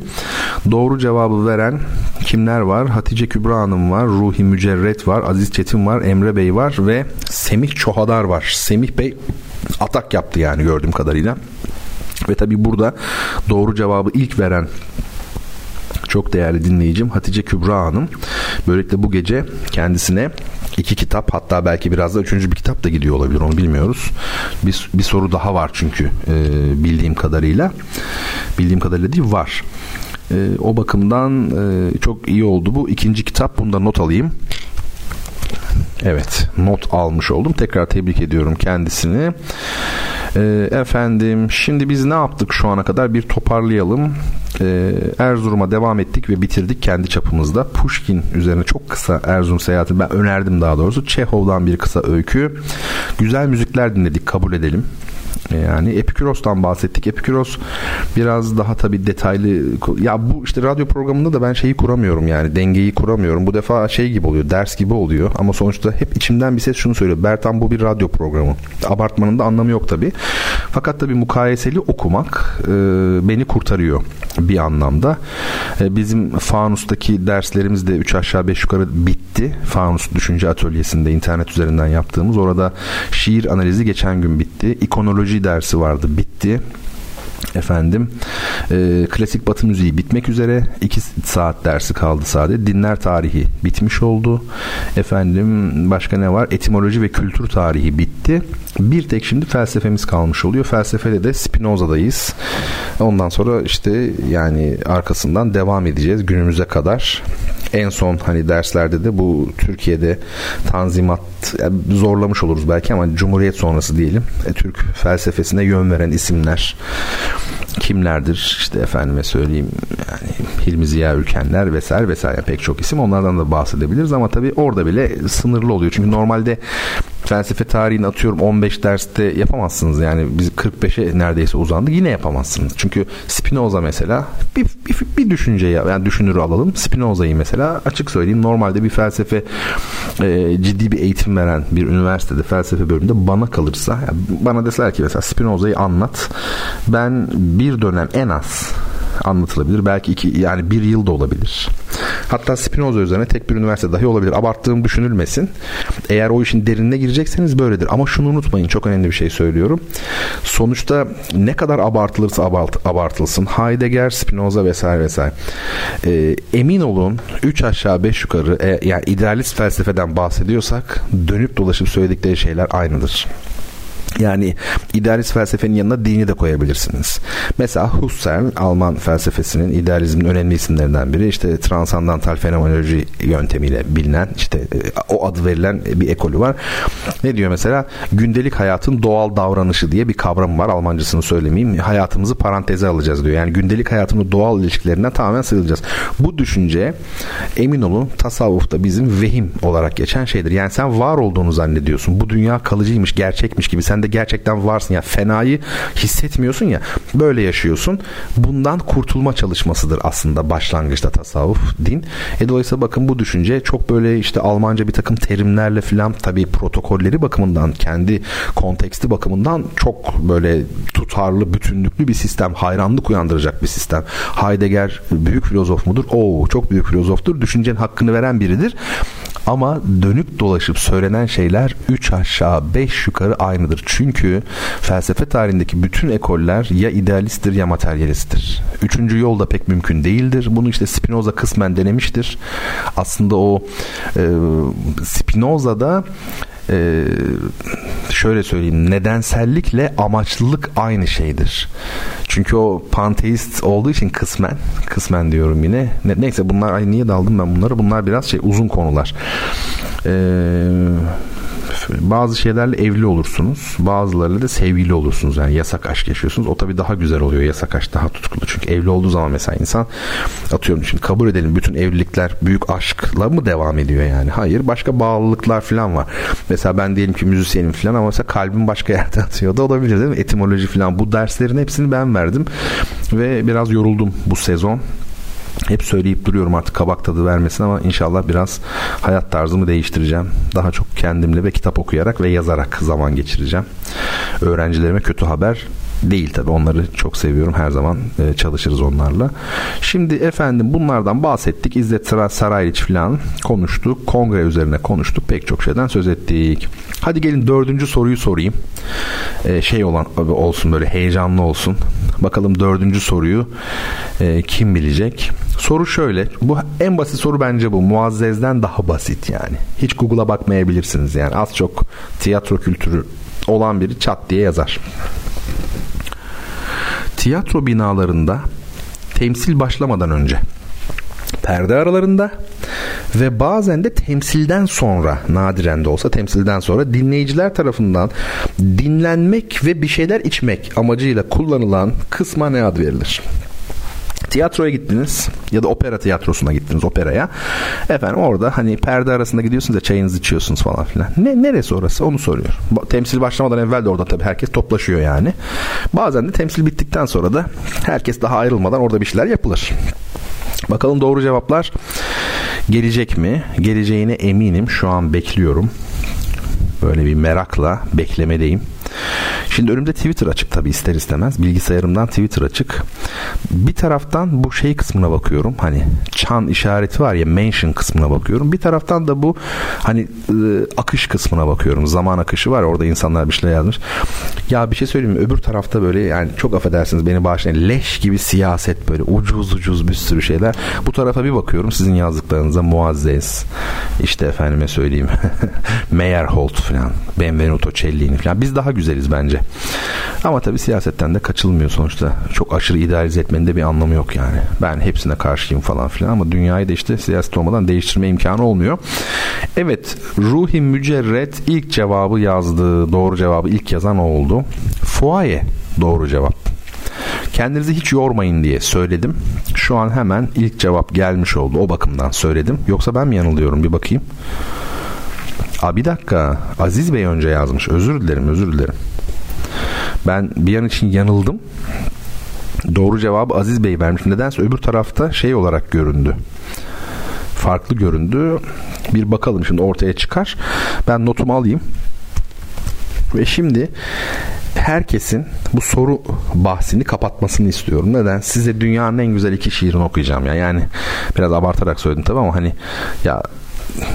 Doğru cevabı veren kimler var? Hatice Kübra Hanım var, Ruhi Mücerret var, Aziz Çetin var, Emre Bey var ve Semih Çohadar var. Semih Bey atak yaptı yani gördüğüm kadarıyla. Ve tabi burada doğru cevabı ilk veren çok değerli dinleyicim Hatice Kübra Hanım. Böylelikle bu gece kendisine iki kitap hatta belki biraz da üçüncü bir kitap da gidiyor olabilir onu bilmiyoruz. Bir, bir soru daha var çünkü e, bildiğim kadarıyla. Bildiğim kadarıyla değil var. E, o bakımdan e, çok iyi oldu bu. ikinci kitap bunda not alayım. Evet not almış oldum. Tekrar tebrik ediyorum kendisini. Ee, efendim şimdi biz ne yaptık şu ana kadar bir toparlayalım. Ee, Erzurum'a devam ettik ve bitirdik kendi çapımızda. Pushkin üzerine çok kısa Erzurum seyahati ben önerdim daha doğrusu. Çehov'dan bir kısa öykü. Güzel müzikler dinledik kabul edelim. Yani Epikuros'tan bahsettik. Epikuros biraz daha tabii detaylı ya bu işte radyo programında da ben şeyi kuramıyorum yani dengeyi kuramıyorum. Bu defa şey gibi oluyor ders gibi oluyor ama sonuçta hep içimden bir ses şunu söylüyor. Bertan bu bir radyo programı. Abartmanın da anlamı yok tabii. Fakat tabii mukayeseli okumak e, beni kurtarıyor bir anlamda. E, bizim Fanus'taki derslerimiz de 3 aşağı 5 yukarı bitti. Fanus Düşünce Atölyesi'nde internet üzerinden yaptığımız. Orada şiir analizi geçen gün bitti. İkonoloji dersi vardı bitti. Efendim e, klasik batı müziği bitmek üzere. 2 saat dersi kaldı sadece. Dinler tarihi bitmiş oldu. Efendim başka ne var? Etimoloji ve kültür tarihi bitti bir tek şimdi felsefemiz kalmış oluyor. Felsefede de Spinoza'dayız. Ondan sonra işte yani arkasından devam edeceğiz günümüze kadar. En son hani derslerde de bu Türkiye'de tanzimat yani zorlamış oluruz belki ama Cumhuriyet sonrası diyelim. E, Türk felsefesine yön veren isimler kimlerdir? İşte efendime söyleyeyim yani Hilmi Ziya Ülkenler vesaire vesaire pek çok isim onlardan da bahsedebiliriz ama tabii orada bile sınırlı oluyor. Çünkü normalde felsefe tarihini atıyorum 15 derste yapamazsınız. Yani biz 45'e neredeyse uzandık yine yapamazsınız. Çünkü Spinoza mesela bir, bir, bir düşünce ya yani düşünürü alalım. Spinoza'yı mesela açık söyleyeyim normalde bir felsefe e, ciddi bir eğitim veren bir üniversitede felsefe bölümünde bana kalırsa yani bana deseler ki mesela Spinoza'yı anlat ben bir dönem en az anlatılabilir. Belki iki yani bir yıl da olabilir. Hatta Spinoza üzerine tek bir üniversite dahi olabilir. Abarttığım düşünülmesin. Eğer o işin derinine girecekseniz böyledir. Ama şunu unutmayın çok önemli bir şey söylüyorum. Sonuçta ne kadar abartılırsa abart, abartılsın Heidegger, Spinoza vesaire vesaire. Ee, emin olun 3 aşağı 5 yukarı e, yani idealist felsefeden bahsediyorsak dönüp dolaşıp söyledikleri şeyler aynıdır. Yani idealist felsefenin yanına dini de koyabilirsiniz. Mesela Husserl Alman felsefesinin idealizmin önemli isimlerinden biri işte transandantal fenomenoloji yöntemiyle bilinen işte e, o adı verilen bir ekolü var. Ne diyor mesela? Gündelik hayatın doğal davranışı diye bir kavram var. Almancasını söylemeyeyim. Hayatımızı paranteze alacağız diyor. Yani gündelik hayatın doğal ilişkilerinden tamamen sıyrılacağız. Bu düşünce emin olun tasavvufta bizim vehim olarak geçen şeydir. Yani sen var olduğunu zannediyorsun. Bu dünya kalıcıymış, gerçekmiş gibi. Sen de gerçekten varsın. Yani fenayı hissetmiyorsun ya. Böyle yaşıyorsun. Bundan kurtulma çalışmasıdır aslında başlangıçta tasavvuf, din. E dolayısıyla bakın bu düşünce çok böyle işte Almanca bir takım terimlerle filan tabii protokolleri bakımından kendi konteksti bakımından çok böyle tutarlı, bütünlüklü bir sistem. Hayranlık uyandıracak bir sistem. Heidegger büyük filozof mudur? Oo çok büyük filozoftur. Düşüncenin hakkını veren biridir. Ama dönüp dolaşıp söylenen şeyler 3 aşağı 5 yukarı aynıdır. Çünkü felsefe tarihindeki bütün ekoller ya idealisttir ya materyalisttir. Üçüncü yol da pek mümkün değildir. Bunu işte Spinoza kısmen denemiştir. Aslında o e, Spinoza'da e, şöyle söyleyeyim nedensellikle amaçlılık aynı şeydir. Çünkü o panteist olduğu için kısmen kısmen diyorum yine. Ne, neyse bunlar ay niye daldım ben bunları? Bunlar biraz şey uzun konular. Eee bazı şeylerle evli olursunuz. Bazılarıyla da sevgili olursunuz. Yani yasak aşk yaşıyorsunuz. O tabii daha güzel oluyor. Yasak aşk daha tutkulu. Çünkü evli olduğu zaman mesela insan atıyorum şimdi kabul edelim bütün evlilikler büyük aşkla mı devam ediyor yani? Hayır. Başka bağlılıklar falan var. Mesela ben diyelim ki müzisyenim falan ama mesela kalbim başka yerde atıyor da olabilir değil mi? Etimoloji falan. Bu derslerin hepsini ben verdim. Ve biraz yoruldum bu sezon. Hep söyleyip duruyorum artık kabak tadı vermesin ama inşallah biraz hayat tarzımı değiştireceğim. Daha çok kendimle ve kitap okuyarak ve yazarak zaman geçireceğim. Öğrencilerime kötü haber değil tabi onları çok seviyorum. Her zaman e, çalışırız onlarla. Şimdi efendim bunlardan bahsettik. İzzet Sarayliç falan konuştuk. Kongre üzerine konuştuk. Pek çok şeyden söz ettik. Hadi gelin dördüncü soruyu sorayım. E, şey olan olsun böyle heyecanlı olsun. Bakalım dördüncü soruyu e, kim bilecek? Soru şöyle. Bu en basit soru bence bu. Muazzez'den daha basit yani. Hiç Google'a bakmayabilirsiniz yani. Az çok tiyatro kültürü olan biri çat diye yazar tiyatro binalarında temsil başlamadan önce perde aralarında ve bazen de temsilden sonra nadiren de olsa temsilden sonra dinleyiciler tarafından dinlenmek ve bir şeyler içmek amacıyla kullanılan kısma ne ad verilir? Tiyatroya gittiniz ya da opera tiyatrosuna gittiniz operaya. Efendim orada hani perde arasında gidiyorsunuz ya çayınızı içiyorsunuz falan filan. Ne, neresi orası onu soruyor. Temsil başlamadan evvel de orada tabii herkes toplaşıyor yani. Bazen de temsil bittikten sonra da herkes daha ayrılmadan orada bir şeyler yapılır. Bakalım doğru cevaplar gelecek mi? Geleceğine eminim. Şu an bekliyorum. Böyle bir merakla beklemedeyim. Şimdi önümde Twitter açık tabii ister istemez. Bilgisayarımdan Twitter açık. Bir taraftan bu şey kısmına bakıyorum. Hani çan işareti var ya mention kısmına bakıyorum. Bir taraftan da bu hani ıı, akış kısmına bakıyorum. Zaman akışı var orada insanlar bir şeyler yazmış. Ya bir şey söyleyeyim mi? Öbür tarafta böyle yani çok affedersiniz beni bağışlayın. Leş gibi siyaset böyle ucuz ucuz bir sürü şeyler. Bu tarafa bir bakıyorum sizin yazdıklarınıza Muazzez işte efendime söyleyeyim Meyerholt falan Benvenuto Cellini falan. Biz daha güzeliz bence. Ama tabii siyasetten de kaçılmıyor sonuçta. Çok aşırı idealize etmenin de bir anlamı yok yani. Ben hepsine karşıyım falan filan ama dünyayı da işte siyaset olmadan değiştirme imkanı olmuyor. Evet Ruhi Mücerret ilk cevabı yazdı. Doğru cevabı ilk yazan o oldu. Fuaye doğru cevap. Kendinizi hiç yormayın diye söyledim. Şu an hemen ilk cevap gelmiş oldu. O bakımdan söyledim. Yoksa ben mi yanılıyorum bir bakayım. Aa, bir dakika. Aziz Bey önce yazmış. Özür dilerim, özür dilerim. Ben bir an için yanıldım. Doğru cevabı Aziz Bey vermiş. Nedense öbür tarafta şey olarak göründü. Farklı göründü. Bir bakalım şimdi ortaya çıkar. Ben notumu alayım. Ve şimdi herkesin bu soru bahsini kapatmasını istiyorum. Neden? Size dünyanın en güzel iki şiirini okuyacağım ya. Yani biraz abartarak söyledim tabii ama hani ya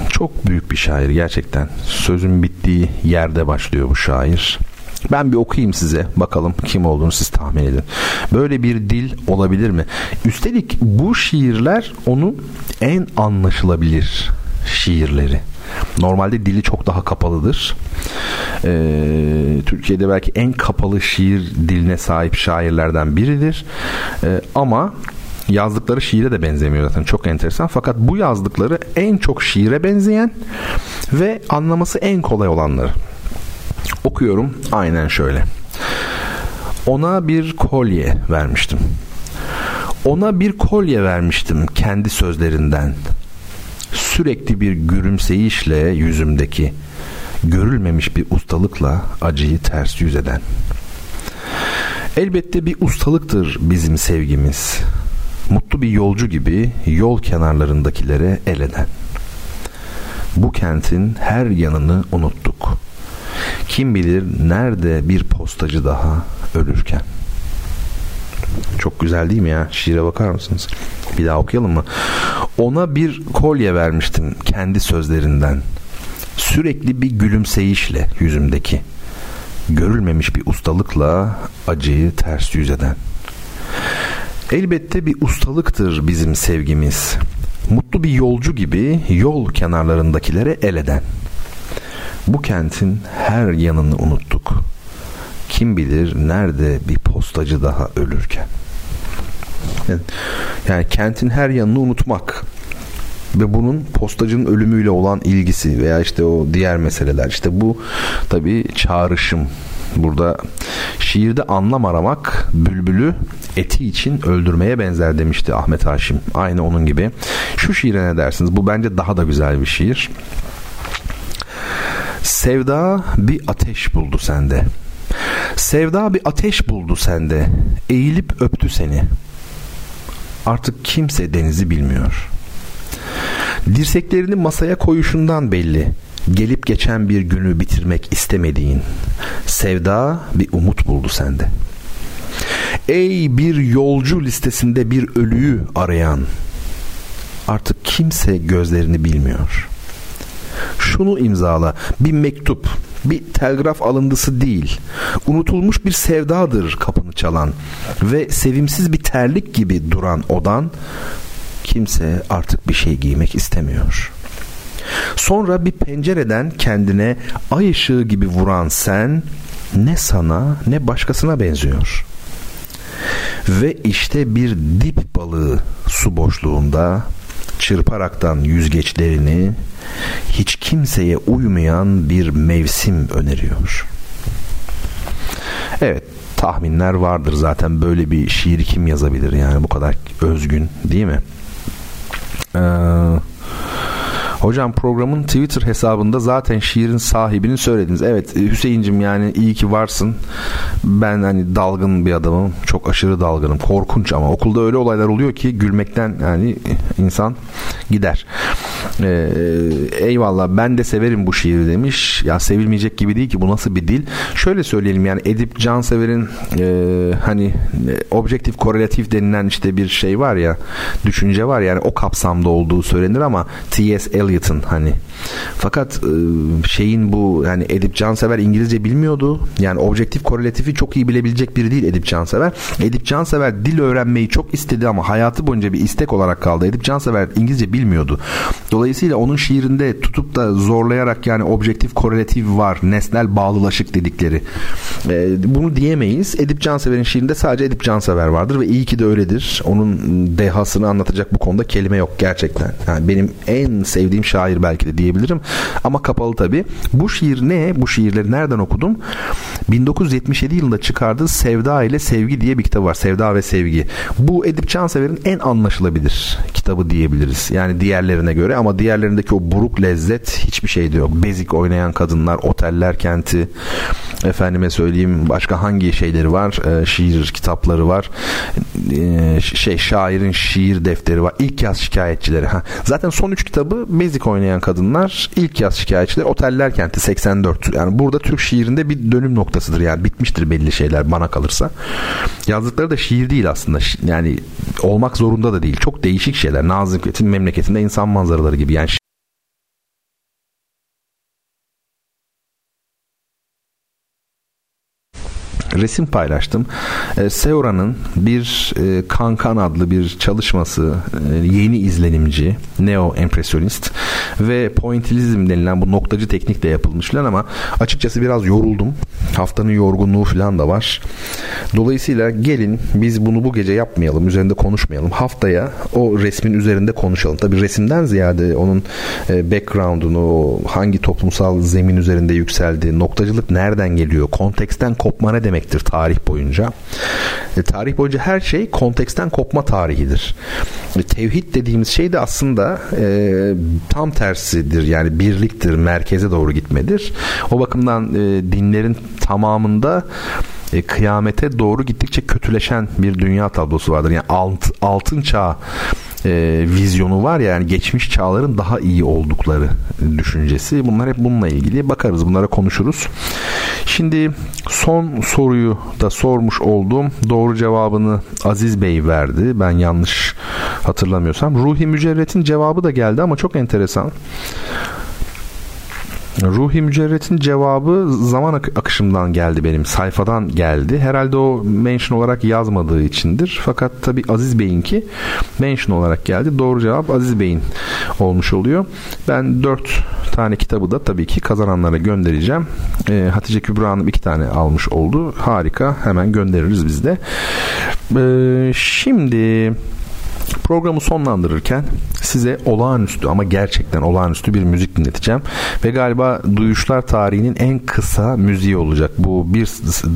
çok büyük bir şair gerçekten. Sözün bittiği yerde başlıyor bu şair. Ben bir okuyayım size bakalım kim olduğunu siz tahmin edin. Böyle bir dil olabilir mi? Üstelik bu şiirler onun en anlaşılabilir şiirleri. Normalde dili çok daha kapalıdır. Ee, Türkiye'de belki en kapalı şiir diline sahip şairlerden biridir. Ee, ama yazdıkları şiire de benzemiyor zaten çok enteresan. Fakat bu yazdıkları en çok şiire benzeyen ve anlaması en kolay olanları. Okuyorum aynen şöyle. Ona bir kolye vermiştim. Ona bir kolye vermiştim kendi sözlerinden. Sürekli bir gülümseyişle yüzümdeki görülmemiş bir ustalıkla acıyı ters yüz eden. Elbette bir ustalıktır bizim sevgimiz. Mutlu bir yolcu gibi yol kenarlarındakilere el eden. Bu kentin her yanını unuttuk. Kim bilir nerede bir postacı daha ölürken. Çok güzel değil mi ya? Şiire bakar mısınız? Bir daha okuyalım mı? Ona bir kolye vermiştim kendi sözlerinden. Sürekli bir gülümseyişle yüzümdeki. Görülmemiş bir ustalıkla acıyı ters yüz eden. Elbette bir ustalıktır bizim sevgimiz. Mutlu bir yolcu gibi yol kenarlarındakilere el eden. Bu kentin her yanını unuttuk. Kim bilir nerede bir postacı daha ölürken. Yani kentin her yanını unutmak ve bunun postacının ölümüyle olan ilgisi veya işte o diğer meseleler işte bu tabii çağrışım burada şiirde anlam aramak bülbülü eti için öldürmeye benzer demişti Ahmet Haşim. Aynı onun gibi. Şu şiire ne dersiniz? Bu bence daha da güzel bir şiir. Sevda bir ateş buldu sende. Sevda bir ateş buldu sende. Eğilip öptü seni. Artık kimse denizi bilmiyor. Dirseklerini masaya koyuşundan belli. Gelip geçen bir günü bitirmek istemediğin. Sevda bir umut buldu sende. Ey bir yolcu listesinde bir ölüyü arayan. Artık kimse gözlerini bilmiyor. Şunu imzala. Bir mektup, bir telgraf alındısı değil. Unutulmuş bir sevdadır kapını çalan ve sevimsiz bir terlik gibi duran odan kimse artık bir şey giymek istemiyor. Sonra bir pencereden kendine ay ışığı gibi vuran sen ne sana ne başkasına benziyor. Ve işte bir dip balığı su boşluğunda çırparaktan yüzgeçlerini hiç kimseye uymayan bir mevsim öneriyor. Evet tahminler vardır zaten böyle bir şiir kim yazabilir yani bu kadar özgün değil mi? Ee, hocam programın Twitter hesabında zaten şiirin sahibini söylediniz. Evet Hüseyin'cim yani iyi ki varsın. Ben hani dalgın bir adamım. Çok aşırı dalgınım. Korkunç ama okulda öyle olaylar oluyor ki gülmekten yani insan gider. Ee, eyvallah ben de severim bu şiiri demiş. Ya sevilmeyecek gibi değil ki bu nasıl bir dil. Şöyle söyleyelim yani Edip Cansever'in e, hani e, objektif korelatif denilen işte bir şey var ya düşünce var yani o kapsamda olduğu söylenir ama T.S. Eliot'ın hani fakat e, şeyin bu yani Edip Cansever İngilizce bilmiyordu. Yani objektif korelatifi çok iyi bilebilecek biri değil Edip Cansever. Edip Cansever dil öğrenmeyi çok istedi ama hayatı boyunca bir istek olarak kaldı. Edip Cansever İngilizce bilmiyordu. Dolayısıyla onun şiirinde tutup da zorlayarak yani objektif korelatif var, nesnel bağlılaşık dedikleri. E, bunu diyemeyiz. Edip Cansever'in şiirinde sadece Edip Cansever vardır ve iyi ki de öyledir. Onun dehasını anlatacak bu konuda kelime yok gerçekten. Yani benim en sevdiğim şair belki de diyebilirim. Ama kapalı tabii. Bu şiir ne? Bu şiirleri nereden okudum? 1977 yılında çıkardığı Sevda ile Sevgi diye bir kitap var. Sevda ve Sevgi. Bu Edip Cansever'in en anlaşılabilir kitabı diyebiliriz. Yani diğerlerine göre ama diğerlerindeki o buruk lezzet hiçbir şeyde yok. Bezik oynayan kadınlar, oteller kenti, efendime söyleyeyim başka hangi şeyleri var? Ee, şiir kitapları var. Ee, şey şairin şiir defteri var. İlk yaz şikayetçileri. Ha. Zaten son üç kitabı Bezik oynayan kadınlar, ilk yaz şikayetçileri, oteller kenti 84. Yani burada Türk şiirinde bir dönüm noktasıdır. Yani bitmiştir belli şeyler bana kalırsa. Yazdıkları da şiir değil aslında. Yani olmak zorunda da değil. Çok değişik şeyler. Nazım Hikmet'in memleketinde insan manzaraları gibi. Yani resim paylaştım. E, Seora'nın bir e, Kankan adlı bir çalışması e, yeni izlenimci, neo empresyonist ve pointillizm denilen bu noktacı teknikle yapılmış falan ama açıkçası biraz yoruldum. Haftanın yorgunluğu falan da var. Dolayısıyla gelin biz bunu bu gece yapmayalım, üzerinde konuşmayalım. Haftaya o resmin üzerinde konuşalım. Tabi resimden ziyade onun e, background'unu, hangi toplumsal zemin üzerinde yükseldi, noktacılık nereden geliyor, konteksten kopma ne demektir tarih boyunca. E, tarih boyunca her şey konteksten kopma tarihidir. E, tevhid dediğimiz şey de aslında e, tam tersidir. Yani birliktir, merkeze doğru gitmedir. O bakımdan e, dinlerin tamamında e, kıyamete doğru gittikçe kötüleşen bir dünya tablosu vardır. Yani alt, altın çağ e, vizyonu var ya yani geçmiş çağların daha iyi oldukları düşüncesi. Bunlar hep bununla ilgili. Bakarız bunlara konuşuruz. Şimdi son soruyu da sormuş oldum. Doğru cevabını Aziz Bey verdi. Ben yanlış hatırlamıyorsam. Ruhi Mücerret'in cevabı da geldi ama çok enteresan. Ruhi Mücerret'in cevabı zaman ak- akışımdan geldi benim. Sayfadan geldi. Herhalde o mention olarak yazmadığı içindir. Fakat tabii Aziz Bey'inki mention olarak geldi. Doğru cevap Aziz Bey'in olmuş oluyor. Ben dört tane kitabı da tabii ki kazananlara göndereceğim. Ee, Hatice Kübra Hanım iki tane almış oldu. Harika. Hemen göndeririz biz de. Ee, şimdi Programı sonlandırırken size olağanüstü ama gerçekten olağanüstü bir müzik dinleteceğim. Ve galiba Duyuşlar tarihinin en kısa müziği olacak. Bu 1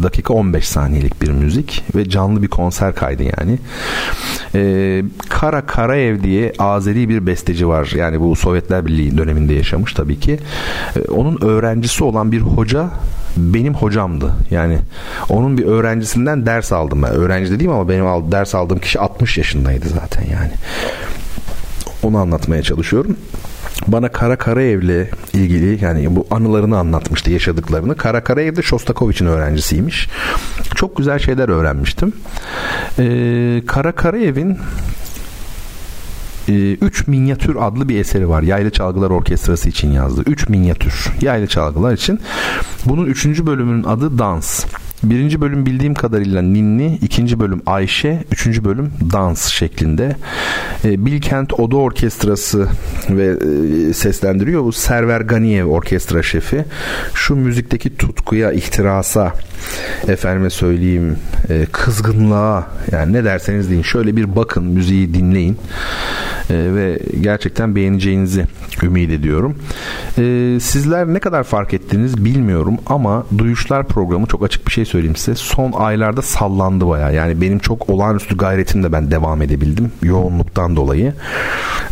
dakika 15 saniyelik bir müzik ve canlı bir konser kaydı yani. Ee, Kara Karaev diye Azeri bir besteci var. Yani bu Sovyetler Birliği döneminde yaşamış tabii ki. Ee, onun öğrencisi olan bir hoca benim hocamdı. Yani onun bir öğrencisinden ders aldım ben. Öğrenci dediğim ama benim ders aldığım kişi 60 yaşındaydı zaten yani. Onu anlatmaya çalışıyorum. Bana Kara Karaev'le ilgili yani bu anılarını anlatmıştı yaşadıklarını. Kara Karaev de Shostakovich'in öğrencisiymiş. Çok güzel şeyler öğrenmiştim. Ee, Kara Karaev'in 3 ee, Minyatür adlı bir eseri var. Yaylı Çalgılar Orkestrası için yazdı. 3 Minyatür. Yaylı Çalgılar için. Bunun 3. bölümünün adı Dans. Birinci bölüm bildiğim kadarıyla ninni, ikinci bölüm Ayşe, üçüncü bölüm dans şeklinde. E, Bilkent Oda Orkestrası ve e, seslendiriyor. Bu Server Ganiyev orkestra şefi. Şu müzikteki tutkuya, ihtirasa, efendime söyleyeyim e, kızgınlığa yani ne derseniz deyin şöyle bir bakın müziği dinleyin ve gerçekten beğeneceğinizi ümit ediyorum. E, sizler ne kadar fark ettiniz bilmiyorum ama Duyuşlar programı çok açık bir şey söyleyeyim size. Son aylarda sallandı baya. Yani benim çok olağanüstü gayretimle ben devam edebildim. Yoğunluktan dolayı.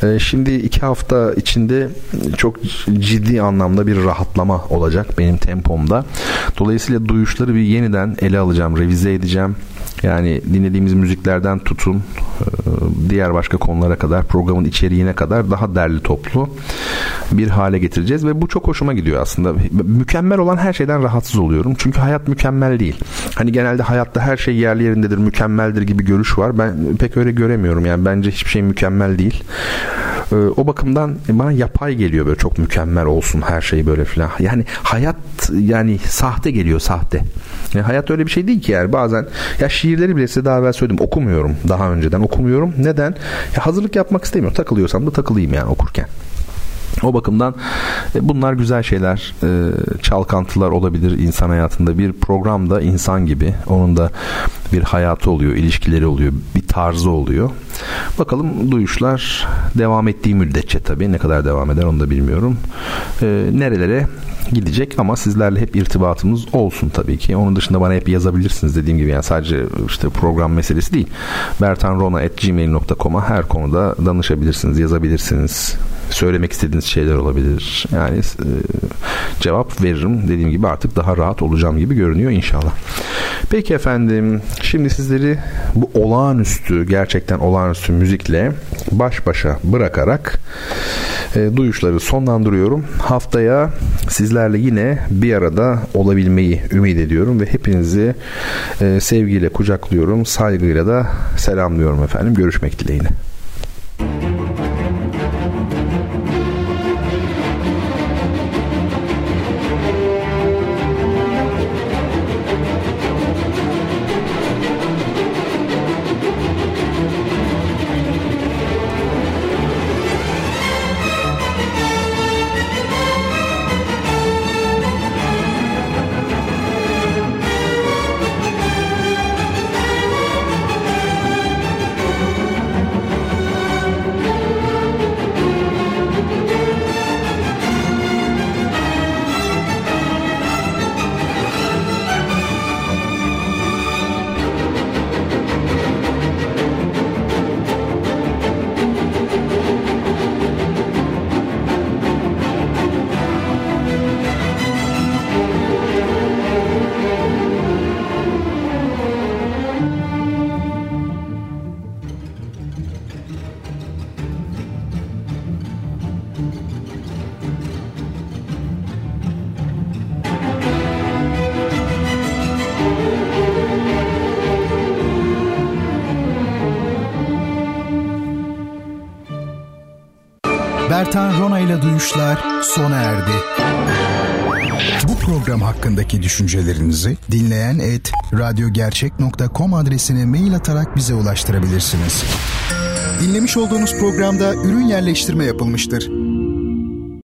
E, şimdi iki hafta içinde çok ciddi anlamda bir rahatlama olacak benim tempomda. Dolayısıyla duyuşları bir yeniden ele alacağım, revize edeceğim. Yani dinlediğimiz müziklerden tutun e, diğer başka konulara kadar programın içeriğine kadar daha derli toplu bir hale getireceğiz ve bu çok hoşuma gidiyor aslında. Mükemmel olan her şeyden rahatsız oluyorum. Çünkü hayat mükemmel değil. Hani genelde hayatta her şey yerli yerindedir, mükemmeldir gibi görüş var. Ben pek öyle göremiyorum. Yani bence hiçbir şey mükemmel değil. E, o bakımdan bana yapay geliyor böyle çok mükemmel olsun her şey böyle filan. Yani hayat yani sahte geliyor sahte. Yani hayat öyle bir şey değil ki yani bazen ya şiirleri bile size daha evvel söyledim okumuyorum daha önceden okumuyorum. Neden? Ya hazırlık yapmak istemiyorum. Takılıyorsam da takılayım yani okurken. O bakımdan e, bunlar güzel şeyler, e, çalkantılar olabilir insan hayatında. Bir programda insan gibi, onun da bir hayatı oluyor, ilişkileri oluyor, bir tarzı oluyor. Bakalım duyuşlar devam ettiği müddetçe tabii ne kadar devam eder onu da bilmiyorum. E, nerelere gidecek ama sizlerle hep irtibatımız olsun tabii ki. Onun dışında bana hep yazabilirsiniz dediğim gibi yani sadece işte program meselesi değil. bertanrona.gmail.com'a her konuda danışabilirsiniz, yazabilirsiniz. Söylemek istediğiniz şeyler olabilir. Yani e, cevap veririm. Dediğim gibi artık daha rahat olacağım gibi görünüyor inşallah. Peki efendim şimdi sizleri bu olağanüstü gerçekten olağanüstü müzikle baş başa bırakarak e, duyuşları sonlandırıyorum. Haftaya sizlerle yine bir arada olabilmeyi ümit ediyorum ve hepinizi e, sevgiyle kucaklıyorum. Saygıyla da selamlıyorum efendim. Görüşmek dileğiyle. Düşüncelerinizi dinleyen et radyogercek.com adresine mail atarak bize ulaştırabilirsiniz. Dinlemiş olduğunuz programda ürün yerleştirme yapılmıştır.